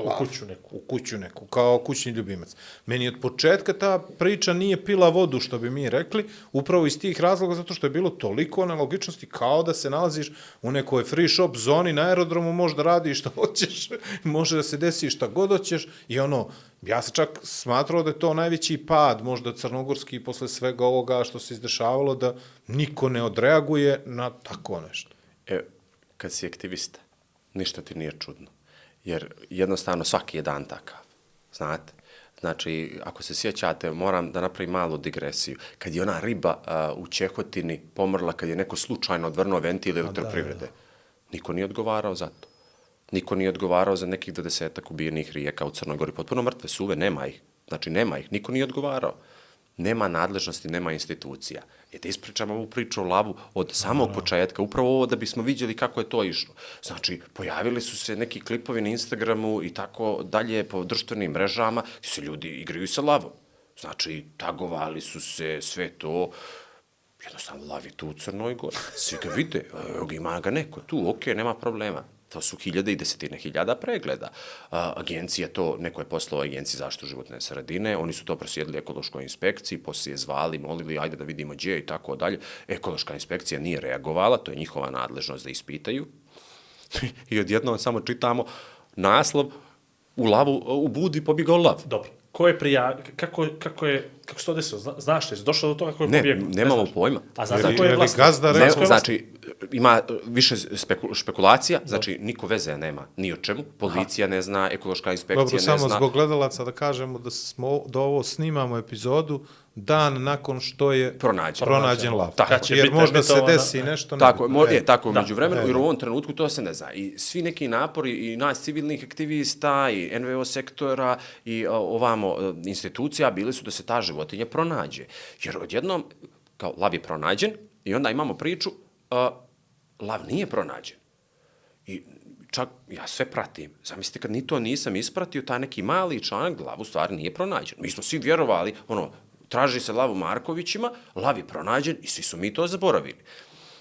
[SPEAKER 2] lav.
[SPEAKER 3] U kuću neku.
[SPEAKER 2] U kuću neku, kao kućni ljubimac. Meni od početka ta priča nije pila vodu, što bi mi rekli, upravo iz tih razloga, zato što je bilo toliko nelogičnosti, kao da se nalaziš u nekoj free shop zoni na aerodromu, možda radiš šta hoćeš, može da se desi šta god hoćeš, i ono, ja se čak smatrao da je to najveći pad, možda crnogorski, posle svega ovoga što se izdešavalo, da niko ne odreaguje na tako nešto.
[SPEAKER 4] E, kad si aktivista, ništa ti nije čudno. Jer jednostavno svaki je dan takav. Znate? Znači, ako se sjećate, moram da napravim malu digresiju. Kad je ona riba uh, u Čehotini pomrla, kad je neko slučajno odvrnuo ventil elektroprivrede, niko nije odgovarao za to. Niko nije odgovarao za nekih desetak ubijenih rijeka u Crnoj Gori. Potpuno mrtve suve, nema ih. Znači, nema ih. Niko nije odgovarao. Nema nadležnosti, nema institucija. I da ispričam ovu priču o lavu od samog početka, upravo ovo da bismo vidjeli kako je to išlo. Znači, pojavili su se neki klipovi na Instagramu i tako dalje po društvenim mrežama, gdje se ljudi igraju sa lavom. Znači, tagovali su se, sve to. Jednostavno, lav je tu u Crnoj Gori. Svi ga vide, evo ga ima ga neko tu, okej, nema problema. To su hiljade i desetine hiljada pregleda. Agencija to, neko je poslao agenciji zaštitu životne sredine, oni su to prosjedili ekološkoj inspekciji, poslije je zvali, molili, ajde da vidimo gdje i tako dalje. Ekološka inspekcija nije reagovala, to je njihova nadležnost da ispitaju. I odjedno samo čitamo naslov, u lavu, u budi pobjegao lav.
[SPEAKER 3] Dobro. Ko je prija... Kako, kako je... Kako se to desilo? Zna, znaš li? Došlo do toga ko je
[SPEAKER 4] Ne,
[SPEAKER 3] pobjegao?
[SPEAKER 4] nemamo
[SPEAKER 3] znaš.
[SPEAKER 4] pojma.
[SPEAKER 3] A znaš ko je vlasnik?
[SPEAKER 2] gazda
[SPEAKER 4] Ne, znači, ima uh, više speku, špekulacija, znači niko veze nema ni o čemu. Policija ne zna, ekološka inspekcija
[SPEAKER 2] Dobro,
[SPEAKER 4] ne
[SPEAKER 2] samo
[SPEAKER 4] zna.
[SPEAKER 2] zbog gledalaca da kažemo da smo da ovo snimamo epizodu dan nakon što je
[SPEAKER 4] Pronađen.
[SPEAKER 2] pronađen lav.
[SPEAKER 4] Tako.
[SPEAKER 3] Kad će
[SPEAKER 2] Jer možda se desi nešto
[SPEAKER 4] Tako,
[SPEAKER 2] nebitno.
[SPEAKER 4] mo, je, tako
[SPEAKER 3] da.
[SPEAKER 4] među vremenu,
[SPEAKER 2] E,
[SPEAKER 4] jer u
[SPEAKER 2] da.
[SPEAKER 4] ovom trenutku to se ne zna. I svi neki napori i nas civilnih aktivista i NVO sektora i ovamo e, institucija bili su da se ta životinja pronađe. Jer odjednom, kao lav je pronađen i onda imamo priču, a, lav nije pronađen. I čak ja sve pratim. Zamislite kad ni to nisam ispratio, taj neki mali članak, lav u stvari nije pronađen. Mi smo svi vjerovali, ono, traži se lav u Markovićima, lav je pronađen i svi su mi to zaboravili.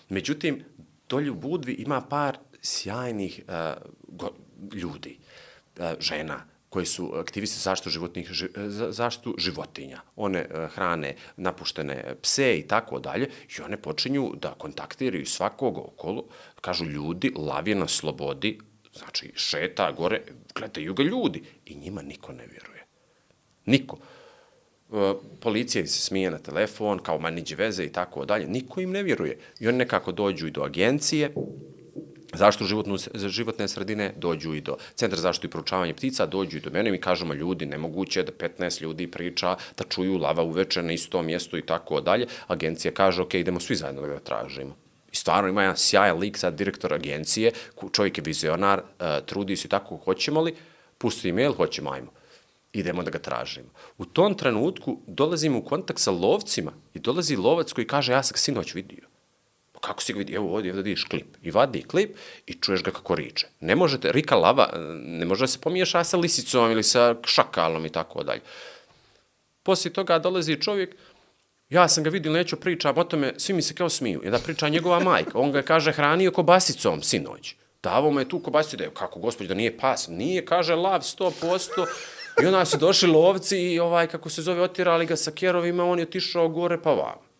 [SPEAKER 4] Međutim, dolje u Budvi ima par sjajnih uh, go, ljudi, uh, žena, koji su aktivisti za zaštitu, životnih, ži, za zaštitu životinja. One hrane napuštene pse i tako dalje i one počinju da kontaktiraju svakog okolo. Kažu ljudi, lav je na slobodi, znači šeta gore, gledaju ga ljudi i njima niko ne vjeruje. Niko. E, policija se smije na telefon, kao maniđe veze i tako dalje. Niko im ne vjeruje. I oni nekako dođu i do agencije, zaštitu životnu, životne sredine, dođu i do Centra za zaštitu i proučavanje ptica, dođu i do mene i mi kažemo ljudi, nemoguće da 15 ljudi priča, da čuju lava uveče na istom mjestu i tako dalje. Agencija kaže, ok, idemo svi zajedno da ga tražimo. I stvarno ima jedan sjajan lik sad direktor agencije, čovjek je vizionar, uh, trudi se tako, hoćemo li, pusti email, hoćemo, ajmo idemo da ga tražimo. U tom trenutku dolazimo u kontakt sa lovcima i dolazi lovac koji kaže ja sam ga sinoć vidio. Pa kako si ga vidio? Evo ovdje, ovdje vidiš klip. I vadi klip i čuješ ga kako riče. Ne možete, Rika Lava ne može da se pomiješa sa lisicom ili sa šakalom i tako dalje. Poslije toga dolazi čovjek, ja sam ga vidio, neću pričam o tome, svi mi se kao smiju. I priča njegova majka. On ga kaže hranio kobasicom sinoć. Davo mu je tu kobasicu, da je, kako gospod, da nije pas. Nije, kaže, lav 100%. I onda su došli lovci i ovaj, kako se zove, otirali ga sa kerovima, on je otišao gore pa vam.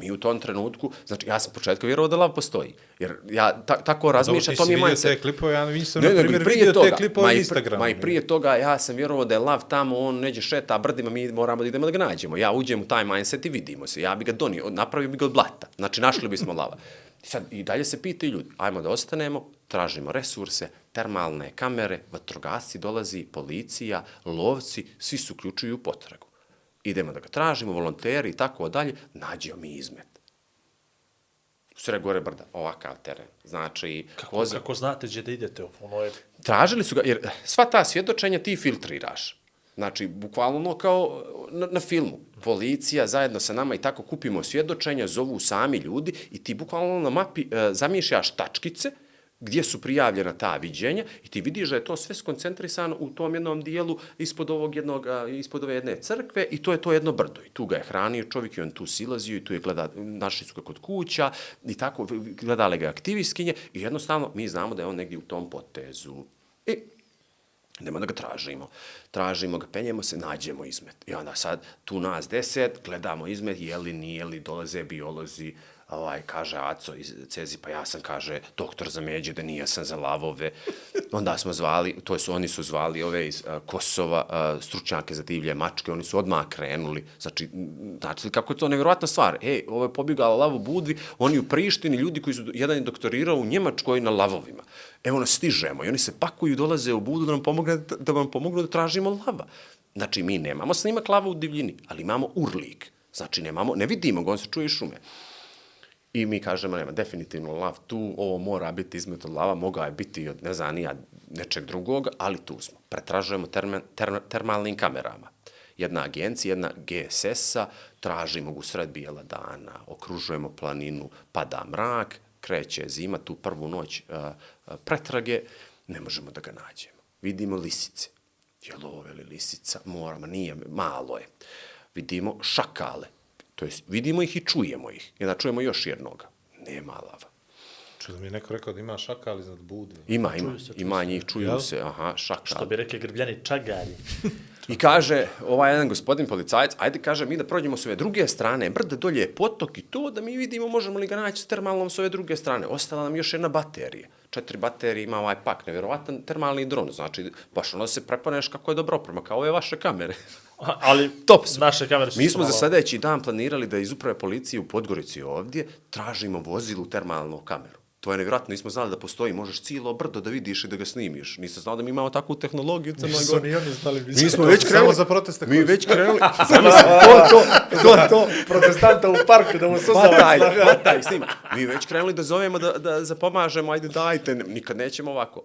[SPEAKER 4] I u tom trenutku, znači ja sam početka vjerovao da lav postoji. Jer ja ta, tako razmišljam, to mi je
[SPEAKER 2] vidio
[SPEAKER 4] mindset.
[SPEAKER 2] te klipove, ja nisam,
[SPEAKER 4] Ne,
[SPEAKER 2] na primjer, vidio
[SPEAKER 4] toga,
[SPEAKER 2] te klipove na Instagramu.
[SPEAKER 4] Ma i prije toga ja sam vjerovao da je lav tamo, on neđe šeta brdima, mi moramo da idemo da ga nađemo. Ja uđem u taj mindset i vidimo se. Ja bi ga donio, napravio bi ga od blata. Znači, našli bismo lava. I sad, i dalje se pitaju ljudi, ajmo da ostanemo, tražimo resurse, termalne kamere, vatrogasci dolazi, policija, lovci, svi se uključuju u potragu. Idemo da ga tražimo, volonteri i tako dalje, nađemo mi izmet. Sve gore brda, ovakav teren. Znači,
[SPEAKER 3] Kako,
[SPEAKER 4] voza-
[SPEAKER 3] kako znate gdje da idete? Ono je...
[SPEAKER 4] tražili su ga, jer sva ta svjedočenja ti filtriraš. Znači, bukvalno kao na, na filmu. Policija zajedno sa nama i tako kupimo svjedočenja, zovu sami ljudi i ti bukvalno na mapi e, zamišljaš tačkice gdje su prijavljena ta viđenja i ti vidiš da je to sve skoncentrisano u tom jednom dijelu ispod ovog jednog, ispod ove jedne crkve i to je to jedno brdo. I tu ga je hranio čovjek i on tu silazio i tu je gleda, našli su ga kod kuća i tako gledale ga aktivistkinje i jednostavno mi znamo da je on negdje u tom potezu. I Idemo da ga tražimo. Tražimo ga, penjemo se, nađemo izmet. I onda sad tu nas deset, gledamo izmet, je li, nije li, dolaze biolozi, ovaj, kaže Aco iz Cezi, pa ja sam, kaže, doktor za međe, da nije sam za lavove. Onda smo zvali, to su, oni su zvali ove iz uh, Kosova, uh, stručnjake za divlje mačke, oni su odmah krenuli. Znači, znači kako je to nevjerojatna stvar? Ej, ovo je pobjegala lavo budvi, oni u Prištini, ljudi koji su, jedan je doktorirao u Njemačkoj na lavovima. Evo nas stižemo i oni se pakuju, dolaze u budu da nam, pomogne, da vam pomognu da tražimo lava. Znači, mi nemamo snimak lava u divljini, ali imamo urlik. Znači, nemamo, ne vidimo ga, on se čuje šume. I mi kažemo, nema, definitivno lav tu, ovo mora biti izmet od lava, mogao je biti od, ne znam, nija nečeg drugog, ali tu smo. Pretražujemo terme, ter, termalnim kamerama. Jedna agencija, jedna GSS-a, tražimo u sred bijela dana, okružujemo planinu, pada mrak, kreće zima, tu prvu noć uh, uh, pretrage, ne možemo da ga nađemo. Vidimo lisice. Je li ili lisica? Moramo, nije, malo je. Vidimo šakale. To jest, vidimo ih i čujemo ih. I onda čujemo još jednoga. Nema lava.
[SPEAKER 2] Čudo mi je neko rekao da ima šakal iznad budve.
[SPEAKER 4] Ima, ima,
[SPEAKER 3] Čuju se, čuju
[SPEAKER 4] ima
[SPEAKER 3] se.
[SPEAKER 4] njih, čuju
[SPEAKER 2] Jel?
[SPEAKER 4] se, aha, šakal.
[SPEAKER 3] Što bi rekli grbljani čagalji.
[SPEAKER 4] I kaže, ovaj jedan gospodin policajac, ajde kaže mi da prođemo s ove druge strane, brde dolje je potok i to da mi vidimo možemo li ga naći s termalnom s ove druge strane. Ostala nam još jedna baterija. Četiri baterije ima ovaj pak, nevjerovatan termalni dron, znači baš ono se prepaneš kako je dobro oprema, kao ove vaše kamere.
[SPEAKER 3] Ali
[SPEAKER 4] Top su.
[SPEAKER 3] naše kamere su
[SPEAKER 4] Mi smo za sledeći dan planirali da iz uprave policije u Podgorici ovdje tražimo vozilu termalnu kameru. To je nevjerojatno, nismo znali da postoji, možeš cijelo brdo da vidiš i da ga snimiš. Nisam znao da mi imamo takvu tehnologiju u Crnoj Gori.
[SPEAKER 2] ni oni znali.
[SPEAKER 4] Mi smo već krenuli.
[SPEAKER 2] Samo za proteste.
[SPEAKER 4] Mi već krenuli. Zamisli, to, to, to, to.
[SPEAKER 2] protestanta u parku da mu
[SPEAKER 4] Pataj, pataj, snima. Mi već krenuli da zovemo da, da zapomažemo, ajde dajte, nikad nećemo ovako.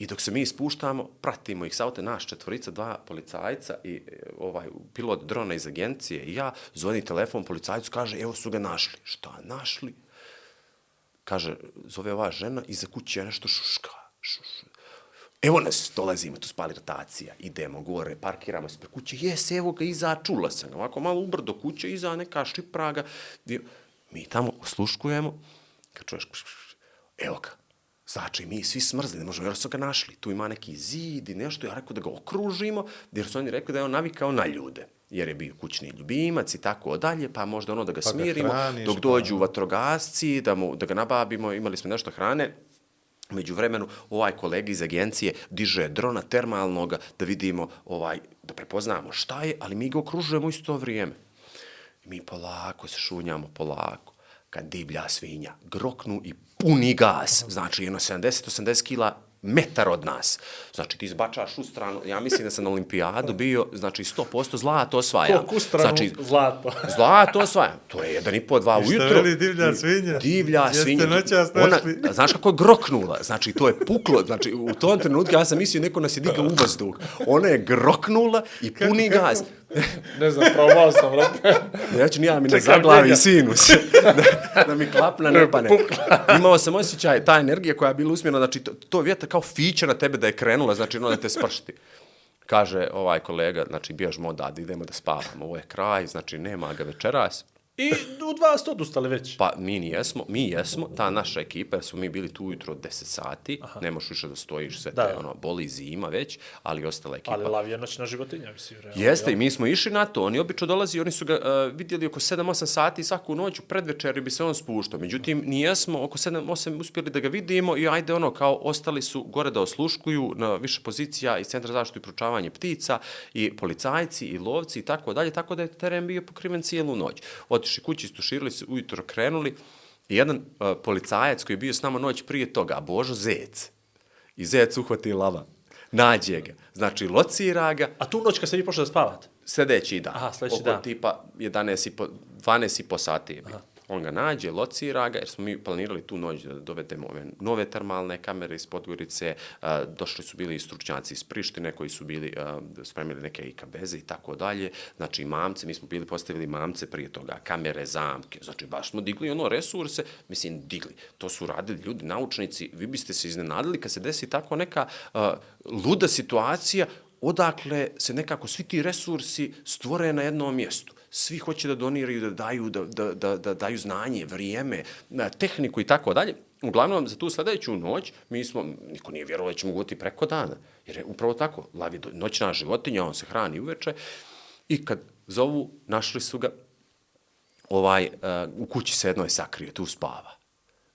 [SPEAKER 4] I dok se mi spuštamo, pratimo ih sa auto, naš četvorica, dva policajca i e, ovaj pilot drona iz agencije i ja, zvoni telefon policajcu, kaže, evo su ga našli. Šta našli? Kaže, zove ova žena, iza kuće nešto šuška. Šuš. Evo nas, dolazimo, tu spali rotacija, idemo gore, parkiramo se pre kuće, jes, evo ga, iza, čula sam ovako malo ubrdo kuće, iza neka šipraga. Mi tamo osluškujemo, kad čuješ, evo ga, znači mi svi smrzli, ne možemo, jer su ga našli, tu ima neki zid i nešto, ja rekao da ga okružimo, jer su oni rekli da je on navikao na ljude, jer je bio kućni ljubimac i tako dalje, pa možda ono da ga
[SPEAKER 2] Pa ga
[SPEAKER 4] smirimo,
[SPEAKER 2] hraniš,
[SPEAKER 4] dok
[SPEAKER 2] pa-
[SPEAKER 4] dođu vatrogasci, da, mu, da ga nabavimo, imali smo nešto hrane, Među vremenu, ovaj kolega iz agencije diže drona termalnoga da vidimo, ovaj, da prepoznamo šta je, ali mi ga okružujemo isto vrijeme. Mi polako se šunjamo, polako. Kad divlja svinja groknu i puni gas, znači jedno 70-80 kila metar od nas. Znači ti izbačaš u stranu, ja mislim da sam na olimpijadu bio, znači 100% zlato osvajam.
[SPEAKER 3] Koliko u stranu
[SPEAKER 4] Znači,
[SPEAKER 3] zlato.
[SPEAKER 4] Zlato osvajam. To je jedan i po, dva
[SPEAKER 2] I šta
[SPEAKER 4] ujutro.
[SPEAKER 2] veli divlja svinja?
[SPEAKER 4] Divlja
[SPEAKER 2] Jeste
[SPEAKER 4] svinja.
[SPEAKER 2] noćas
[SPEAKER 4] Ona,
[SPEAKER 2] našli?
[SPEAKER 4] znaš kako je groknula? Znači, to je puklo. Znači, u tom trenutku ja sam mislio neko nas je digao u vazduh. Ona je groknula i puni gas.
[SPEAKER 3] Ne znam, probao sam, brate.
[SPEAKER 4] Ja ću nija mi
[SPEAKER 3] Čekam
[SPEAKER 4] zaglavi sinus. da, da mi klapna ne pane. Imao sam osjećaj, ta energija koja je bila usmjerena, znači to, to vjetar kao fića na tebe da je krenula, znači ono da te spršti. Kaže ovaj kolega, znači bježmo odavde, idemo da spavamo, ovo je kraj, znači nema ga večeras.
[SPEAKER 3] I u dva ste odustali već.
[SPEAKER 4] Pa mi nijesmo, mi jesmo, ta naša ekipa, jer smo mi bili tu ujutro od 10 sati, Aha. ne možeš više da stojiš, sve
[SPEAKER 3] Da.
[SPEAKER 4] te, ono, boli zima već, ali ostala ekipa.
[SPEAKER 3] Ali lav je noćna životinja, mislim. realno,
[SPEAKER 4] Jeste, i mi smo išli na to. Oni obično dolazi, oni su ga uh, vidjeli oko 7-8 sati svaku noć, u predvečeri bi se on spuštao. Međutim, nijesmo oko 7-8 uspjeli da ga vidimo i ajde ono, kao ostali su gore da osluškuju na više pozicija iz Centra zaštitu i pručavanje ptica i policajci i lovci i tako dalje, tako da je teren bio pokriven cijelu noć. Otišli kući, istuširali se, ujutro krenuli i jedan uh, policajac koji je bio s nama noć prije toga, Božo Zec, i Zec uhvati lava. Nađe ga. Znači, locira ga,
[SPEAKER 3] A tu noć kad ste vi pošli da spavate?
[SPEAKER 4] Sljedeći dan.
[SPEAKER 3] Aha, sljedeći
[SPEAKER 4] oko
[SPEAKER 3] dan.
[SPEAKER 4] tipa 11 i po, 12 i po sati je bilo. On ga nađe, locira ga, jer smo mi planirali tu noć da dovedemo ove nove termalne kamere iz Podgorice, došli su bili i stručnjaci iz Prištine koji su bili spremili neke kabeze i tako dalje. Znači, mamce, mi smo bili postavili mamce prije toga, kamere, zamke, znači baš smo digli ono resurse, mislim, digli. To su radili ljudi, naučnici, vi biste se iznenadili kad se desi tako neka luda situacija, odakle se nekako svi ti resursi stvore na jednom mjestu. Svi hoće da doniraju, da daju, da, da, da, da daju znanje, vrijeme, tehniku i tako dalje. Uglavnom, za tu sledeću noć, mi smo, niko nije vjerovao da ćemo goti preko dana. Jer je upravo tako, lav je noćna životinja, on se hrani uveče. I kad zovu, našli su ga, ovaj, uh, u kući se jednoj sakrio, tu spava.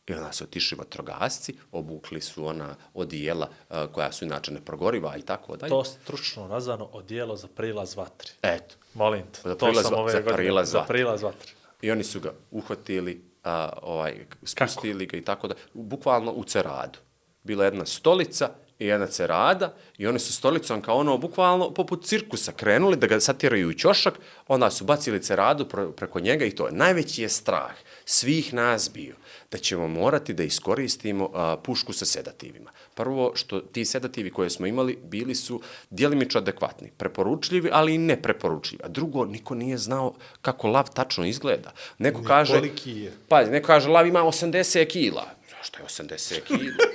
[SPEAKER 4] I onda su otišli vatrogasci, obukli su ona odijela uh, koja su inače neprogoriva i tako dalje.
[SPEAKER 3] To stručno nazvano odijelo za prilaz vatri.
[SPEAKER 4] Eto.
[SPEAKER 3] Molim te,
[SPEAKER 4] Za
[SPEAKER 3] to sam ove
[SPEAKER 4] za
[SPEAKER 3] godine-
[SPEAKER 4] prilaz
[SPEAKER 3] za prilaz vatri.
[SPEAKER 4] I oni su ga uhvatili, a, ovaj, spustili ga i tako da, bukvalno u ceradu. Bila jedna stolica i jedna cerada i oni su stolicom kao ono, bukvalno poput cirkusa krenuli da ga satjeraju u ćošak, onda su bacili ceradu pre- preko njega i to je. Najveći je strah svih nas bio da ćemo morati da iskoristimo a, pušku sa sedativima. Prvo, što ti sedativi koje smo imali bili su djelimično adekvatni, preporučljivi, ali i nepreporučljivi. A drugo, niko nije znao kako lav tačno izgleda. Neko
[SPEAKER 2] Ni
[SPEAKER 4] kaže...
[SPEAKER 2] koliki je.
[SPEAKER 4] Pazi, neko kaže, lav ima 80 kila. Zašto je 80 kila?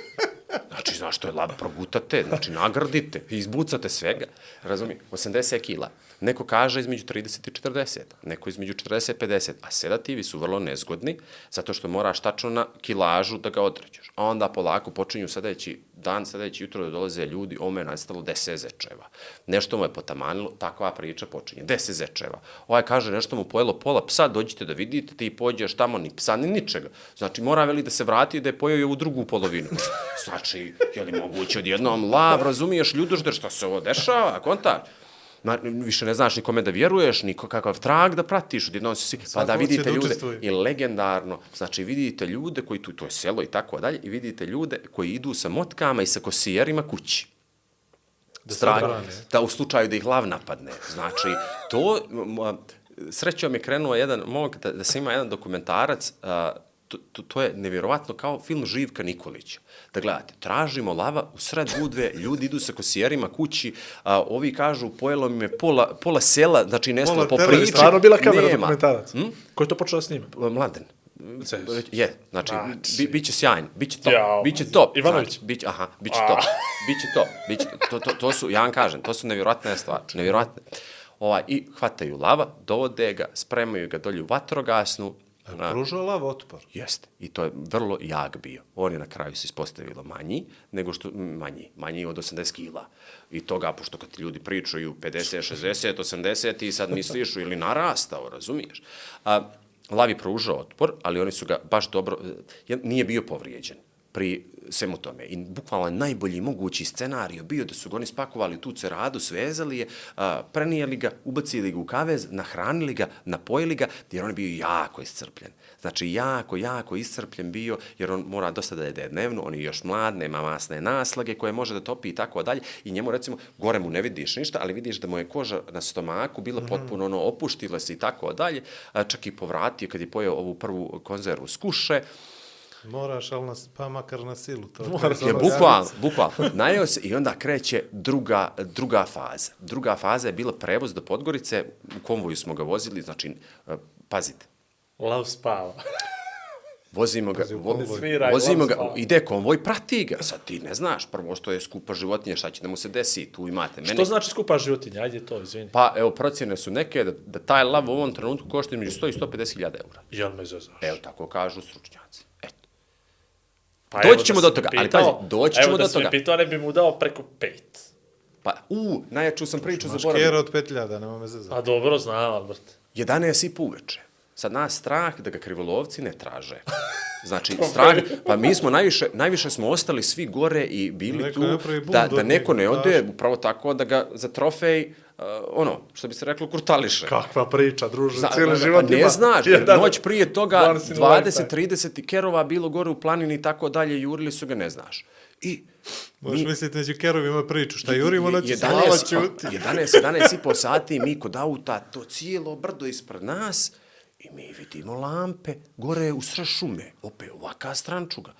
[SPEAKER 4] Znači, znaš što je lav, progutate, znači nagradite, izbucate svega. Razumije? 80 kila. Neko kaže između 30 i 40, neko između 40 i 50, a sedativi su vrlo nezgodni, zato što moraš tačno na kilažu da ga određeš. A onda polako počinju sledeći dan, sledeći jutro da dolaze ljudi, ome je nastalo 10 zečeva. Nešto mu je potamanilo, takva priča počinje. 10 zečeva. Ovaj kaže, nešto mu pojelo pola psa, dođite da vidite, ti pođeš tamo, ni psa, ni ničega. Znači, mora veli da se vrati da je pojeo i ovu drugu polovinu. Znači, je li moguće odjednom lav, razumiješ, ljudožder, šta se ovo dešava, kontač? Na, više ne znaš nikome da vjeruješ, niko kakav trag da pratiš, odjednom si, pa da
[SPEAKER 2] hoće
[SPEAKER 4] vidite
[SPEAKER 2] da
[SPEAKER 4] ljude,
[SPEAKER 2] učestvuje.
[SPEAKER 4] i legendarno, znači vidite ljude koji tu, to je selo i tako dalje, i vidite ljude koji idu sa motkama i sa kosijerima kući. Da Strah, da u slučaju da ih lav napadne. Znači, to, srećom je krenuo jedan momak da, da se ima jedan dokumentarac, a, to, to, to je nevjerovatno kao film Živka Nikolića. Da gledate, tražimo lava u sred budve, ljudi idu sa kosijerima kući, a, ovi kažu pojelo mi je pola, pola sela, znači nestalo po priči.
[SPEAKER 3] Stvarno bila kamera
[SPEAKER 4] nema.
[SPEAKER 3] dokumentarac. Hm? Ko je to počeo da snima?
[SPEAKER 4] Mladen.
[SPEAKER 3] Cez.
[SPEAKER 4] Je, znači,
[SPEAKER 3] Znači.
[SPEAKER 4] bi, biće sjajn, biće top,
[SPEAKER 3] Jao.
[SPEAKER 4] biće top.
[SPEAKER 3] Ivanović?
[SPEAKER 4] Znači, biće, aha, biće top, biće top, biće, to, to, to su, ja vam kažem, to su nevjerojatne stvari, nevjerojatne. Ovaj, I hvataju lava, dovode ga, spremaju ga dolje u vatrogasnu, a,
[SPEAKER 2] Pružao lav otpor.
[SPEAKER 4] Jeste. I to je vrlo jak bio. On je na kraju se ispostavilo manji, nego što, manji, manji od 80 kila. I toga, pošto kad ljudi pričaju 50, 60, 80 i sad misliš ili narastao, razumiješ? A, Lav je pružao otpor, ali oni su ga baš dobro, je- nije bio povrijeđen pri svemu tome. I bukvalno najbolji mogući scenario bio da su ga oni spakovali tu ceradu, svezali je, a, prenijeli ga, ubacili ga u kavez, nahranili ga, napojili ga, jer on je bio jako iscrpljen. Znači, jako, jako iscrpljen bio, jer on mora dosta da jede dnevno, on je još mlad, nema masne naslage koje može da topi i tako dalje. I njemu, recimo, gore mu ne vidiš ništa, ali vidiš da mu je koža na stomaku bila potpuno ono, opuštila se i tako dalje. A, čak i povratio kad je pojeo ovu prvu konzervu skuše.
[SPEAKER 2] Moraš, ali nas, pa makar na silu. To
[SPEAKER 3] Moraš.
[SPEAKER 4] Je bukvalno, bukvalno. Najeo se i onda kreće druga, druga faza. Druga faza je bila prevoz do Podgorice, u konvoju smo ga vozili, znači, e, pazite,
[SPEAKER 3] Lav spava.
[SPEAKER 4] Vozimo ga, vo, vozimo ga, ide konvoj, prati ga. Sad ti ne znaš, prvo što je skupa životinja, šta će da mu se desi, tu imate mene.
[SPEAKER 3] Što znači skupa životinja? Ajde to, izvini.
[SPEAKER 4] Pa, evo, procjene su neke da, da taj lav u ovom trenutku košta između 100 i 150 hiljada eura.
[SPEAKER 3] Jel me zezaš?
[SPEAKER 4] Evo, tako kažu stručnjaci.
[SPEAKER 3] Pa
[SPEAKER 4] doći
[SPEAKER 3] evo
[SPEAKER 4] ćemo
[SPEAKER 3] da
[SPEAKER 4] do toga, ali
[SPEAKER 3] pitao-
[SPEAKER 4] pazi, doći ćemo
[SPEAKER 3] evo
[SPEAKER 4] do
[SPEAKER 3] da si me
[SPEAKER 4] toga.
[SPEAKER 3] pitao, ne bi mu dao preko pet.
[SPEAKER 4] Pa, u, najjaču sam priču
[SPEAKER 2] Maš
[SPEAKER 4] zaboravio.
[SPEAKER 2] kjera od 5000, nema me zezati.
[SPEAKER 3] Pa dobro, znam, Albert.
[SPEAKER 4] 11 i po uveče. Sad nas strah da ga krivolovci ne traže. Znači, strah, pa mi smo najviše, najviše smo ostali svi gore i bili
[SPEAKER 2] Neko
[SPEAKER 4] tu, da, da neko ne ode, upravo tako da ga za trofej, uh, ono, što bi se reklo, kurtališe.
[SPEAKER 3] Kakva priča, druže,
[SPEAKER 4] Zna-
[SPEAKER 3] cijeli
[SPEAKER 4] pa
[SPEAKER 3] život
[SPEAKER 4] ne
[SPEAKER 3] ima.
[SPEAKER 4] znaš, jer
[SPEAKER 3] jedan
[SPEAKER 4] noć prije toga
[SPEAKER 3] once in a lifetime.
[SPEAKER 4] 20-30 kerova bilo gore u planini i tako dalje, jurili su ga, ne znaš. I
[SPEAKER 2] Možeš misliti među kerovima priču, šta jurimo noći,
[SPEAKER 4] 11
[SPEAKER 2] slava čuti.
[SPEAKER 4] 11, 11 i po sati mi kod auta, to cijelo brdo ispred nas i mi vidimo lampe gore u sred šume, opet ovaka strančuga.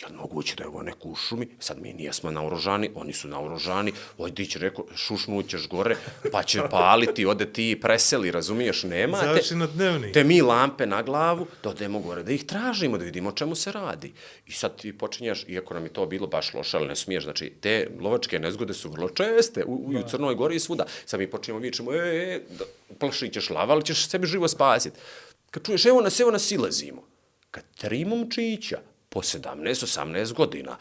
[SPEAKER 4] Jel moguće da je ovo neko u šumi? Sad mi nijesmo naoružani, oni su naoružani, ovaj dić rekao, šušnućeš gore, pa će paliti, ode ti preseli, razumiješ, nemate.
[SPEAKER 2] Završi na dnevnik.
[SPEAKER 4] Te mi lampe na glavu, da odemo gore, da ih tražimo, da vidimo o čemu se radi. I sad ti počinješ, iako nam je to bilo baš loše, ali ne smiješ, znači, te lovačke nezgode su vrlo česte u, u Crnoj Gori i svuda. Sad mi počinjemo vičemo, e, e, da, plašit ćeš lava, ali ćeš sebi živo spasiti. Kad čuješ, evo nas, evo nas silazimo. Kad tri momčića po 17-18 godina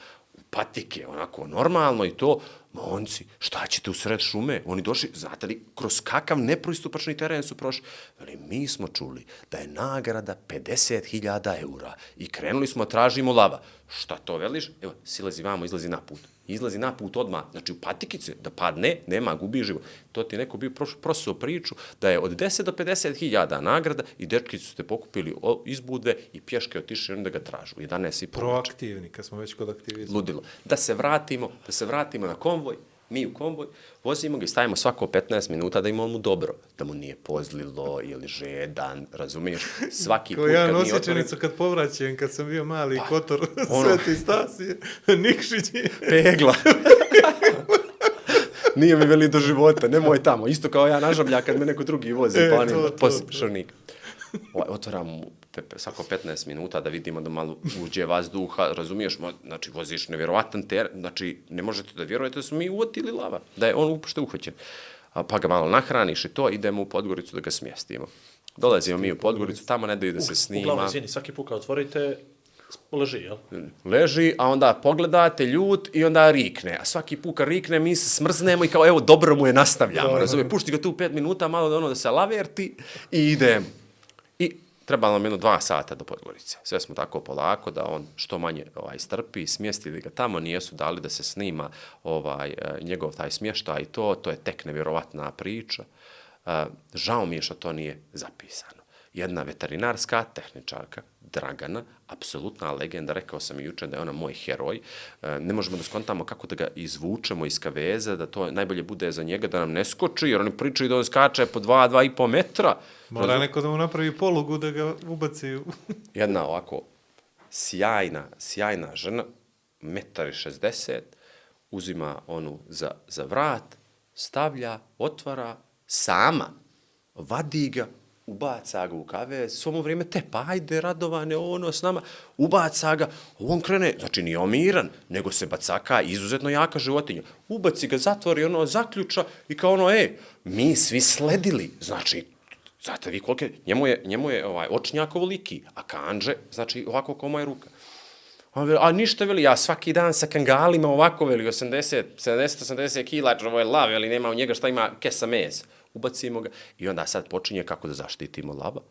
[SPEAKER 4] patike, onako normalno i to, monci, šta ćete u sred šume? Oni došli, znate li, kroz kakav nepristupačni teren su prošli? Veli, mi smo čuli da je nagrada 50.000 eura i krenuli smo, tražimo lava. Šta to veliš? Evo, silazi vamo, izlazi na put. Izlazi na put odmah, znači u patikice, da padne, nema, gubi život. To ti neko bio proš, prosuo priču da je od 10 do 50 hiljada nagrada i dečki su te pokupili iz budve i pješke otišli oni da ga tražu. 11 i pol.
[SPEAKER 2] Proaktivni, kad smo već kod aktivizma.
[SPEAKER 4] Ludilo. Da se vratimo, da se vratimo na konvoj, mi u konvoj, vozimo ga i stavimo svako 15 minuta da ima mu dobro, da mu nije pozlilo ili žedan, razumiješ? Svaki
[SPEAKER 2] Kao
[SPEAKER 4] put kad mi
[SPEAKER 2] osjećanicu
[SPEAKER 4] otvorimo,
[SPEAKER 2] kad povraćam, kad sam bio mali
[SPEAKER 4] Pa,
[SPEAKER 2] kotor
[SPEAKER 4] ono.
[SPEAKER 2] Sveti Stasije, Nikšić je...
[SPEAKER 4] pegla. Nije mi veli do života, nemoj tamo. Isto kao ja nažablja kad me neko drugi vozi,
[SPEAKER 2] E,
[SPEAKER 4] pa
[SPEAKER 2] to,
[SPEAKER 4] oni
[SPEAKER 2] to,
[SPEAKER 4] poslije
[SPEAKER 2] to.
[SPEAKER 4] šarnik. Ovaj, otvaram mu svako 15 minuta da vidimo da malo uđe vazduha, razumiješ, ma, znači voziš nevjerovatan ter, znači ne možete da vjerujete da smo mi uotili lava, da je on uopšte uhvaćen. A, pa ga malo nahraniš i to, idemo u Podgoricu da ga smjestimo. Dolazimo mi u Podgoricu, tamo ne daju da se snima.
[SPEAKER 3] Uglavnom, izvini, svaki put kad otvorite, leži, jel?
[SPEAKER 4] leži, a onda pogledate ljut i onda rikne. A svaki put kad rikne, mi se smrznemo i kao, evo, dobro mu je nastavljamo, razumije? Pušti ga tu pet minuta, malo da ono da se laverti i idemo. Trebalo nam jedno dva sata do Podgorice. Sve smo tako polako da on što manje ovaj, strpi, smjestili ga tamo, nijesu dali da se snima ovaj, eh, njegov taj smještaj i to, to je tek nevjerovatna priča. Eh, Žao mi je što to nije zapisano. Jedna veterinarska tehničarka, Dragana, apsolutna legenda, rekao sam i juče da je ona moj heroj. E, Ne možemo da skontamo kako da ga izvučemo iz kaveze, da to najbolje bude za njega, da nam ne skoči, jer oni pričaju da on skače po 2, 2,5 metra.
[SPEAKER 2] Mora neko da mu napravi polugu da ga ubaci.
[SPEAKER 4] Jedna ovako sjajna, sjajna žena, metar i 60, uzima onu za, za vrat, stavlja, otvara, sama, vadi ga, ubaca ga u kave, svo vrijeme te, pa ajde, radovane, ono s nama, ubaca ga, on krene, znači nije omiran, nego se bacaka, izuzetno jaka životinja, ubaci ga, zatvori, ono, zaključa i kao ono, e, mi svi sledili, znači, Znate vi kolike, njemu je, njemu je ovaj, očnjak ovoliki, a kanđe, znači ovako kao moja ruka. A, veli, a ništa, veli, ja svaki dan sa kangalima ovako, veli, 80, 70, 80 kila, ovo je lav, veli, nema u njega šta ima kesa meza. Ubacimo ga i onda sad počinje kako da zaštitimo lava.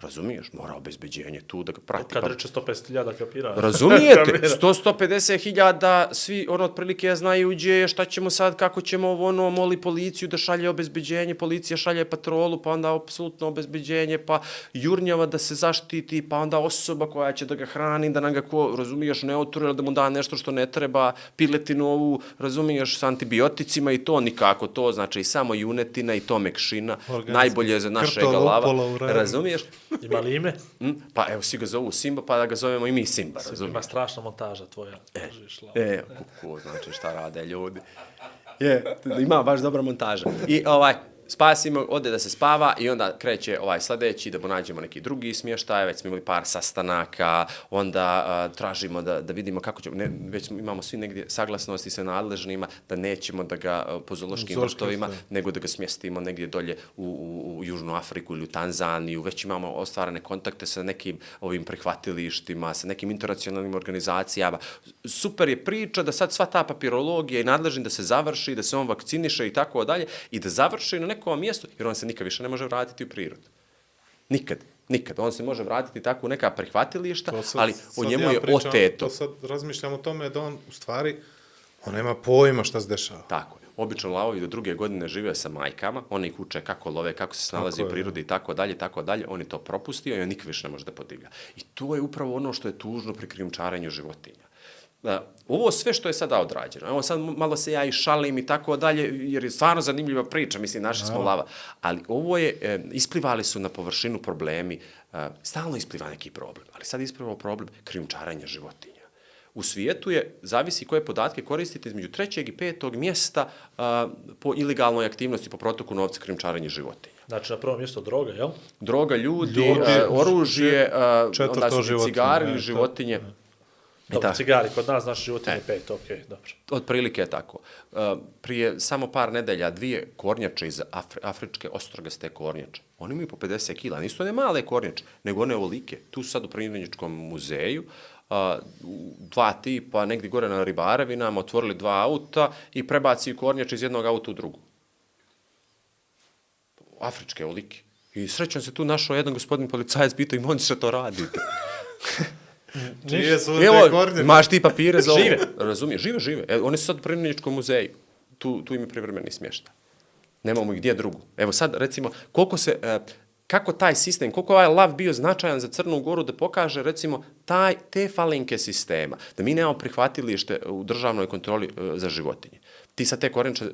[SPEAKER 4] Razumiješ? Mora obezbeđenje tu da ga prati.
[SPEAKER 3] Kad
[SPEAKER 4] pa-
[SPEAKER 3] reče 150.000 kapira.
[SPEAKER 4] Razumijete?
[SPEAKER 3] Kapira.
[SPEAKER 4] 100-150 hiljada, svi ono otprilike znaju gdje je, šta ćemo sad, kako ćemo ovo, ono, moli policiju da šalje obezbeđenje, policija šalje patrolu, pa onda apsolutno obezbeđenje, pa jurnjava da se zaštiti, pa onda osoba koja će da ga hrani, da nam ga ko, razumiješ, ne oture, da mu da nešto što ne treba, piletinu ovu, razumiješ, s antibioticima i to nikako to, znači i samo junetina i to mekšina,
[SPEAKER 2] Organski
[SPEAKER 4] najbolje je za
[SPEAKER 2] krtol
[SPEAKER 4] lava, razumiješ?
[SPEAKER 3] Ima li ime?
[SPEAKER 4] Mm, Pa evo, svi ga zovu Simba, pa da ga zovemo i mi Simba, razumiješ?
[SPEAKER 3] Ima strašna montaža tvoja. Lava.
[SPEAKER 4] E, kuku, znači šta rade ljudi. Je, ima baš dobra montaža. I ovaj, spasimo, ode da se spava i onda kreće ovaj sledeći da mu nađemo neki drugi smještaj, već smo imali par sastanaka, onda a, tražimo da, da vidimo kako ćemo, ne, već imamo svi negdje saglasnosti sa nadležnima da nećemo da ga a, po zoološkim
[SPEAKER 2] Zoološki
[SPEAKER 4] vrtovima,
[SPEAKER 2] vrtovi.
[SPEAKER 4] nego da ga smjestimo negdje dolje u, u, u Južnu Afriku ili u Tanzaniju, već imamo ostvarane kontakte sa nekim ovim prihvatilištima, sa nekim internacionalnim organizacijama. Super je priča da sad sva ta papirologija i nadležni da se završi, da se on vakciniše i tako dalje i da završi na nekom mjestu, jer on se nikad više ne može vratiti u prirodu. Nikad. Nikad. On se može vratiti tako u neka prihvatilišta,
[SPEAKER 2] To sad-
[SPEAKER 4] ali u njemu
[SPEAKER 2] ja
[SPEAKER 4] je
[SPEAKER 2] pričam,
[SPEAKER 4] oteto.
[SPEAKER 2] To sad razmišljam o tome da on, u stvari, on nema pojma šta se dešava.
[SPEAKER 4] Tako je. Obično lavovi do druge godine žive sa majkama, oni ih uče kako love, kako se snalazi
[SPEAKER 2] Tako
[SPEAKER 4] u prirodi i tako dalje, tako dalje. On je to propustio i on nikad više ne može da podigla. I to je upravo ono što je tužno pri krijumčarenju životinja. Ovo sve što je sada odrađeno, evo sad malo se ja i šalim i tako dalje, jer je stvarno zanimljiva priča, mislim, naši smo lava, ali ovo je, e, isplivali su na površinu problemi, e, stalno ispliva neki problem, ali sad isplivao problem krijumčarenja životinja. U svijetu je, zavisi koje podatke koristite, između trećeg i petog mjesta a, po ilegalnoj aktivnosti, po protoku novca, krimčarenje životinja.
[SPEAKER 3] Znači, na prvom mjestu droga, jel?
[SPEAKER 4] Droga, ljudi,
[SPEAKER 2] Ljudi,
[SPEAKER 4] a, oružje, a,
[SPEAKER 2] četvrto
[SPEAKER 4] onda su cigari ili
[SPEAKER 2] e,
[SPEAKER 4] životinje.
[SPEAKER 3] Dobro, cigari, kod nas naši životinje
[SPEAKER 4] E.
[SPEAKER 3] pet, okej, dobro.
[SPEAKER 4] Otprilike je tako. Uh, prije samo par nedelja dvije kornjače iz Afri, afričke ostrogaste kornjače. Oni imaju po 50 kila. Nisu one male kornjače, nego one ovolike. Tu sad u Primjeničkom muzeju. U dva tipa, negdje gore na Ribarevinama, otvorili dva auta i prebaci kornjače iz jednog auta u drugu. Afričke olike. I srećan se tu našao jedan gospodin policajac, pitao im, on što to radite?
[SPEAKER 2] Čije su te
[SPEAKER 4] Evo,
[SPEAKER 2] kornje?
[SPEAKER 4] imaš ti papire za ovo.
[SPEAKER 3] Žive.
[SPEAKER 4] Razumiješ, žive, žive. E, oni su sad u Primjeničkom muzeju. Tu, tu im je privremeni smješta. Nemamo ih gdje drugu. Evo sad, recimo, koliko se, e, kako taj sistem, koliko je ovaj lav bio značajan za Crnu Goru da pokaže, recimo, taj, te falinke sistema, da mi nemamo prihvatilište u državnoj kontroli e, za životinje. Ti sad te korenče, e,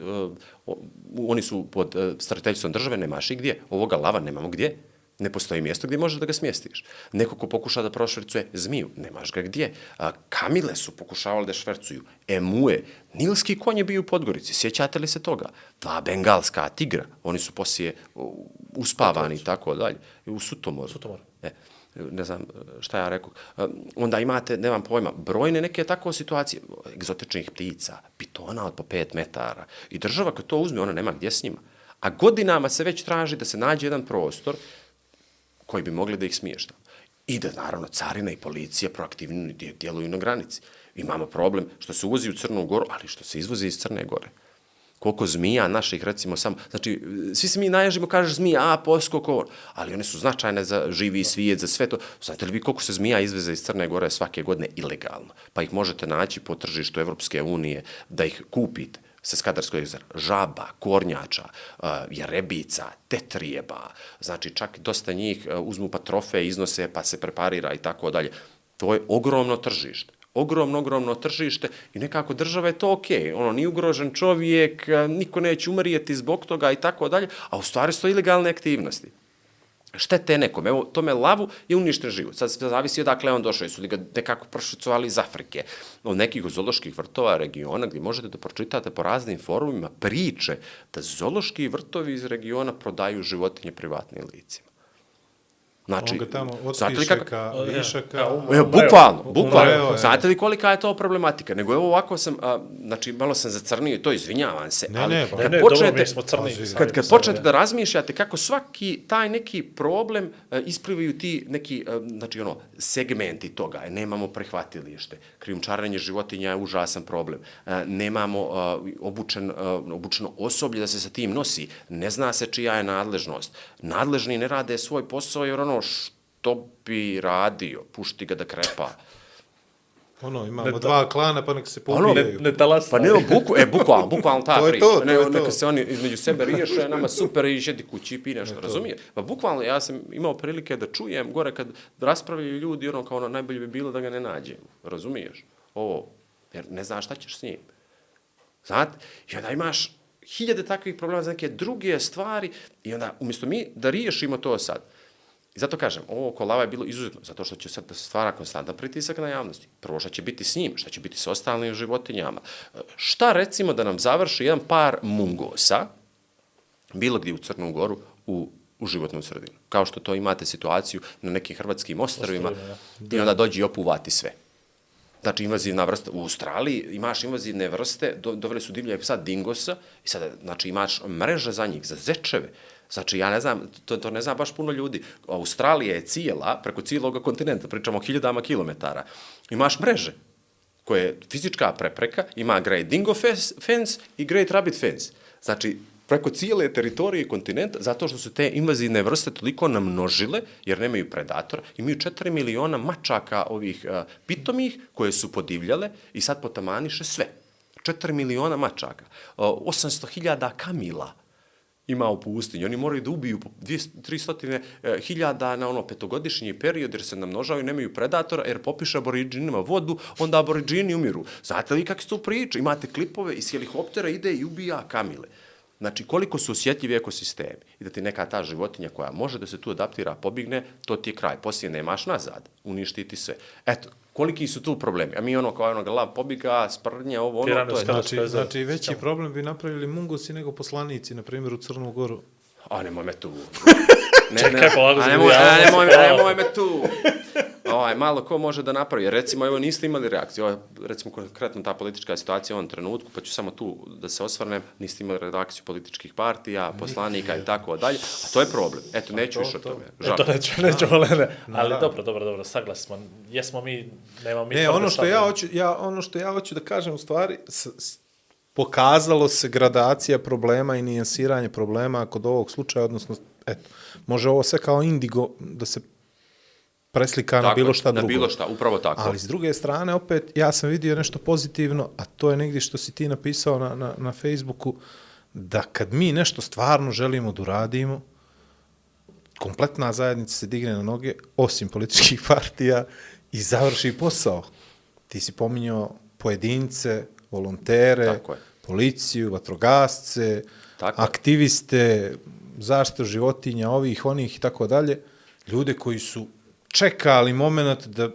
[SPEAKER 4] oni su pod e, starateljstvom države, nemaš ih gdje. Ovoga lava nemamo gdje. Ne postoji mjesto gdje možeš da ga smjestiš. Neko ko pokuša da prošvercuje zmiju, nemaš ga gdje. A, kamile su pokušavali da švercuju. Emue, nilski konj je bio u Podgorici, sjećate li se toga? Dva bengalska tigra, oni su poslije uspavani i tako dalje. U Sutomoru.
[SPEAKER 3] Sutomoru.
[SPEAKER 4] E, ne znam šta ja rekao. E, Onda imate, nemam pojma, brojne neke tako situacije, egzotičnih ptica, pitona od po pet metara. I država kad to uzme, ona nema gdje s njima. A godinama se već traži da se nađe jedan prostor koji bi mogli da ih smiješta. I da, naravno, carina i policija proaktivno dje- djeluju na granici. Imamo problem što se uvozi u Crnu Goru, ali što se izvozi iz Crne Gore. Koliko zmija naših, recimo, samo... Znači, svi se mi naježimo, kažeš zmija, a, poskoko, ali one su značajne za živi svijet, za sve to. Znate li vi koliko se zmija izveze iz Crne Gore svake godine ilegalno? Pa ih možete naći po tržištu Evropske unije, da ih kupite sa Skadarskog jezera, žaba, kornjača, uh, jerebica, tetrijeba, znači čak dosta njih uh, uzmu pa trofeje, iznose pa se preparira i tako dalje. To je ogromno tržište. Ogromno, ogromno tržište i nekako država je to okej. Okay. Ono, nije ugrožen čovjek, uh, niko neće umrijeti zbog toga i tako dalje, a u stvari su ilegalne aktivnosti štete nekom. Evo, tome lavu je uništen život. Sad zavisi odakle on došao. Jesu li ga nekako prošicovali iz Afrike, od nekih zoloških vrtova regiona gdje možete da pročitate po raznim forumima priče da zološki vrtovi iz regiona prodaju životinje privatnim licima. Znači,
[SPEAKER 2] On ga tamo otpiše
[SPEAKER 4] kako-
[SPEAKER 2] ka
[SPEAKER 3] ja.
[SPEAKER 2] višaka.
[SPEAKER 4] Evo, bukvalno,
[SPEAKER 2] Umreo
[SPEAKER 4] bukvalno.
[SPEAKER 2] je.
[SPEAKER 4] Znate li kolika je to problematika? Nego evo ovako sam, a, znači malo sam zacrnio i to izvinjavam se,
[SPEAKER 2] Ne,
[SPEAKER 4] ali
[SPEAKER 2] ne, pa-
[SPEAKER 3] Ne,
[SPEAKER 4] kad
[SPEAKER 3] ne, dobro,
[SPEAKER 4] počnete,
[SPEAKER 3] mi smo crni. Sami
[SPEAKER 4] kad, kad
[SPEAKER 3] sebe,
[SPEAKER 4] počnete
[SPEAKER 3] ne.
[SPEAKER 4] da razmišljate kako svaki taj neki problem e, isplivaju ti neki, e, znači ono, segmenti toga. E, nemamo prihvatilište, krijumčarenje životinja je užasan problem. E, nemamo e, obučen, e, obučeno osoblje da se sa tim nosi. Ne zna se čija je nadležnost. Nadležni ne rade svoj posao jer ono što bi radio, pušti ga da krepa.
[SPEAKER 2] Ono, imamo
[SPEAKER 3] Ne,
[SPEAKER 2] dva klana, pa nek se
[SPEAKER 4] Ono,
[SPEAKER 2] pobijaju.
[SPEAKER 3] Ne talas.
[SPEAKER 4] Pa ne, buku, e, bukvalno, bukvalno ta priča.
[SPEAKER 2] to, to
[SPEAKER 4] ne,
[SPEAKER 2] je to.
[SPEAKER 4] neka se oni između sebe riješe, nama super i žedi kući i pi nešto, razumije? Pa bukvalno, ja sam imao prilike da čujem gore kad raspravljaju ljudi, ono kao ono, najbolje bi bilo da ga ne nađemo, razumiješ? Ovo, jer ne znaš šta ćeš s njim. Znate? I onda imaš hiljade takvih problema za neke druge stvari i onda umjesto mi da riješimo to sad, I zato kažem, ovo oko lava je bilo izuzetno, zato što će sad da se stvara konstantan pritisak na javnosti. Prvo, šta će biti s njim, šta će biti s ostalim životinjama. Šta recimo da nam završi jedan par mungosa, bilo gdje u Crnu Goru, u, u životnu sredinu. Kao što to imate situaciju na nekim hrvatskim ostrvima
[SPEAKER 3] Ostrvima,
[SPEAKER 4] i onda dođe i opuvati sve. Znači, invazivna vrsta. U Australiji imaš invazivne vrste, do, doveli su divlje psa dingosa i sada, znači, imaš mreže za njih, za zečeve. Znači, ja ne znam, to, to ne zna baš puno ljudi. Australija je cijela, preko cijelog kontinenta, pričamo o hiljadama kilometara. Imaš mreže koje je fizička prepreka, ima Great Dingo Fence i Great Rabbit Fence. Znači, preko cijele teritorije kontinenta, zato što su te invazivne vrste toliko namnožile, jer nemaju predatora, imaju 4 miliona mačaka ovih uh, pitomih koje su podivljale i sad potamaniše sve. 4 miliona mačaka, uh, 800 hiljada kamila, ima u pustinji. Oni moraju da ubiju po 200 300 e, hiljada na ono petogodišnji period jer se namnožavaju, nemaju predatora, jer popiše aboriđinima vodu, onda aboriđini umiru. Znate li kakve su priče? Imate klipove iz helikoptera ide i ubija kamile. Znači, koliko su osjetljivi ekosistemi i da ti neka ta životinja koja može da se tu adaptira, pobigne, to ti je kraj. Poslije nemaš nazad, uništiti sve. Eto, Koliki su tu problemi? A mi ono kao ono lav pobiga, sprnje, ovo, ono,
[SPEAKER 3] Tirana
[SPEAKER 4] to je...
[SPEAKER 2] Znači,
[SPEAKER 3] Skoro
[SPEAKER 2] znači veći problem bi napravili mungusi nego poslanici, na primjer u Crnu Goru.
[SPEAKER 4] A nemoj me tu. Ne,
[SPEAKER 3] Čekaj, polako
[SPEAKER 4] a nemoj, a nemoj,
[SPEAKER 3] polako.
[SPEAKER 4] nemoj me tu. Ovaj, malo ko može da napravi. Recimo, evo, niste imali reakciju. Ovo, recimo, konkretno ta politička situacija u ovom trenutku, pa ću samo tu da se osvrnem, niste imali reakciju političkih partija, poslanika i tako dalje. A to je problem. Eto, neću više o tome. Žao.
[SPEAKER 3] To neću, neću, ne. Ali dobro, dobro, dobro, saglasni smo. Jesmo mi, nemamo mi
[SPEAKER 2] Ne, ono što ja hoću, ja, ono što ja hoću da kažem u stvari, s, s, pokazalo se gradacija problema i nijansiranje problema kod ovog slučaja, odnosno, eto, može ovo sve kao indigo da se preslika na bilo šta
[SPEAKER 4] na
[SPEAKER 2] drugo.
[SPEAKER 4] bilo šta, upravo tako.
[SPEAKER 2] Ali s druge strane, opet, ja sam vidio nešto pozitivno, a to je negdje što si ti napisao na, na, na Facebooku, da kad mi nešto stvarno želimo da uradimo, kompletna zajednica se digne na noge, osim političkih partija, i završi posao. Ti si pominjao pojedince, volontere, policiju, vatrogasce,
[SPEAKER 4] Tako
[SPEAKER 2] aktiviste, zaštitu životinja, ovih, onih i tako dalje, ljude koji su čekali moment da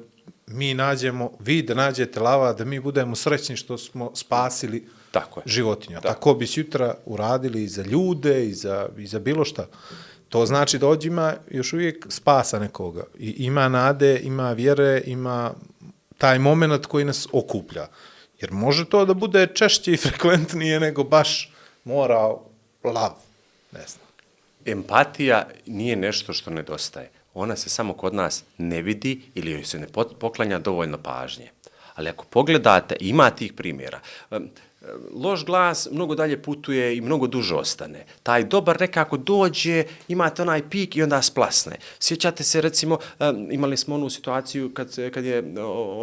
[SPEAKER 2] mi nađemo, vi da nađete lava, da mi budemo srećni što smo spasili
[SPEAKER 4] Tako je.
[SPEAKER 2] životinju. A
[SPEAKER 4] Da.
[SPEAKER 2] tako bi sutra uradili i za ljude i za, i za bilo šta. To znači da ovdje ima još uvijek spasa nekoga. I, ima nade, ima vjere, ima taj moment koji nas okuplja. Jer može to da bude češće i frekventnije nego baš mora lav. Ne znam.
[SPEAKER 4] Empatija nije nešto što nedostaje. Ona se samo kod nas ne vidi ili joj se ne poklanja dovoljno pažnje. Ali ako pogledate, ima tih primjera. Loš glas mnogo dalje putuje i mnogo duže ostane. Taj dobar nekako dođe, imate onaj pik i onda splasne. Sjećate se recimo, imali smo onu situaciju kad, kad je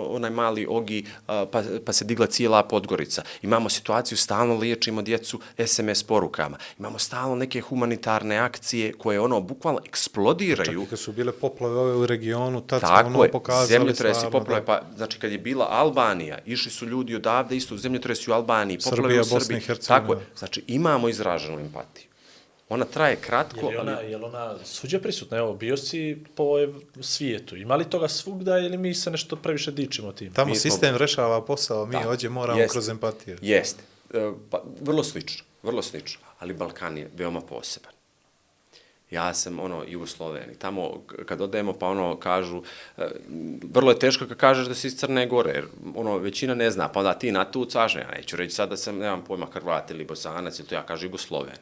[SPEAKER 4] onaj mali Ogi pa, pa se digla cijela Podgorica. Imamo situaciju, stalno liječimo djecu SMS porukama. Imamo stalno neke humanitarne akcije koje ono bukvalno eksplodiraju.
[SPEAKER 2] Čak i kad su bile poplave ove u regionu, tad smo
[SPEAKER 4] Tako
[SPEAKER 2] ono
[SPEAKER 4] je,
[SPEAKER 2] pokazali
[SPEAKER 4] zemljotresi,
[SPEAKER 2] stvarno,
[SPEAKER 4] poplave,
[SPEAKER 2] da.
[SPEAKER 4] pa, znači kad je bila Albanija, išli su ljudi odavde isto u zemljotresi u Albaniji, poplave
[SPEAKER 2] Srbija,
[SPEAKER 4] u Srbiji.
[SPEAKER 2] Bosna i Hercegovina.
[SPEAKER 4] Tako je, znači imamo izraženu empatiju. Ona traje kratko,
[SPEAKER 3] Je li ona,
[SPEAKER 4] ali
[SPEAKER 3] je li ona suđe prisutna? Evo, bio si po svijetu. Ima li toga svugda ili mi se nešto previše dičimo tim?
[SPEAKER 2] Tamo
[SPEAKER 4] Mi smo-
[SPEAKER 2] sistem rešava posao, mi
[SPEAKER 4] Da.
[SPEAKER 2] ovdje moramo
[SPEAKER 4] Jeste.
[SPEAKER 2] kroz empatiju.
[SPEAKER 4] Jeste. E, Pa, vrlo slično, vrlo slično, ali Balkan je veoma poseban. Ja sam ono i u Sloveniji. Tamo kad odemo pa ono kažu e, vrlo je teško kad kažeš da si iz Crne Gore, jer ono većina ne zna, pa onda ti natucaš, ja neću reći sad da sam nemam pojma Hrvat ili Bosanac, ili to ja kažem Jugosloven.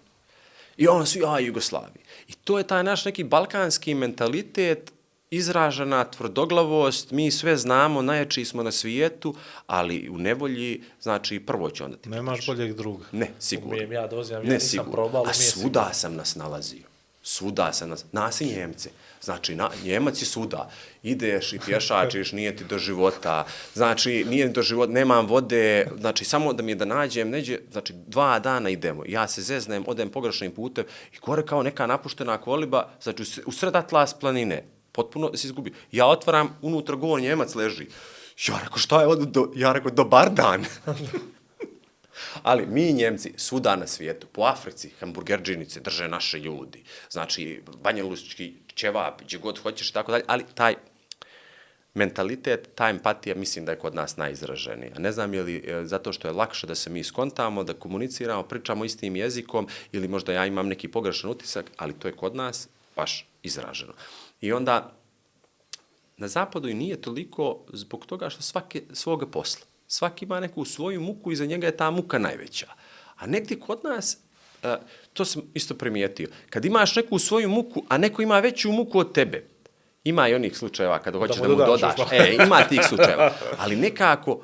[SPEAKER 4] I ono svi, a Jugoslaviji. I to je taj naš neki balkanski mentalitet, izražena tvrdoglavost, mi sve znamo, najjači smo na svijetu, ali u nevolji, znači prvo će onda ti
[SPEAKER 2] Nemaš boljeg druga.
[SPEAKER 4] ne, sigurno.
[SPEAKER 3] Umijem ja dozim, ja
[SPEAKER 4] ne,
[SPEAKER 3] nisam
[SPEAKER 4] sigurno.
[SPEAKER 3] probao,
[SPEAKER 4] A svuda
[SPEAKER 3] sigurno.
[SPEAKER 4] sam nas nalazio. Svuda sam nas... Nas i Njemce. Znači, na, Njemac je svuda. Ideš i pješačiš, nije ti do života. Znači, nije do života, nemam vode. Znači, samo da mi je da nađem, neđe, znači, dva dana idemo. Ja se zeznem, odem pogrešnim putem i gore kao neka napuštena koliba, znači, u sred atlas planine. Potpuno se izgubi. Ja otvaram, unutra go, Njemac leži. Ja rekao, šta je ovo? Do, ja rekao, dobar dan. Ali mi Njemci svuda na svijetu, po Africi, hamburgerđinice drže naše ljudi. Znači, banjeluški ćevap, gdje god hoćeš i tako dalje, ali taj mentalitet, ta empatija, mislim da je kod nas najizraženija. Ne znam je li e, zato što je lakše da se mi skontamo, da komuniciramo, pričamo istim jezikom ili možda ja imam neki pogrešan utisak, ali to je kod nas baš izraženo. I onda na zapadu i nije toliko zbog toga što svaki svoga posla. Svaki ima neku svoju muku i za njega je ta muka najveća. A negdje kod nas, e, to sam isto primijetio, kad imaš neku svoju muku, a neko ima veću muku od tebe, ima i onih slučajeva kada hoćeš
[SPEAKER 3] mu
[SPEAKER 4] da mu
[SPEAKER 3] dodaš
[SPEAKER 4] dodaš. E, ima tih slučajeva. Ali nekako,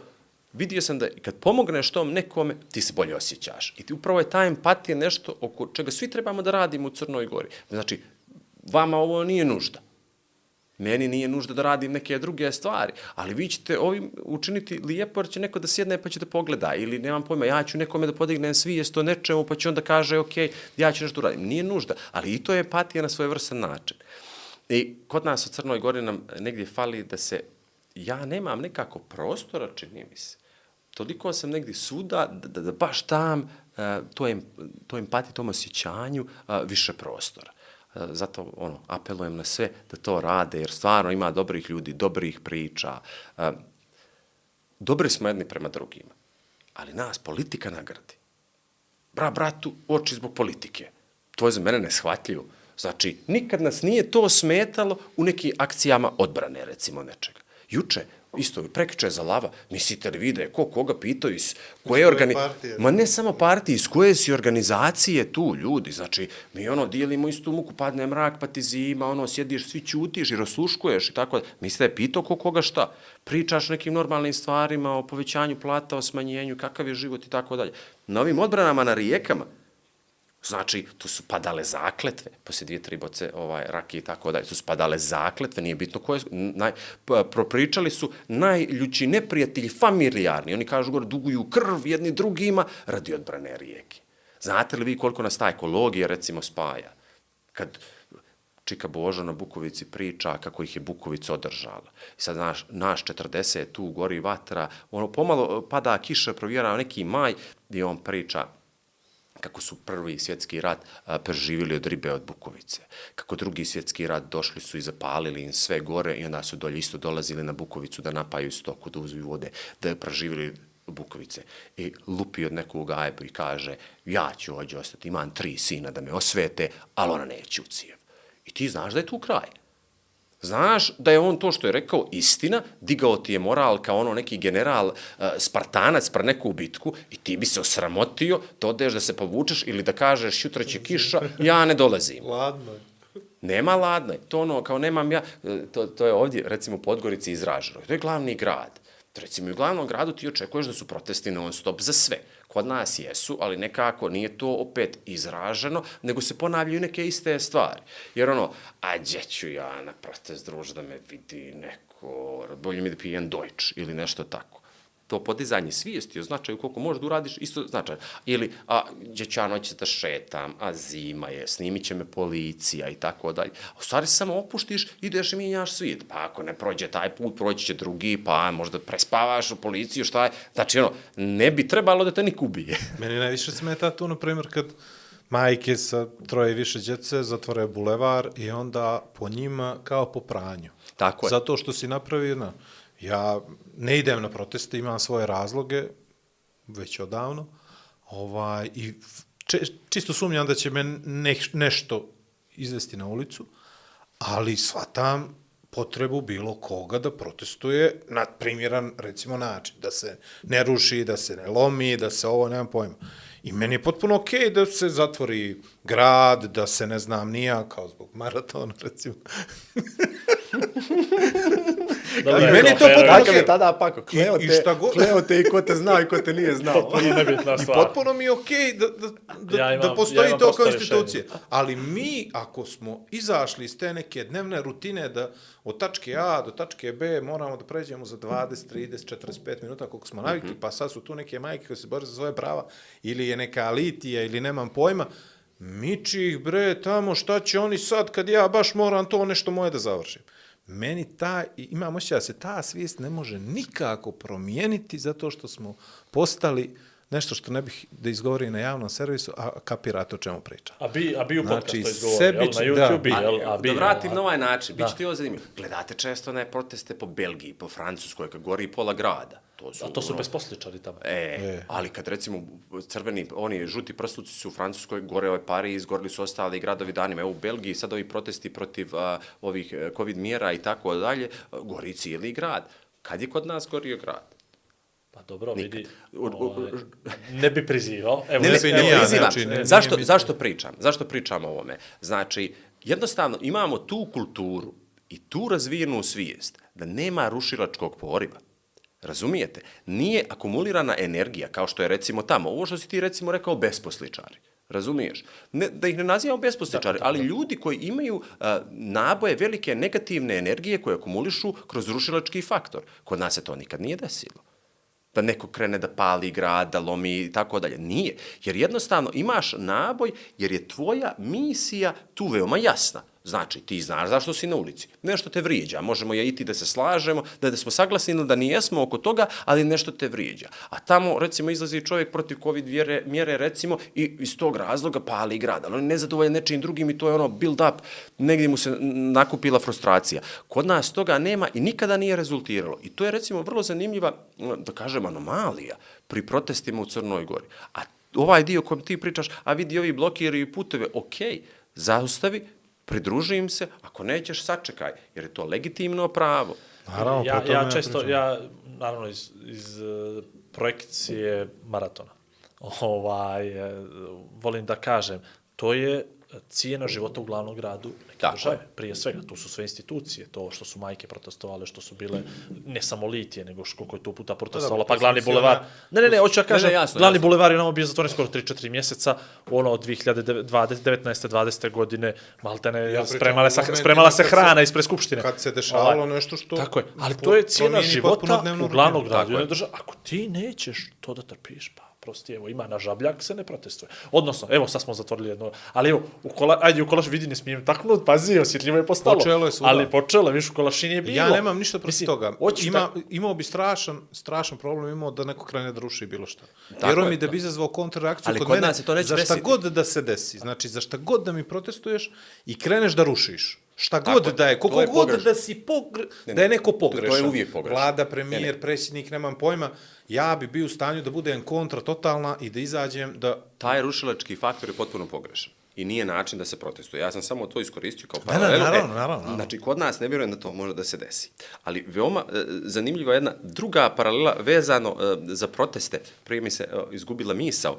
[SPEAKER 4] vidio sam da kad pomogneš tom nekome, ti se bolje osjećaš. I ti upravo je ta empatija nešto oko čega svi trebamo da radimo u Crnoj Gori. Znači, vama ovo nije nužda. Meni nije nužda da radim neke druge stvari, ali vi ćete ovim učiniti lijepo jer će neko da sjedne pa će da pogleda ili nemam pojma, ja ću nekome da podignem svijest o nečemu pa će onda kaže ok, ja ću nešto uradim. Nije nužda, ali i to je empatija na svoj vrsan način. I kod nas u Crnoj Gori nam negdje fali da se, ja nemam nekako prostora, čini mi se. Toliko sam negdje suda da, da, da baš tam uh, to, em, to empatiji, tom osjećanju uh, više prostora. Uh, zato ono, apelujem na sve da to rade, jer stvarno ima dobrih ljudi, dobrih priča. Uh, dobri smo jedni prema drugima, ali nas politika nagradi. Bra, bratu, oči zbog politike. To je za mene neshvatljivo. Znači, nikad nas nije to smetalo u nekim akcijama odbrane, recimo, nečega. Juče, isto, prekriče za lava, mislite li vide, ko koga pitao iz koje organi...
[SPEAKER 2] partije?
[SPEAKER 4] Ma ne samo partije, iz koje si organizacije tu, ljudi, znači, mi ono, dijelimo istu muku, padne mrak, pa ti zima, ono, sjediš, svi ćutiš i rasluškuješ i tako da. Mislite je pitao ko koga šta? Pričaš nekim normalnim stvarima, o povećanju plata, o smanjenju, kakav je život i tako dalje. Na ovim odbranama na rijekama, Znači, tu su padale zakletve, poslije dvije, tri boce ovaj, rakije i tako dalje, tu su padale zakletve, nije bitno koje, naj, propričali su najljući neprijatelji, familijarni, oni kažu gore, duguju krv jedni drugima radi odbrane rijeke. Znate li vi koliko nas ta ekologija, recimo, spaja? Kad Čika Božo na Bukovici priča kako ih je Bukovica održala. I sad naš, naš 40 tu gori vatra, ono pomalo pada kiša, provjerava neki maj i on priča kako su prvi svjetski rat a, preživjeli od ribe od Bukovice. Kako drugi svjetski rat došli su i zapalili im sve gore i onda su dolje isto dolazili na Bukovicu da napaju stoku, da uziju vode, da je preživjeli Bukovice. I lupi od nekog ajbu i kaže, ja ću ovdje ostati, imam tri sina da me osvete, ali ona neće u cijev. I ti znaš da je tu kraj. Znaš da je on to što je rekao istina, digao ti je moral kao ono neki general uh, Spartanac pre neku bitku i ti bi se osramotio da odeš da se povučeš ili da kažeš jutra će kiša, ja ne dolazim.
[SPEAKER 2] Ladno je.
[SPEAKER 4] Nema ladno, je. to ono, kao nemam ja, e, to, to je ovdje, recimo, u Podgorici izraženo. To je glavni grad. Recimo, u glavnom gradu ti očekuješ da su protesti non stop za sve. Kod nas jesu, ali nekako nije to opet izraženo, nego se ponavljaju neke iste stvari. Jer ono, a gdje ću ja na protest druž da me vidi neko, bolje mi da pijem Deutsch ili nešto tako to podizanje svijesti o značaju koliko možeš da uradiš, isto značaj. Ili, a, ja noći da šetam, a zima je, snimit će me policija i tako dalje. U stvari samo opuštiš, ideš i mijenjaš svijet. Pa ako ne prođe taj put, proći će drugi, pa možda prespavaš u policiju, šta je. Znači, ono, ne bi trebalo da te niko ubije.
[SPEAKER 2] Meni najviše smeta tu, na primjer, kad majke sa troje više djece zatvore bulevar i onda po njima kao po pranju.
[SPEAKER 4] Tako je.
[SPEAKER 2] Zato što si napravio, na, ja ne idem na proteste, imam svoje razloge, već odavno, ovaj, i če, čisto sumnjam da će me ne, nešto izvesti na ulicu, ali shvatam potrebu bilo koga da protestuje na primjeran, recimo, način, da se ne ruši, da se ne lomi, da se ovo, nemam pojma. I meni je potpuno okej okay da se zatvori grad, da se ne znam nija, kao zbog maratona, recimo.
[SPEAKER 3] Da,
[SPEAKER 2] I meni je to potpuno
[SPEAKER 3] fair.
[SPEAKER 2] okej.
[SPEAKER 4] tada pako,
[SPEAKER 2] kleo te- šta god-
[SPEAKER 4] kleo te i ko te zna i ko te nije znao.
[SPEAKER 3] Potpuno nebitna
[SPEAKER 2] I
[SPEAKER 3] stvar.
[SPEAKER 2] potpuno mi je okej da, da, da,
[SPEAKER 3] Ja imam-
[SPEAKER 2] da postoji
[SPEAKER 3] ja
[SPEAKER 2] to kao institucije. Ali mi, ako smo izašli iz te neke dnevne rutine da od tačke A do tačke B moramo da pređemo za 20, 30, 45 minuta koliko smo navikli, pa sad su tu neke majke koje se bore za svoje prava, ili je neka alitija, ili nemam pojma, miči ih bre tamo, šta će oni sad kad ja baš moram to nešto moje da završim. Meni ta, imam osjećaj da se ta svijest ne može nikako promijeniti zato što smo postali nešto što ne bih da izgovori na javnom servisu, a kapirate o čemu pričam.
[SPEAKER 3] A bi, a bi u podcastu
[SPEAKER 2] Znači,
[SPEAKER 3] izgovori, jel? Na YouTube,
[SPEAKER 2] da.
[SPEAKER 3] bi, jel? A bi,
[SPEAKER 4] da vratim
[SPEAKER 3] jel?
[SPEAKER 4] na ovaj način, bit će
[SPEAKER 3] Da.
[SPEAKER 4] ti ovo zanimljivo. Gledate često ne proteste po Belgiji, po Francuskoj, kad gori pola grada. To su,
[SPEAKER 3] A to su
[SPEAKER 4] ono,
[SPEAKER 3] besposličari tamo.
[SPEAKER 4] E, e, ali kad recimo crveni, oni žuti prstuci su u Francuskoj, gore ovaj Pariz, gorili su ostali gradovi danima. Evo u Belgiji sad ovi protesti protiv a, ovih e, covid mjera i tako dalje, gori cijeli grad. Kad je kod nas gorio grad?
[SPEAKER 3] Pa dobro, vidi,
[SPEAKER 4] U- u-
[SPEAKER 3] ovaj, ne bi prizivao. Evo,
[SPEAKER 2] Ne
[SPEAKER 3] ne,
[SPEAKER 2] bi
[SPEAKER 3] evo,
[SPEAKER 2] ni ja,
[SPEAKER 4] prizivam.
[SPEAKER 2] znači, ne-
[SPEAKER 4] zašto,
[SPEAKER 2] mi-
[SPEAKER 4] zašto pričam? Zašto pričam o ovome? Znači, jednostavno imamo tu kulturu i tu razvijenu svijest da nema rušilačkog poriva. Razumijete? Nije akumulirana energija, kao što je recimo tamo. Ovo što si ti recimo rekao besposličari. Razumiješ? Ne, da ih ne nazivamo besposličari, ali ljudi koji imaju a, naboje velike negativne energije koje akumulišu kroz rušilački faktor. Kod nas se to nikad nije desilo da neko krene da pali grad, da lomi i tako dalje. Nije. Jer jednostavno imaš naboj, jer je tvoja misija tu veoma jasna. Znači, ti znaš zašto si na ulici. Nešto te vrijeđa. Možemo ja i ti da se slažemo, da, da smo saglasni ili da nijesmo oko toga, ali nešto te vrijeđa. A tamo, recimo, izlazi čovjek protiv COVID vjere, mjere, recimo, i iz tog razloga pali grad. Ali on je nezadovoljan nečim drugim i to je ono build up, negdje mu se nakupila frustracija. Kod nas toga nema i nikada nije rezultiralo. I to je, recimo, vrlo zanimljiva, da kažem, anomalija pri protestima u Crnoj Gori. A ovaj dio kojem ti pričaš, a vidi ovi blokiraju puteve, okej, okay, zaustavi, pridruži im se, ako nećeš, sačekaj, jer je to legitimno pravo.
[SPEAKER 2] Naravno,
[SPEAKER 3] ja, ja često,
[SPEAKER 2] pričam.
[SPEAKER 3] ja, naravno, iz, iz uh, projekcije maratona, ovaj, uh, volim da kažem, to je cijena života u glavnom gradu države.
[SPEAKER 4] je.
[SPEAKER 3] Prije svega, tu su sve institucije, to što su majke protestovale, što su bile ne samo litije, nego što koliko je tu puta protestovalo, pa glavni
[SPEAKER 2] pozicija,
[SPEAKER 3] bulevar. Ne, ne, ne, hoću ja
[SPEAKER 4] Ne,
[SPEAKER 3] kažem,
[SPEAKER 4] ne, jasno,
[SPEAKER 3] glavni
[SPEAKER 4] jasno.
[SPEAKER 3] bulevar je nama bio zatvoren skoro 3-4 mjeseca, ono od 2019. 20. godine, maltene,
[SPEAKER 2] Ja
[SPEAKER 3] spremala,
[SPEAKER 2] momentima
[SPEAKER 3] spremala se hrana ispred skupštine.
[SPEAKER 2] kad se dešavalo
[SPEAKER 3] Ovaj,
[SPEAKER 2] nešto što
[SPEAKER 3] Tako je, ali to je cijena života u glavnog
[SPEAKER 2] je.
[SPEAKER 3] države. Ako ti nećeš to da trpiš, pa prosti, evo, ima na žabljak, se ne protestuje. Odnosno, evo, sad smo zatvorili jedno, ali evo, u kola, ajde, u Kolaš vidi, ne smijem taknut, pazi, osjetljivo je postalo.
[SPEAKER 2] Počelo je svuda.
[SPEAKER 3] Ali počelo, viš, u Kolaši nije bilo.
[SPEAKER 2] Ja nemam ništa protiv toga. Ima,
[SPEAKER 3] da-
[SPEAKER 2] imao bi strašan, strašan problem imao da neko krene da ruši bilo šta.
[SPEAKER 4] Tako
[SPEAKER 2] Vjerujem
[SPEAKER 4] je,
[SPEAKER 2] mi da
[SPEAKER 4] to.
[SPEAKER 2] bi izazvao kontrareakciju kod,
[SPEAKER 4] kod
[SPEAKER 2] mene
[SPEAKER 4] nas to neće
[SPEAKER 2] za šta
[SPEAKER 4] desiti.
[SPEAKER 2] god da se desi. Znači, za šta god da mi protestuješ i kreneš da rušiš. Šta
[SPEAKER 4] Tako
[SPEAKER 2] god
[SPEAKER 4] je,
[SPEAKER 2] da je, koliko
[SPEAKER 4] je
[SPEAKER 2] god
[SPEAKER 4] pogrešno.
[SPEAKER 2] da si pogre... da je neko pogrešan.
[SPEAKER 4] to je uvijek pogrešno.
[SPEAKER 2] Vlada,
[SPEAKER 4] Ne,
[SPEAKER 2] premijer,
[SPEAKER 4] ne.
[SPEAKER 2] predsjednik, nemam pojma. Ja bi bio u stanju da budem kontra totalna i da izađem da
[SPEAKER 4] taj rušilački faktor je potpuno pogrešan. I nije način da se protestuje. Ja sam samo to iskoristio kao
[SPEAKER 2] Ne, ne,
[SPEAKER 4] paralelu.
[SPEAKER 2] naravno,
[SPEAKER 4] E,
[SPEAKER 2] naravno, naravno.
[SPEAKER 4] Znači, kod nas ne vjerujem da to može da se desi. Ali veoma e, zanimljiva jedna druga paralela vezano e, za proteste. Prije mi se e, izgubila misao.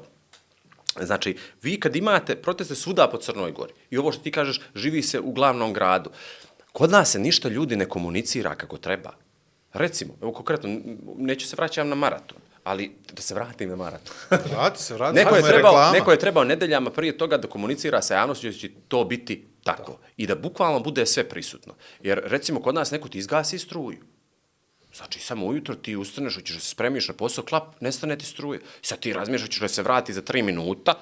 [SPEAKER 4] Znači, vi kad imate proteste svuda po Crnoj Gori, i ovo što ti kažeš, živi se u glavnom gradu, kod nas se ništa ljudi ne komunicira kako treba. Recimo, evo konkretno, neću se vraćam na maraton, ali da se vratim na maraton.
[SPEAKER 2] vrati se, vrati
[SPEAKER 4] Neko je, trebao, neko je trebao nedeljama prije toga da komunicira sa javnošću da će to biti tako. I da bukvalno bude sve prisutno. Jer recimo kod nas neko ti izgasi struju. Znači, samo ujutro ti ustaneš, hoćeš da se spremiš na posao, klap, nestane ti struje. Sad ti razmišljaš hoćeš da se vrati za tri minuta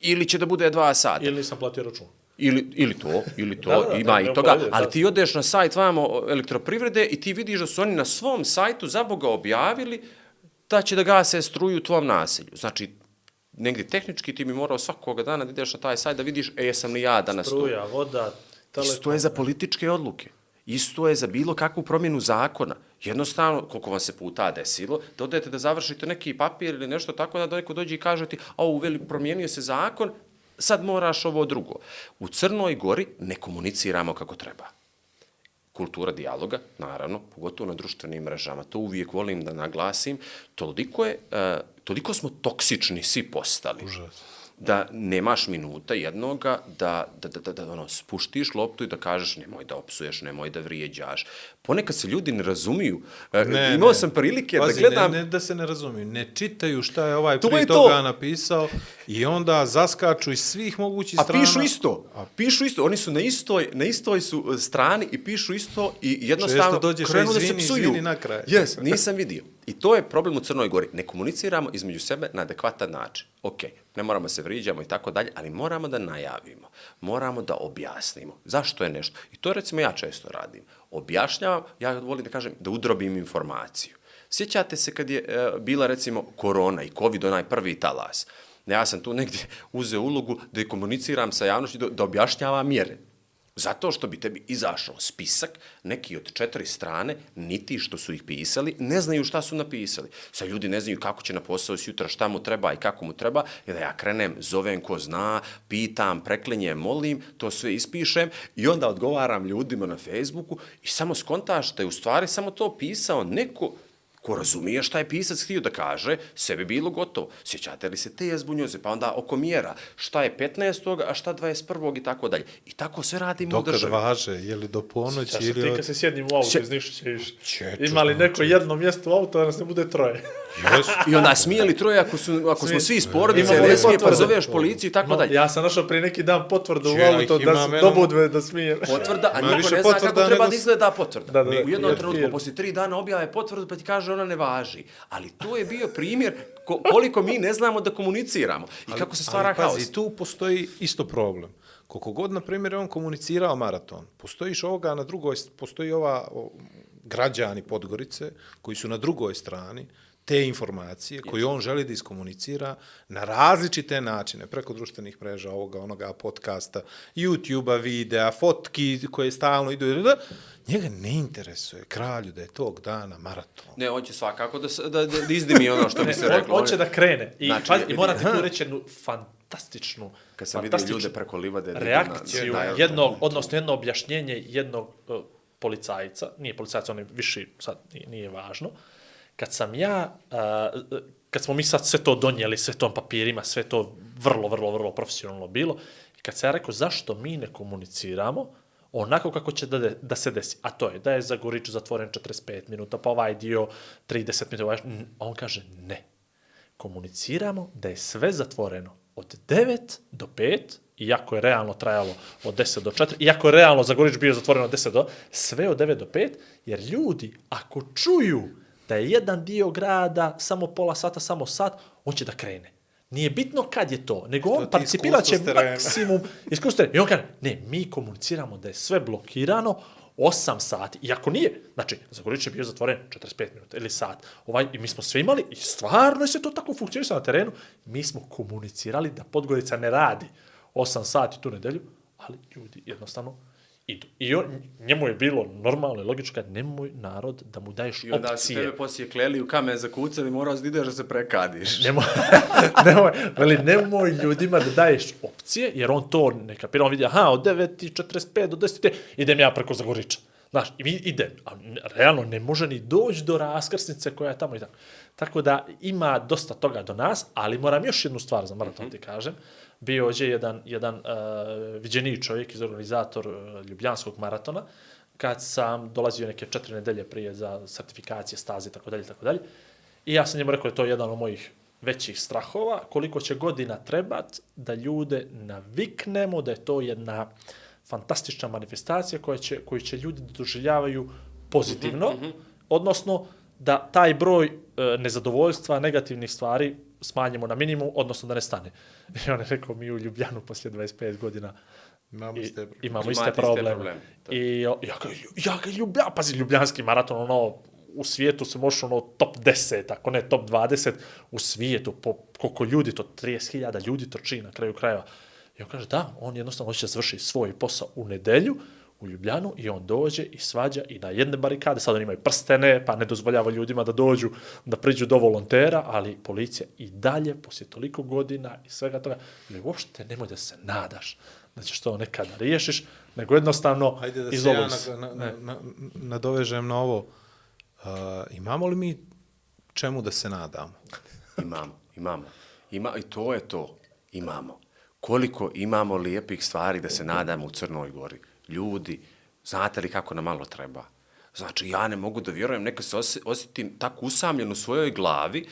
[SPEAKER 4] ili će da bude dva sata.
[SPEAKER 3] Ili nisam platio račun.
[SPEAKER 4] Ili, ili to, ili to,
[SPEAKER 3] Da, da,
[SPEAKER 4] ima
[SPEAKER 3] ne,
[SPEAKER 4] i toga,
[SPEAKER 3] uporedive,
[SPEAKER 4] ali
[SPEAKER 3] da.
[SPEAKER 4] ti odeš na sajt vamo elektroprivrede i ti vidiš da su oni na svom sajtu za Boga objavili da će da gase struju u tvom naselju. Znači, negdje tehnički ti bi morao svakoga dana da ideš na taj sajt da vidiš, e, jesam li ja danas tu.
[SPEAKER 3] Struja, voda, telefon.
[SPEAKER 4] Isto je za političke odluke. Isto je za bilo kakvu promjenu zakona. Jednostavno, koliko vam se puta desilo, da odete da završite neki papir ili nešto tako da neko dođe i kaže ti, a uveli, promijenio se zakon, sad moraš ovo drugo. U Crnoj Gori ne komuniciramo kako treba. Kultura dijaloga, naravno, pogotovo na društvenim mrežama, to uvijek volim da naglasim, toliko, je, uh, toliko smo toksični svi postali. Užas da nemaš minuta jednoga da, da, da, da, da ono, spuštiš loptu i da kažeš nemoj da opsuješ, nemoj da vrijeđaš. Ponekad se ljudi ne razumiju. E,
[SPEAKER 2] Ne,
[SPEAKER 4] Imao
[SPEAKER 2] ne.
[SPEAKER 4] sam prilike
[SPEAKER 2] Pazi,
[SPEAKER 4] da gledam...
[SPEAKER 2] Ne, ne da se ne razumiju, ne čitaju šta je ovaj
[SPEAKER 4] To
[SPEAKER 2] prije
[SPEAKER 4] je to.
[SPEAKER 2] toga napisao i onda zaskaču iz svih mogućih
[SPEAKER 4] A
[SPEAKER 2] strana.
[SPEAKER 4] pišu isto. A pišu isto. Oni su na istoj, na istoj su e, strani i pišu isto i jednostavno
[SPEAKER 2] dođeš,
[SPEAKER 4] krenu da se
[SPEAKER 2] izvini,
[SPEAKER 4] psuju.
[SPEAKER 2] izvini na kraj.
[SPEAKER 4] Jes, nisam vidio. I to je problem u Crnoj Gori. Ne komuniciramo između sebe na adekvatan način. Ok, ne moramo se vriđamo i tako dalje, ali moramo da najavimo. Moramo da objasnimo. Zašto je nešto? I to recimo ja često radim. Objašnjavam, ja volim da kažem, da udrobim informaciju. Sjećate se kad je e, bila recimo korona i covid, onaj prvi talas. Ja sam tu negdje uzeo ulogu da komuniciram sa javnošću, da, da objašnjavam mjere. Zato što bi tebi izašao spisak, neki od četiri strane, niti što su ih pisali, ne znaju šta su napisali. Sad ljudi ne znaju kako će na posao sutra, šta mu treba i kako mu treba, i da ja krenem, zovem ko zna, pitam, preklinjem, molim, to sve ispišem i onda odgovaram ljudima na Facebooku i samo skontaš da je u stvari samo to pisao neko ko razumije šta je pisac htio da kaže, sve bi bilo gotovo. Sjećate li se te jezbunjoze, pa onda oko mjera, šta je 15. a šta 21. i tako dalje. I tako sve radimo u
[SPEAKER 2] Dokad
[SPEAKER 4] državi.
[SPEAKER 2] važe, je li do ponoći ili...
[SPEAKER 3] ti kad se sjednim u auto
[SPEAKER 4] Sje-
[SPEAKER 3] iz Nišića iš.
[SPEAKER 2] Čeče,
[SPEAKER 3] Ima li neko jedno mjesto u auto, da nas ne bude troje?
[SPEAKER 2] Jesu.
[SPEAKER 4] I onda smijeli troje ako, su, ako smo svi iz porodice, ne
[SPEAKER 3] li
[SPEAKER 4] smije, pa zoveš policiju i tako
[SPEAKER 3] No,
[SPEAKER 4] dalje.
[SPEAKER 3] ja sam našao prije neki dan potvrdu u auto da se dobudve da smijem.
[SPEAKER 4] potvrda, a niko ne zna kako treba da izgleda potvrda.
[SPEAKER 3] Da, da,
[SPEAKER 4] U jednom trenutku, poslije tri dana objave potvrdu, pa ti kaže ona ne važi. Ali to je bio primjer ko, koliko mi ne znamo da komuniciramo i kako se stvara
[SPEAKER 2] ali,
[SPEAKER 4] haos.
[SPEAKER 2] pazi, tu postoji isto problem. Koliko god, na primjer, je on komunicirao maraton, postojiš ovoga na drugoj, postoji ova o, građani Podgorice koji su na drugoj strani te informacije koje on želi da iskomunicira na različite načine, preko društvenih mreža, ovoga, onoga, podcasta, YouTube-a, videa, fotki koje stalno idu, da, njega ne interesuje kralju da je tog dana maraton.
[SPEAKER 4] Ne, on će svakako da, da, da, da izdimi ono što bi se
[SPEAKER 3] on,
[SPEAKER 4] reklo.
[SPEAKER 3] on će da krene. I,
[SPEAKER 4] Znači,
[SPEAKER 3] znači, i ti tu reći jednu fantastičnu,
[SPEAKER 4] Kad sam vidio ljude preko livade... da idu na-
[SPEAKER 3] reakciju
[SPEAKER 4] na- na-
[SPEAKER 3] jednog, odnosno jedno objašnjenje jednog uh, policajca, nije policajca, on je viši, sad nije, nije važno, kad sam ja, uh, kad smo mi sad sve to donijeli, sve to na papirima, sve to vrlo, vrlo, vrlo profesionalno bilo, i kad se ja rekao zašto mi ne komuniciramo, onako kako će da, de- da se desi. A to je da je za Goriču zatvoren 45 minuta, pa ovaj dio 30 minuta. Ovaj, on kaže ne. Komuniciramo da je sve zatvoreno od 9 do 5, iako je realno trajalo od 10 do 4, iako je realno za Gorič bio zatvoreno od 10 do, sve od 9 do 5, jer ljudi, ako čuju da je jedan dio grada samo pola sata, samo sat, on će da krene. Nije bitno kad je to, nego on
[SPEAKER 2] ti
[SPEAKER 3] participirat će maksimum iskustvo. I on kaže, ne, mi komuniciramo da je sve blokirano 8 sati. Iako nije, znači, Zagorić je bio zatvoren 45 minuta ili sat. Ovaj, I mi smo sve imali i stvarno je sve to tako funkcionisalo na terenu. Mi smo komunicirali da Podgorica ne radi 8 sati tu nedelju, ali ljudi jednostavno idu. I on, njemu je bilo normalno i logično nemoj narod da mu daješ
[SPEAKER 4] I onda su
[SPEAKER 3] opcije.
[SPEAKER 4] tebe poslije kleli u kamen za kucali, morao si da ideš da se prekadiš.
[SPEAKER 3] Nemoj, nemoj, veli, nemoj ljudima da daješ opcije, jer on to ne kapira, on vidi, aha, od 9.45 do 10. idem ja preko Zagoriča. Znaš, i idem, a realno ne može ni doći do raskrsnice koja je tamo i tako. Tako da ima dosta toga do nas, ali moram još jednu stvar za maraton ti kažem. Bio je jedan, jedan uh, viđeniji čovjek iz organizator uh, Ljubljanskog maratona, kad sam dolazio neke četiri nedelje prije za sertifikacije, staze i tako dalje, tako dalje. I ja sam njemu rekao da je to jedan od mojih većih strahova, koliko će godina trebat da ljude naviknemo da je to jedna fantastična manifestacija koja će, koju će ljudi da doživljavaju pozitivno, odnosno da taj broj e, nezadovoljstva, negativnih stvari smanjimo na minimum, odnosno da ne stane. I on je rekao, mi u Ljubljanu poslije 25 godina
[SPEAKER 2] Imamo
[SPEAKER 3] i,
[SPEAKER 2] iste probleme.
[SPEAKER 3] imamo iste probleme.
[SPEAKER 4] probleme, to.
[SPEAKER 3] I ja, ja, ga, ja ga ljubljam, pazi, ljubljanski maraton, ono, u svijetu se može ono top 10, ako ne top 20, u svijetu, po koliko ljudi, to 30.000 ljudi trči na kraju krajeva. I on kaže, da, on jednostavno hoće da završi svoj posao u nedelju, u Ljubljanu i on dođe i svađa i na jedne barikade, sad oni imaju prstene, pa ne dozvoljava ljudima da dođu, da priđu do volontera, ali policija i dalje, poslije toliko godina i svega toga, ili uopšte nemoj da se nadaš da ćeš to nekada riješiš, nego jednostavno
[SPEAKER 2] Hajde da se ja na, na, na, na, nadovežem na ovo. Uh, imamo li mi čemu da se nadamo?
[SPEAKER 4] Imamo, imamo. Ima, I to je to. Imamo. Koliko imamo lijepih stvari da se nadamo u Crnoj Gori. Ljudi, znate li kako nam malo treba? Znači, ja ne mogu da vjerujem, neka se osje- osjetim tako usamljen u svojoj glavi,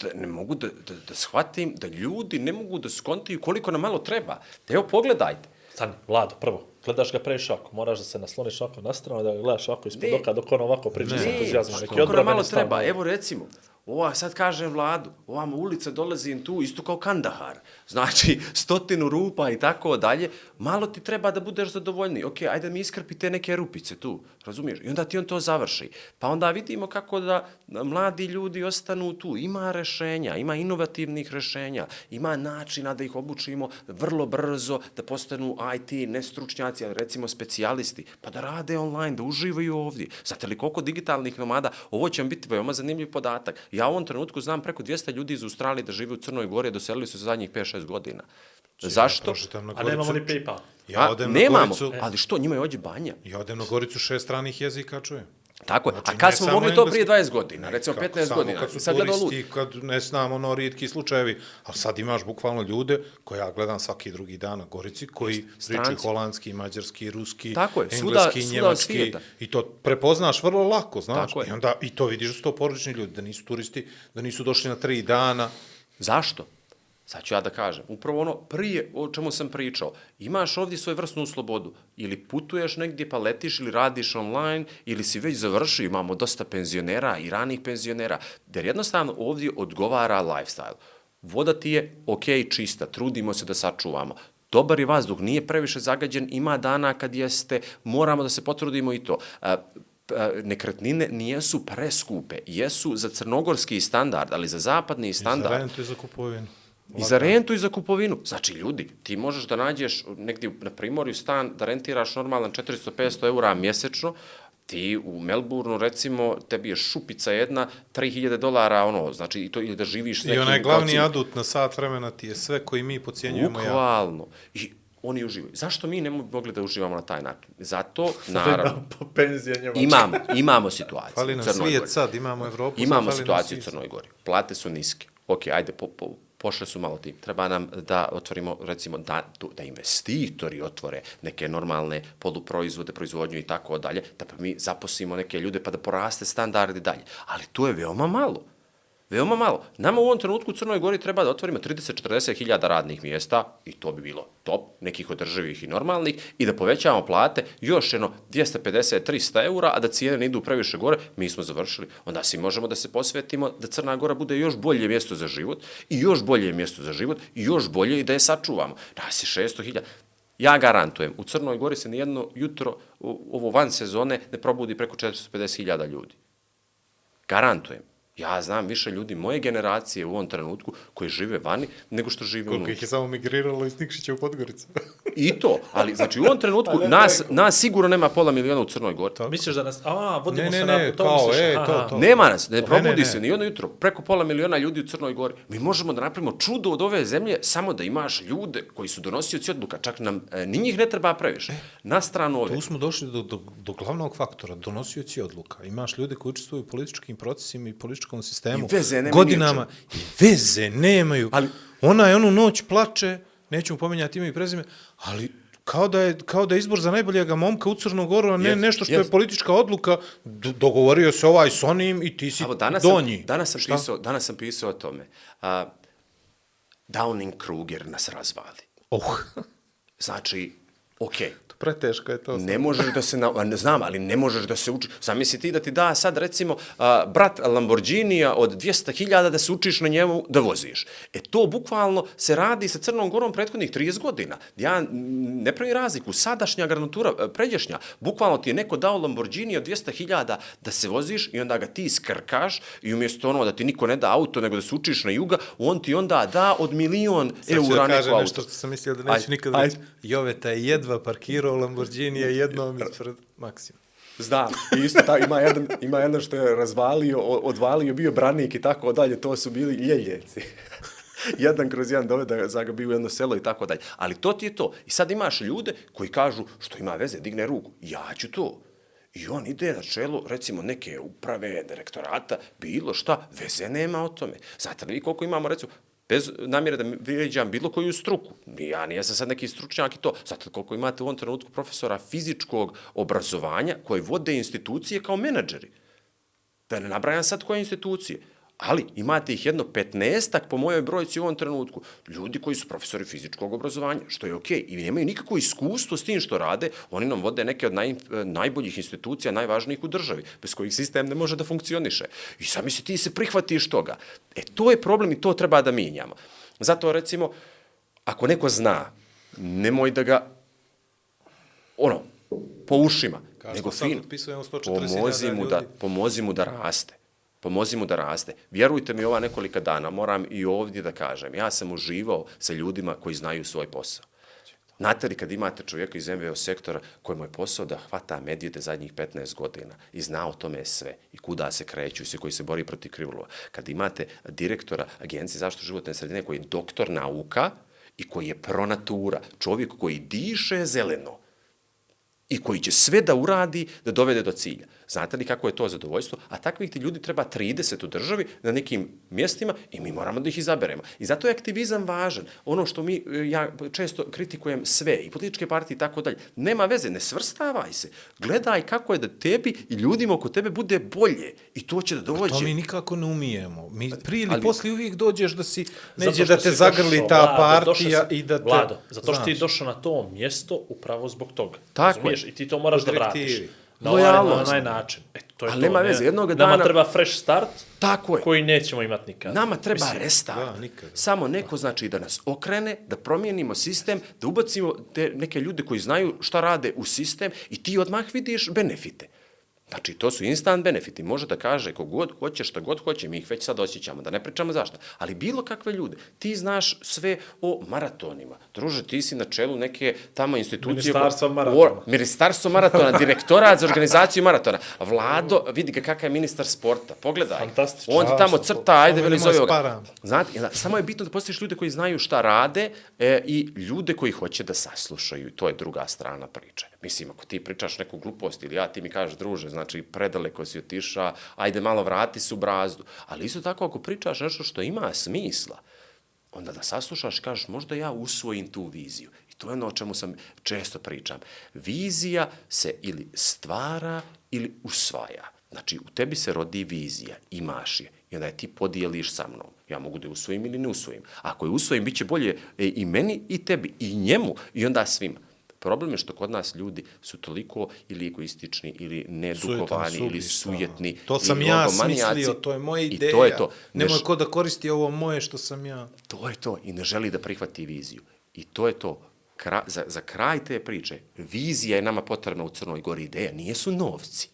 [SPEAKER 4] da ne mogu da, da, da shvatim da ljudi ne mogu da skontiju koliko nam malo treba. Evo, pogledajte.
[SPEAKER 3] Stani, Vlado, prvo, gledaš ga prešako, moraš da se nasloniš ovako na stranu, da ga gledaš ovako ispod
[SPEAKER 4] Ne.
[SPEAKER 3] oka, dok on ovako priča sa entuzijazmom. Neki
[SPEAKER 4] nam malo treba. Evo recimo, ova, sad kažem vladu, ova ulica dolazi im tu, isto kao Kandahar. Znači, stotinu rupa i tako dalje. Malo ti treba da budeš zadovoljni. Ok, ajde mi iskrpi te neke rupice tu, razumiješ? I onda ti on to završi. Pa onda vidimo kako da mladi ljudi ostanu tu. Ima rešenja, ima inovativnih rešenja, ima načina da ih obučimo vrlo brzo, da postanu IT nestručnjaci, ali recimo specijalisti, pa da rade online, da uživaju ovdje. Znate li koliko digitalnih nomada? Ovo će vam biti veoma zanimljiv podatak. Ja u ovom trenutku znam preko 200 ljudi iz Australije da žive u Crnoj Gori, doselili su se zadnjih 5-6 godina. Zašto?
[SPEAKER 2] Prošetam na
[SPEAKER 3] A nemamo ni PayPal.
[SPEAKER 2] Ja
[SPEAKER 4] A,
[SPEAKER 2] odem na
[SPEAKER 4] nemamo,
[SPEAKER 2] Goricu,
[SPEAKER 4] ali što, njima je ođe banja.
[SPEAKER 2] ja odem na Goricu šest stranih jezika čujem.
[SPEAKER 4] Tako je.
[SPEAKER 2] Znači,
[SPEAKER 4] A kad
[SPEAKER 2] ne
[SPEAKER 4] smo mogli to prije 20 godina, recimo
[SPEAKER 2] Kako,
[SPEAKER 4] 15
[SPEAKER 2] samo
[SPEAKER 4] godina,
[SPEAKER 2] Kad su
[SPEAKER 4] sad
[SPEAKER 2] turisti, kad ne znam, ono, rijetki slučajevi, ali sad imaš bukvalno ljude koje ja gledam svaki drugi dan na Gorici, koji pričaju holandski, mađarski, ruski,
[SPEAKER 4] Tako je,
[SPEAKER 2] engleski,
[SPEAKER 4] svuda
[SPEAKER 2] njemački,
[SPEAKER 4] svijeta.
[SPEAKER 2] i to prepoznaš vrlo lako, znaš,
[SPEAKER 4] Tako je.
[SPEAKER 2] i onda i to vidiš da su to porodični ljudi, da nisu turisti, da nisu došli na tri dana,
[SPEAKER 4] Zašto? Sad ću ja da kažem, upravo ono prije o čemu sam pričao, imaš ovdje svoju vrstnu slobodu, ili putuješ negdje pa letiš ili radiš online, ili si već završio, imamo dosta penzionera i ranih penzionera, jer jednostavno ovdje odgovara lifestyle. Voda ti je ok, čista, trudimo se da sačuvamo. Dobar je vazduh, nije previše zagađen, ima dana kad jeste, moramo da se potrudimo i to. A, a, nekretnine nijesu preskupe, jesu za crnogorski standard, ali za zapadni
[SPEAKER 2] I za
[SPEAKER 4] standard.
[SPEAKER 2] rentu i za kupovinu.
[SPEAKER 4] I za rentu i za kupovinu. Znači, ljudi, ti možeš da nađeš negdje na primorju stan, da rentiraš normalan 400-500 eura mjesečno, ti u Melbourneu, recimo, tebi je šupica jedna, 3000 dolara, ono, znači, i to, ili da živiš s
[SPEAKER 2] I
[SPEAKER 4] nekim...
[SPEAKER 2] onaj glavni
[SPEAKER 4] kao
[SPEAKER 2] adut na sat vremena ti je sve koji mi pocijenjujemo ja.
[SPEAKER 4] Bukvalno. I oni uživaju. Zašto mi ne mogli da uživamo na taj način? Zato, naravno,
[SPEAKER 3] po penzijanje.
[SPEAKER 4] imamo, imamo situaciju
[SPEAKER 2] Fali
[SPEAKER 4] u
[SPEAKER 2] nam
[SPEAKER 4] Crnoj
[SPEAKER 2] svijet
[SPEAKER 4] Gori.
[SPEAKER 2] sad, imamo Evropu. sad
[SPEAKER 4] Imamo
[SPEAKER 2] fali nam
[SPEAKER 4] situaciju u
[SPEAKER 2] svijet.
[SPEAKER 4] Crnoj Gori. Plate su niske. Ok, ajde, po, po, pošle su malo tim. Treba nam da otvorimo, recimo, da, da investitori otvore neke normalne poluproizvode, proizvodnju i tako dalje, da pa mi zaposlimo neke ljude pa da poraste standardi dalje. Ali to je veoma malo. Veoma malo. Nama u ovom trenutku u Crnoj Gori treba da otvorimo 30-40 hiljada radnih mjesta i to bi bilo top, nekih održivih i normalnih, i da povećavamo plate još jedno 250-300 eura, a da cijene ne idu previše gore, mi smo završili. Onda si možemo da se posvetimo da Crna Gora bude još bolje mjesto za život i još bolje mjesto za život i još bolje i da je sačuvamo. Nas je 600 hiljada. Ja garantujem, u Crnoj Gori se nijedno jutro, ovo van sezone, ne probudi preko 450 hiljada ljudi. Garantujem. Ja znam više ljudi moje generacije u ovom trenutku koji žive vani nego što žive
[SPEAKER 2] Koliko
[SPEAKER 4] unutra.
[SPEAKER 2] ih je samo migriralo iz Nikšića u Podgoricu.
[SPEAKER 4] I to, ali znači u ovom trenutku nas, nas sigurno nema pola miliona u Crnoj Gori.
[SPEAKER 3] Misliš da nas... A, vodimo
[SPEAKER 2] Ne, ne,
[SPEAKER 3] se
[SPEAKER 2] ne,
[SPEAKER 3] na... to
[SPEAKER 2] kao,
[SPEAKER 3] misliš,
[SPEAKER 2] e,
[SPEAKER 3] aha,
[SPEAKER 2] to, to.
[SPEAKER 4] Nema nas, ne
[SPEAKER 2] Ne,
[SPEAKER 4] probudi
[SPEAKER 2] ne, ne.
[SPEAKER 4] se ni jedno jutro. Preko pola miliona ljudi u Crnoj Gori. Mi možemo da napravimo čudo od ove zemlje samo da imaš ljude koji su donosioci odluka. Čak nam e, ni njih ne treba previše. Na stranu ove.
[SPEAKER 2] Tu smo došli do, do, do glavnog faktora, donosioci odluka. Imaš ljude koji učestvuju u političkim procesima i političkom sistemu.
[SPEAKER 4] I veze nemaju
[SPEAKER 2] Godinama. I veze nemaju.
[SPEAKER 4] Ali-
[SPEAKER 2] Ona je onu noć plače, neću mu pominjati ime i prezime, ali kao da je, kao da je izbor za najboljega momka u Crnu Goru, a ne
[SPEAKER 4] Jest,
[SPEAKER 2] nešto što
[SPEAKER 4] jest.
[SPEAKER 2] je politička odluka. Do, dogovorio se ovaj s onim i ti si
[SPEAKER 4] Evo, danas
[SPEAKER 2] donji.
[SPEAKER 4] Sam, danas, sam
[SPEAKER 2] Šta?
[SPEAKER 4] pisao, danas sam pisao o tome. A, Downing-Kruger nas razvali.
[SPEAKER 2] Oh,
[SPEAKER 4] Znači, okej,
[SPEAKER 2] preteško je to.
[SPEAKER 4] Ne možeš da se, na, a ne znam, ali ne možeš da se uči. Zamisli ti da ti da sad recimo a, brat Lamborghinija od 200.000 da se učiš na njemu da voziš. E to bukvalno se radi sa Crnom Gorom prethodnih 30 godina. Ja ne pravim razliku. Sadašnja garnitura, e, pređašnja, bukvalno ti je neko dao Lamborghini od 200.000 da se voziš i onda ga ti skrkaš i umjesto ono da ti niko ne da auto nego da se učiš na juga, on ti onda da od milion
[SPEAKER 2] Sad ću
[SPEAKER 4] eura
[SPEAKER 2] da
[SPEAKER 4] neko
[SPEAKER 2] kažem
[SPEAKER 4] auto.
[SPEAKER 2] nešto što sam mislio da neću
[SPEAKER 4] Ajde,
[SPEAKER 2] nikad reći. Joveta je jedva parkirao Lamborghini jednom ispred Maksima.
[SPEAKER 4] Znam, isto tako ima jedan, ima jedan što je razvalio, odvalio, bio branik i tako dalje, to su bili ljeljevci. jedan kroz jedan doveda za ga bio jedno selo i tako dalje. Ali to ti je to. I sad imaš ljude koji kažu što ima veze, digne ruku. Ja ću to. I on ide na čelo, recimo, neke uprave, direktorata, bilo šta, veze nema o tome. Znate li vi koliko imamo, recimo, bez namjere da vrijeđam bilo koju struku. Ja nijesam sad neki stručnjak i to. Zato koliko imate u ovom trenutku profesora fizičkog obrazovanja koji vode institucije kao menadžeri. Da ne nabrajam sad koje institucije. Ali imate ih jedno 15 po mojoj brojci u ovom trenutku. Ljudi koji su profesori fizičkog obrazovanja, što je okej. I nemaju nikakvo iskustvo s tim što rade. Oni nam vode neke od naj, najboljih institucija, najvažnijih u državi, bez kojih sistem ne može da funkcioniše. I sad misli, ti se prihvatiš toga. E, to je problem i to treba da mijenjamo. Zato, recimo, ako neko zna, nemoj da ga ono, po ušima,
[SPEAKER 2] Kao
[SPEAKER 4] nego fino.
[SPEAKER 2] otpisujemo 140.000
[SPEAKER 4] Pomozi mu, da, pomozi mu da raste. Pomozi mu da raste. Vjerujte mi, ova nekolika dana, moram i ovdje da kažem, ja sam uživao sa ljudima koji znaju svoj posao. Znate li kad imate čovjeka iz MVO sektora kojemu je posao da hvata medvjede zadnjih 15 godina i zna o tome sve i kuda se kreću i sve koji se bori protiv krivulova. Kad imate direktora Agencije zaštitu životne sredine koji je doktor nauka i koji je pronatura, čovjek koji diše zeleno, i koji će sve da uradi da dovede do cilja. Znate li kako je to zadovoljstvo? A takvih ti ljudi treba 30 u državi na nekim mjestima i mi moramo da ih izaberemo. I zato je aktivizam važan. Ono što mi, e, ja često kritikujem sve, i političke partije i tako dalje, nema veze, ne svrstavaj se. Gledaj kako je da tebi i ljudima oko tebe bude bolje. I to će da dođe.
[SPEAKER 2] To mi nikako ne umijemo. Mi prije ili
[SPEAKER 4] Ali-
[SPEAKER 2] poslije uvijek dođeš da si,
[SPEAKER 3] Zato
[SPEAKER 2] neđe
[SPEAKER 3] što
[SPEAKER 2] da te
[SPEAKER 3] si
[SPEAKER 2] zagrli
[SPEAKER 3] došao,
[SPEAKER 2] ta
[SPEAKER 3] Vlado,
[SPEAKER 2] partija
[SPEAKER 3] si-
[SPEAKER 2] i da te...
[SPEAKER 3] Vlado, zato što ti
[SPEAKER 2] znaš.
[SPEAKER 3] došao na to mjesto upravo zbog toga.
[SPEAKER 4] Tako
[SPEAKER 3] razumiješ?
[SPEAKER 4] je.
[SPEAKER 3] I ti to moraš da vratiš. Na ovaj, na onaj način. E, to je
[SPEAKER 4] Ali
[SPEAKER 3] to.
[SPEAKER 4] nema
[SPEAKER 3] ne-
[SPEAKER 4] veze, jednoga
[SPEAKER 3] Nama
[SPEAKER 4] dana-
[SPEAKER 3] treba fresh start
[SPEAKER 4] Tako je.
[SPEAKER 3] koji nećemo imati nikad.
[SPEAKER 4] Nama treba
[SPEAKER 3] Mislim,
[SPEAKER 4] restart.
[SPEAKER 2] da, nikada.
[SPEAKER 4] Samo neko znači da nas okrene, da promijenimo sistem, da ubacimo te neke ljude koji znaju šta rade u sistem i ti odmah vidiš benefite. Znači, to su instant benefiti. Može da kaže kogod hoće, šta god hoće, mi ih već sad osjećamo, da ne pričamo zašto. Ali bilo kakve ljude, ti znaš sve o maratonima. Druže, ti si na čelu neke tamo institucije...
[SPEAKER 3] Ministarstva
[SPEAKER 4] ko-
[SPEAKER 3] maratona.
[SPEAKER 4] o- Ministarstvo maratona, direktorat za organizaciju maratona. Vlado, vidi ga kakav je ministar sporta, pogledaj.
[SPEAKER 3] Fantastično.
[SPEAKER 4] On ti tamo crta, ajde, veli zove ga.
[SPEAKER 2] sparam.
[SPEAKER 4] Znate, samo je bitno da postojiš ljude koji znaju šta rade e, i ljude koji hoće da saslušaju. To je druga strana priče. Mislim, ako ti pričaš neku glupost ili ja, ti mi kažeš, druže, znači, predaleko si otiša, ajde malo vrati se u brazdu. Ali isto tako, ako pričaš nešto što ima smisla, onda da saslušaš kažeš, možda ja usvojim tu viziju. I to je ono o čemu sam često pričam. Vizija se ili stvara ili usvaja. Znači, u tebi se rodi vizija, imaš je, i onda je ti podijeliš sa mnom. Ja mogu da je usvojim ili ne usvojim. Ako je usvojim, bit će bolje e, i meni i tebi, i njemu, i onda svima. Problem je što kod nas ljudi su toliko ili egoistični ili nedugovani
[SPEAKER 2] Sujetan,
[SPEAKER 4] ili sujetni.
[SPEAKER 2] To sam ja smislio, to je moja ideja.
[SPEAKER 4] I to je to. Ne
[SPEAKER 2] Nemoj ko da koristi ovo moje što sam ja.
[SPEAKER 4] To je to. I ne želi da prihvati viziju. I to je to. Kra, za, za kraj te priče, vizija je nama potrebna u Crnoj Gori. Ideja nije su novci.